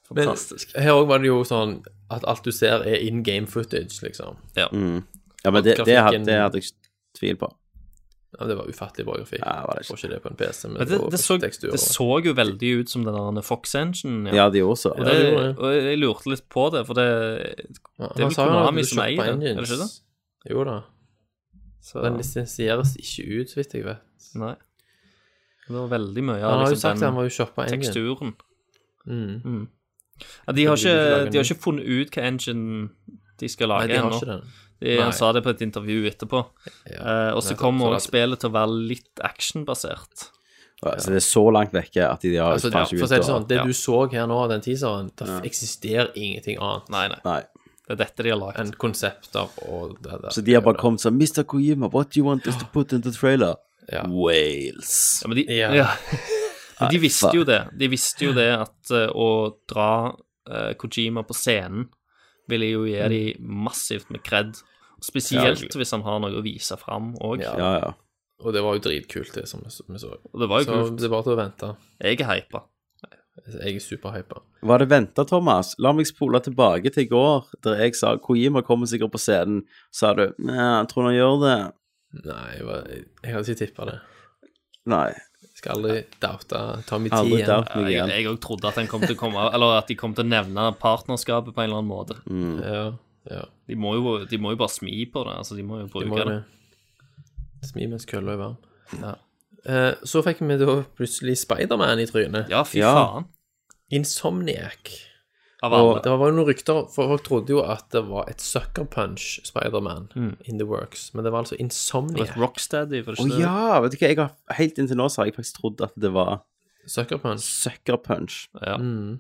Fantastisk. her òg var det jo sånn at alt du ser, er in game footage, liksom. Ja. Mm. Ja, men det, det, hadde, Grafikken- det hadde jeg ikke tvil på. Ja, det var ufattelig bra grafikk. Ja, var det Får ikke. ikke det på en PC, men, Men det, det, så, det så jo veldig ut som den der Fox Engine. Ja, de også. Og, Ja, og jeg lurte litt på det, for det Ja, det er vel Konami som eier Engines. er det ikke det? Jo da. så, Den lisensieres ikke ut, så vidt jeg vet. Nei. Det var veldig mye Han av har jo liksom, sagt at han den jo engine. teksturen. Mm. Ja, de, har vil ikke ikke, lage de har ny. ikke funnet ut hva engine de skal Nei, lage de har ennå. ikke den. De- Nei. Han sa det på et intervju etterpå. Ja. Eh, og så nettopp. kommer Så også at- spillet til å være litt actionbasert. Ja, Så det er så langt vekke at de har Altså, faen for å si det sånn, det ja. du så her nå, den teaseren, det eksisterer ingenting annet Nei, nei. Nei. Det er dette de har lagd. enn konsepter og det der. Så de har bare kommet sånn Mr. Kojima, what do you want us to put in the trailer? Ja. Wales. Ja, men de, Ja. ja. Men de visste jo det. De visste jo det at uh, å dra uh, Kojima på scenen ville jo gi Mm. de massivt med kred. Spesielt hvis han har noe å vise fram òg. Ja. Ja, ja. Og det var jo dritkult, det som vi så- Og det var jo Så kult. det er bare til å vente. Jeg er hypa. Jeg er superhypa. Var det venta, Thomas? La meg spole tilbake til i går, der jeg sa Kojima kommer sikkert på scenen. Sa du Nei, jeg tror han gjør det. Nei, jeg, jeg hadde ikke tippa det. Nei. Jeg skal aldri doubte Tommy T Aldri igjen. doubt meg Jeg igjen. òg trodde at den kom til å komme Eller at de kom til å nevne partnerskapet på en eller annen måte. Mm. Ja, ja. De må jo, de må jo bare smi på det. Altså, de må jo De bruke må det. det. Smi mens kølla er varm. Ja. Eh, så fikk vi da plutselig Spiderman i trynet. Ja, fy Ja. faen. Insomniac. Av Og det var jo noen rykter, for folk trodde jo at det var et sucker punch Spiderman Mm. in the works, men det var altså Det Insomniac. et Rocksteady, for Å ikke det? ja, vet du hva, jeg har helt inntil nå så har jeg faktisk trodd at det var Sucker punch. Sucker Punch. Ja. Mm.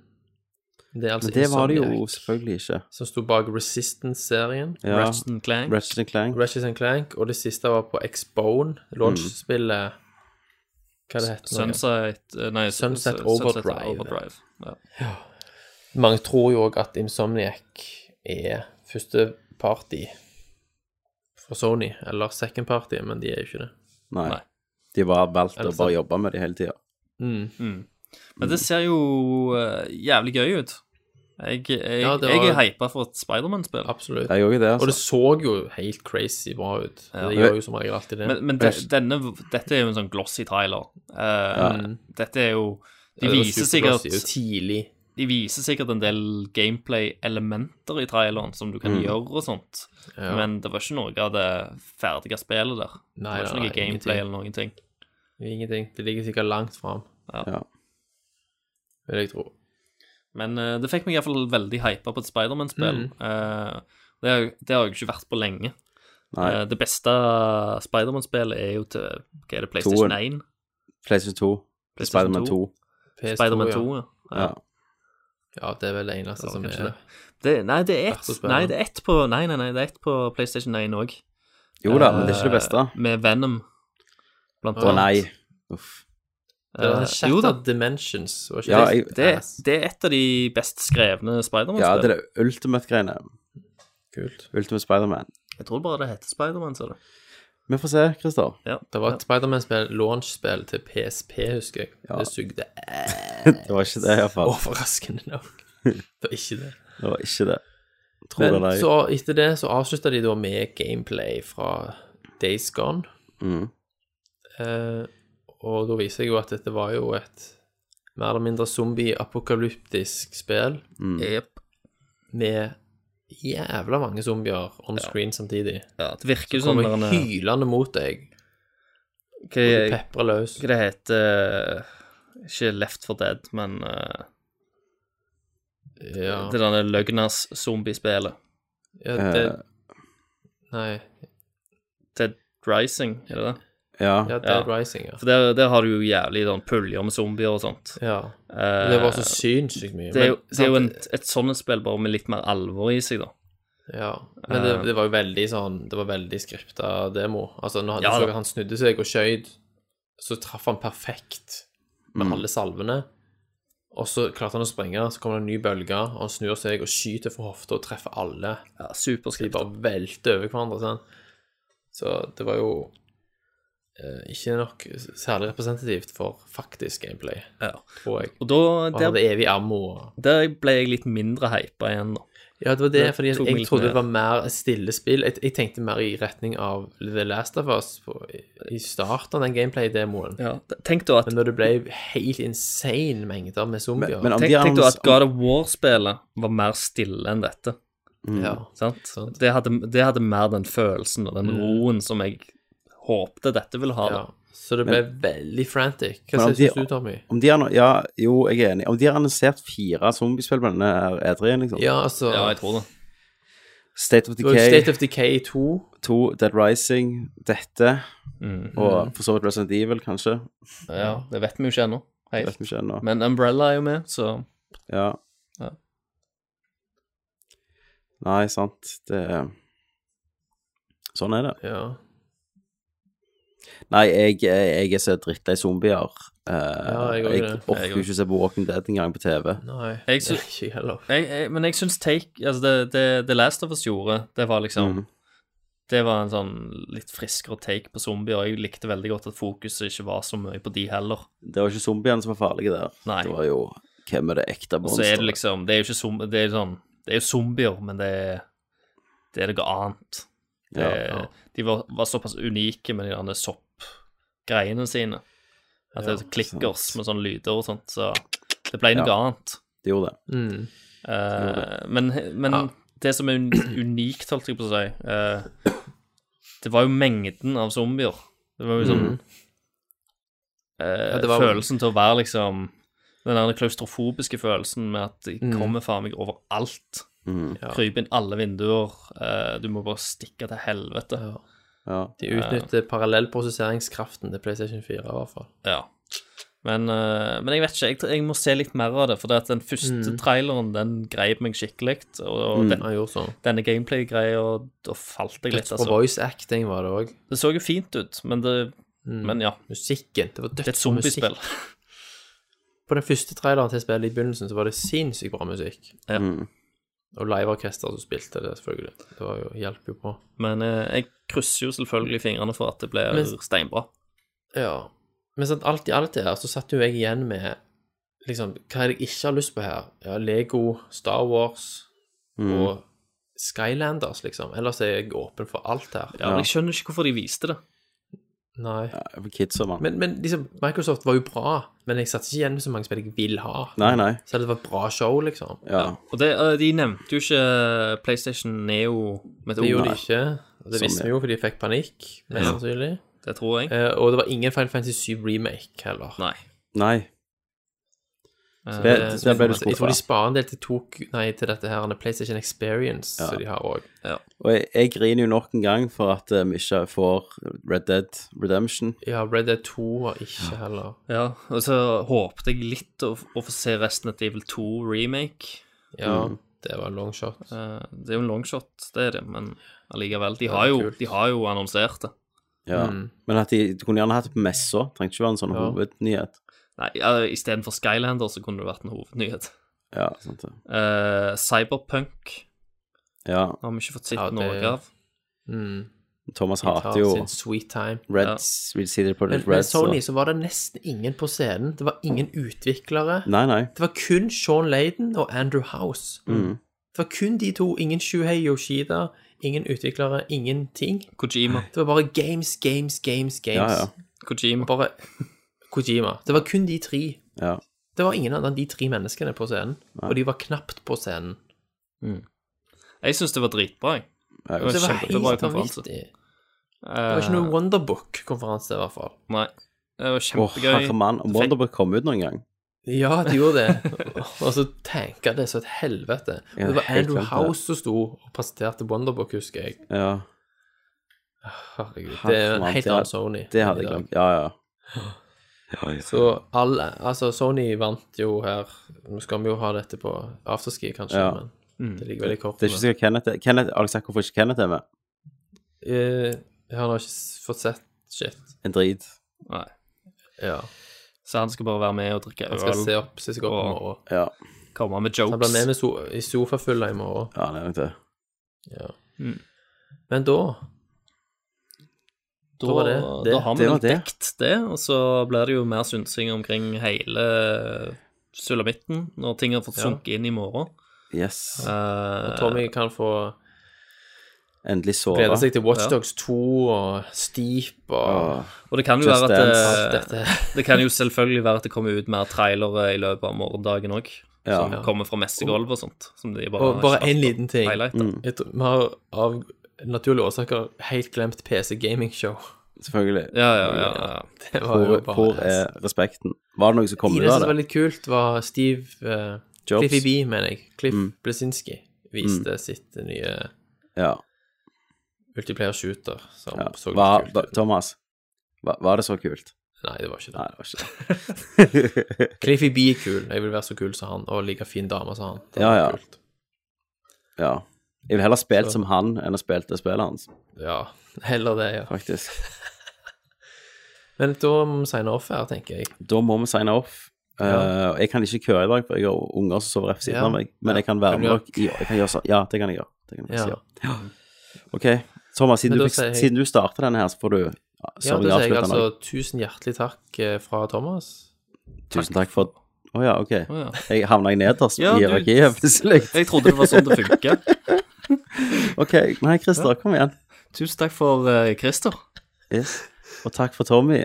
Det er altså Men det var det jo selvfølgelig ikke. Som sto bak Resistance-serien. Ja. Ratchet and Clank. Ratchet Clank. Ratchet and Clank, og det siste var på X-Bone, launchspillet Hva det heter det? Sunset eh, Nei, Sunset Sunset Overdrive. Overdrive. Ja. Mange tror jo òg at Insomniac er første party for Sony, eller second party, men de er jo ikke det. Nei. Nei. De var valgt å bare jobbe med det hele tida. Mm. Men det ser jo eh, jævlig gøy ut. Jeg, jeg, Ja, var... jeg er hypa for et Spiderman-spill. Absolutt. Det, Og det altså. så jo helt crazy bra ut. Ja. Det gjør jo som regel alltid det. Men, men de, denne, dette er jo en sånn glossy trailer. ja. Dette er jo De viser sikkert tidlig. De viser sikkert en del gameplay-elementer i traileren som du kan gjøre og sånt. Ja. Men det var ikke noe av det ferdige spillet der. Nei, det var ikke noe nei, gameplay ingenting. eller noen ting. Ingenting. Det ligger sikkert langt fram, Ja. vil jeg tro. Men uh, det fikk meg iallfall veldig hypa på et Spiderman-spill. Mm. Uh, det, det har jeg ikke vært på lenge. Eh, Det beste Spiderman-spillet er jo til Hva er det, PlayStation Toen. 1? PlayStation 2. PlayStation Spiderman 2. Spider 2, ja. 2, ja. Ja. Ja, det er vel det eneste som er det. det. Nei, det er ett. Nei, det er ett på Nei, nei, nei, det er ett på PlayStation 1 òg. Jo da, men det er ikke det beste. Med Venom, blant Å nei. Uff. Det er Eh, jo da, Dimensions. var ikke Ja, det? jeg- det, er- det er et av de best skrevne Spiderman-spillene. Ja, det er det Ultimate-greiene. Kult. Ultimate Spiderman. Jeg tror bare det heter Spiderman, sa du. Vi får se, Christer. Det var et Spiderman-spill, launch-spill til PSP, husker jeg. Ja. Det sugde Det var ikke det, iallfall. overraskende nok. Det var ikke det. Det var ikke det. Tror det Men eller ei. så etter det så avslutta de da med gameplay fra Days Gone. Mm. Eh, og da viser jeg jo at dette var jo et mer eller mindre zombie-apokalyptisk spill Mm. med jævla mange zombier on screen samtidig. Ja, det virker sånn Kommer han er hylende mot deg, og du peprer løs. hva det heter Ikke Left for Dead, men eh, Ja, det derne løgnas-zombiespillet. ja det Eh, Nei. Dead Rising, er det det? Ja. Ja, Dead Ja. Rising, ja. For der, der har du jo jævlig sånn puljer med zombier og sånt. ja. Eh, Det var så sinnssykt mye. det er jo, Men, det er jo en, et sånt spill bare med litt mer alvor i seg, da. Ja, men det, Eh. det var jo veldig sånn Det var veldig skripta demo. Altså, når han, Ja, så at han snudde seg og skøyt, så traff han perfekt med Mm. alle salvene. Og så klarte han å sprenge, så kommer det en ny bølge, og han snur seg og skyter for hofta og treffer alle. Ja, de bare velter over hverandre. Sånn. Så det var jo ikke nok særlig representativt for faktisk gameplay, Ja. tror jeg. Og da Og der, hadde evig ammo. og- der ble jeg litt mindre hypa igjen, da. Ja, det var det, Det fordi jeg, jeg trodde det var mer stillespill. Jeg, jeg tenkte mer i retning av The Last of Us på, i starten av den gameplay-demoen. Ja, tenk da at, Men når det ble helt insane mengder med zombier Men om tenk, tenk da at God of War-spillet var mer stille enn dette. Ja, Sant? Sant. Det, hadde, det hadde mer den følelsen og den roen som jeg håpte dette ville ha. ja. Så det ble veldig frantic. Hva synes syns de- du, Tommy? Om de har, ja, jo, jeg er enig. Om de har annonsert fire zombiespill med denne E3-en, liksom. Ja, altså Ja, jeg tror det. State of Decay State of Decay 2. 2, Dead Rising, dette, Mm. og for så vidt Resident Evil, kanskje. Ja, det vet vi jo ikke ennå. Ikke ennå. Men Umbrella er jo med, så Ja. Ja. Nei, sant. Det Sånn er det. Ja. Nei, jeg, jeg er så drittlei zombier. Uh, Ja, jeg jeg orker Jeg jo ikke se på Walking Dead engang på TV. Nei, Jeg er ikke heller. jeg, jeg, Men jeg syns Take Altså, det, det, det Last of Us gjorde, det var liksom mm. Det var en sånn litt friskere take på zombier, jeg likte veldig godt at fokuset ikke var så mye på de heller. Det var ikke zombiene som var farlige der. Nei. Det var jo hvem er det ekte monsteret. så er det liksom Det er jo ikke zombier, det er sånn Det er jo zombier, men det er Det er noe annet. Det, Ja, De var, var såpass unike med de der soppgreiene sine. At det er klikkers med sånne lyder og sånt, så det ble noe Ja. annet. Det gjorde det. Mm. Eh, men men det som er unikt, holdt jeg på å si uh, Det var jo mengden av zombier. Det var jo sånn eh, Ja, var- Følelsen til å være liksom Den der klaustrofobiske følelsen med at de Mm. kommer faen meg overalt. Mm. Krype inn alle vinduer. eh, du må bare stikke til helvete. Ja. Ja. De utnytter parallellprosesseringskraften til PlayStation 4, i hvert fall. Ja. Men, eh, men jeg vet ikke, jeg, jeg må se litt mer av det. For det at den første traileren den greip meg skikkelig. Og den, Han gjorde sånn. denne gameplay-greia, da falt jeg litt, Dødsbra altså. voice acting var det òg. Det så jo fint ut, men det Men ja, Musikken. Det var det er et musikk. zombiespill. På den første traileren til spillet i begynnelsen så var det sinnssykt bra musikk. Ja. Mm. Og liveorkester som spilte det, selvfølgelig. Det var jo, hjelper jo på. Men eh, jeg krysser jo selvfølgelig fingrene for at det blir Men- steinbra. Ja. Men sånn, alt i alt det her, så satt jo jeg igjen med liksom, hva er det jeg ikke har lyst på her? Ja, Lego, Star Wars og Skylanders, liksom. Ellers er jeg åpen for alt her. Ja, men Jeg skjønner ikke hvorfor de viste det. Nei. For kidsa, mann. Men, men liksom, Microsoft var jo bra, men jeg satt ikke igjen med så mange spill jeg vil ha. Nei, nei. Så det var et bra show, liksom. Ja. Og det, eh, de nevnte jo ikke PlayStation Neo med et Det gjorde de ikke. Og det visste vi jo for de fikk panikk, mest sannsynlig. Det tror jeg. Eh, og det var ingen Final Fantasy 7 remake heller. Nei. Nei. Eh, Det- det, det ble du jeg tror de sparer en del til, tok, nei, til dette her, PlayStation Experience, som de har òg. Og jeg, jeg griner jo nok en gang for at eh, vi ikke får Red Dead Redemption. Ja, Red Dead 2 var ikke heller Ja, og så håpet jeg litt å, å få se resten av Evil 2 remake. Ja, Mm. det var en longshot. Eh, det er jo en longshot, det er det, men allikevel. De har jo, de har jo annonsert det. Ja. Mm. Men at de, de kunne gjerne hatt det på messa. Trengte ikke være en sånn Ja. hovednyhet. Nei, ja, istedenfor Skylander så kunne det vært en hovednyhet. Ja, sant det. Uh, Cyberpunk Ja. har vi ikke fått sett Ja, det- noe av. Mm. Thomas hater jo sweet time. Red Ja. Si det på Men, litt men Sony så så var det nesten ingen på scenen. Det var ingen utviklere. Nei, nei. Det var kun Sean Layden og Andrew House. Mm. Det var kun de to. Ingen Shuhei Yoshida, ingen utviklere, ingenting. Kojima. Det var bare games, games, games, games. Ja, ja. Kojima. Bare Kojima. Det var kun de tre. ja. Det var ingen av de tre menneskene på scenen, og de var knapt på scenen. Jeg syns det var dritbra, jeg. Det var Det var helt vanvittig. Det var ikke noe Wonderbook-konferanse, i hvert fall. Nei. Det var Åh, kjempegøy. herre mann. Om Wonderbook kom ut noen gang Ja, de gjorde det. Og så tanka det så et helvete. Ja, det var Andrew. House som sto og presenterte Wonderbook, husker jeg. Ja, Herregud. Det er en helt annen Sony. det hadde jeg glemt. Ja, ja. ja, ja. Så alle Altså, Sony vant jo her Nå skal vi jo ha dette på afterski, kanskje, Ja. men det ligger veldig kort. Det er ikke sikkert Kenneth er- Kenneth, Har dere sagt hvorfor ikke Kenneth er med? Eh, Jeg har nå ikke s- fått sett shit. En drit. Nei. Ja. Så han skal bare være med og drikke Han skal se øl, opp, se seg opp i morgen. Ja, komme med Så Han blir med jokes. med so i sofafylla i morgen. ja det er nok det. Ja. Mm. Men da Da, Da det det. da har vi nok det. dekt det, og så blir det jo mer synsing omkring hele sulamitten når ting har fått Ja. sunket inn i morgen. Yes. Og Tommy kan få Endelig sove. glede seg til Watchdogs 2 og Steep og og det kan jo Just være at det, det kan jo selvfølgelig være at det kommer ut mer trailere i løpet av morgendagen òg. Ja. Som kommer fra messegulv og sånt. Som de bare Og bare én en liten ting. Mm. Vi har av naturlige årsaker helt glemt PC Gaming Show. Selvfølgelig. Ja, ja, ja. ja. Det var jo Hvor, bare hvor er respekten? Var det noe som kom ut av Det Det som var litt kult, var Steve uh, Jobs? Cliffy B, mener jeg. Cliff Mm. Blesinski viste sitt nye Ja. multiplayer shooter som ja. så Var, litt kult ut. Thomas, var, var det så kult? Nei, det var ikke det. Nei, det var ikke det. Cliffy B er kul. Jeg vil være så kul som han, og like fin dame som han. Det Ja, ja. Kult. ja. Jeg ville heller spilt Så- som han enn å spilt det spillet hans, ja. Heller det, ja. faktisk. Men da må vi signe off her, tenker jeg. Da må vi signe off. Ja. Uh, jeg kan ikke køre i dag, for jeg har unger som sover rett ved siden Ja. av meg. Men Ja. jeg kan være Kan med dere. i- Jeg kan gjøre sånn. Ja, det kan jeg gjøre. Det kan jeg Ja. faktisk gjøre. OK. Thomas, siden du, fikk, jeg- siden du starter denne her, så får du ja, Ja, da sier jeg altså tusen hjertelig takk eh, fra Thomas. Tusen takk for Å ja, OK. Oh, ja. Jeg havna nederst Ja, i hierarkiet plutselig. Jeg trodde det var sånn det funka. OK. Nei, Christer, kom igjen. Tusen takk for uh, Christer. Yes. Og takk for Tommy.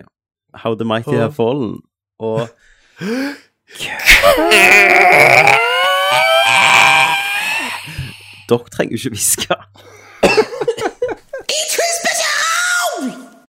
How the mighty have fallen. Og Dere trenger jo ikke hviske.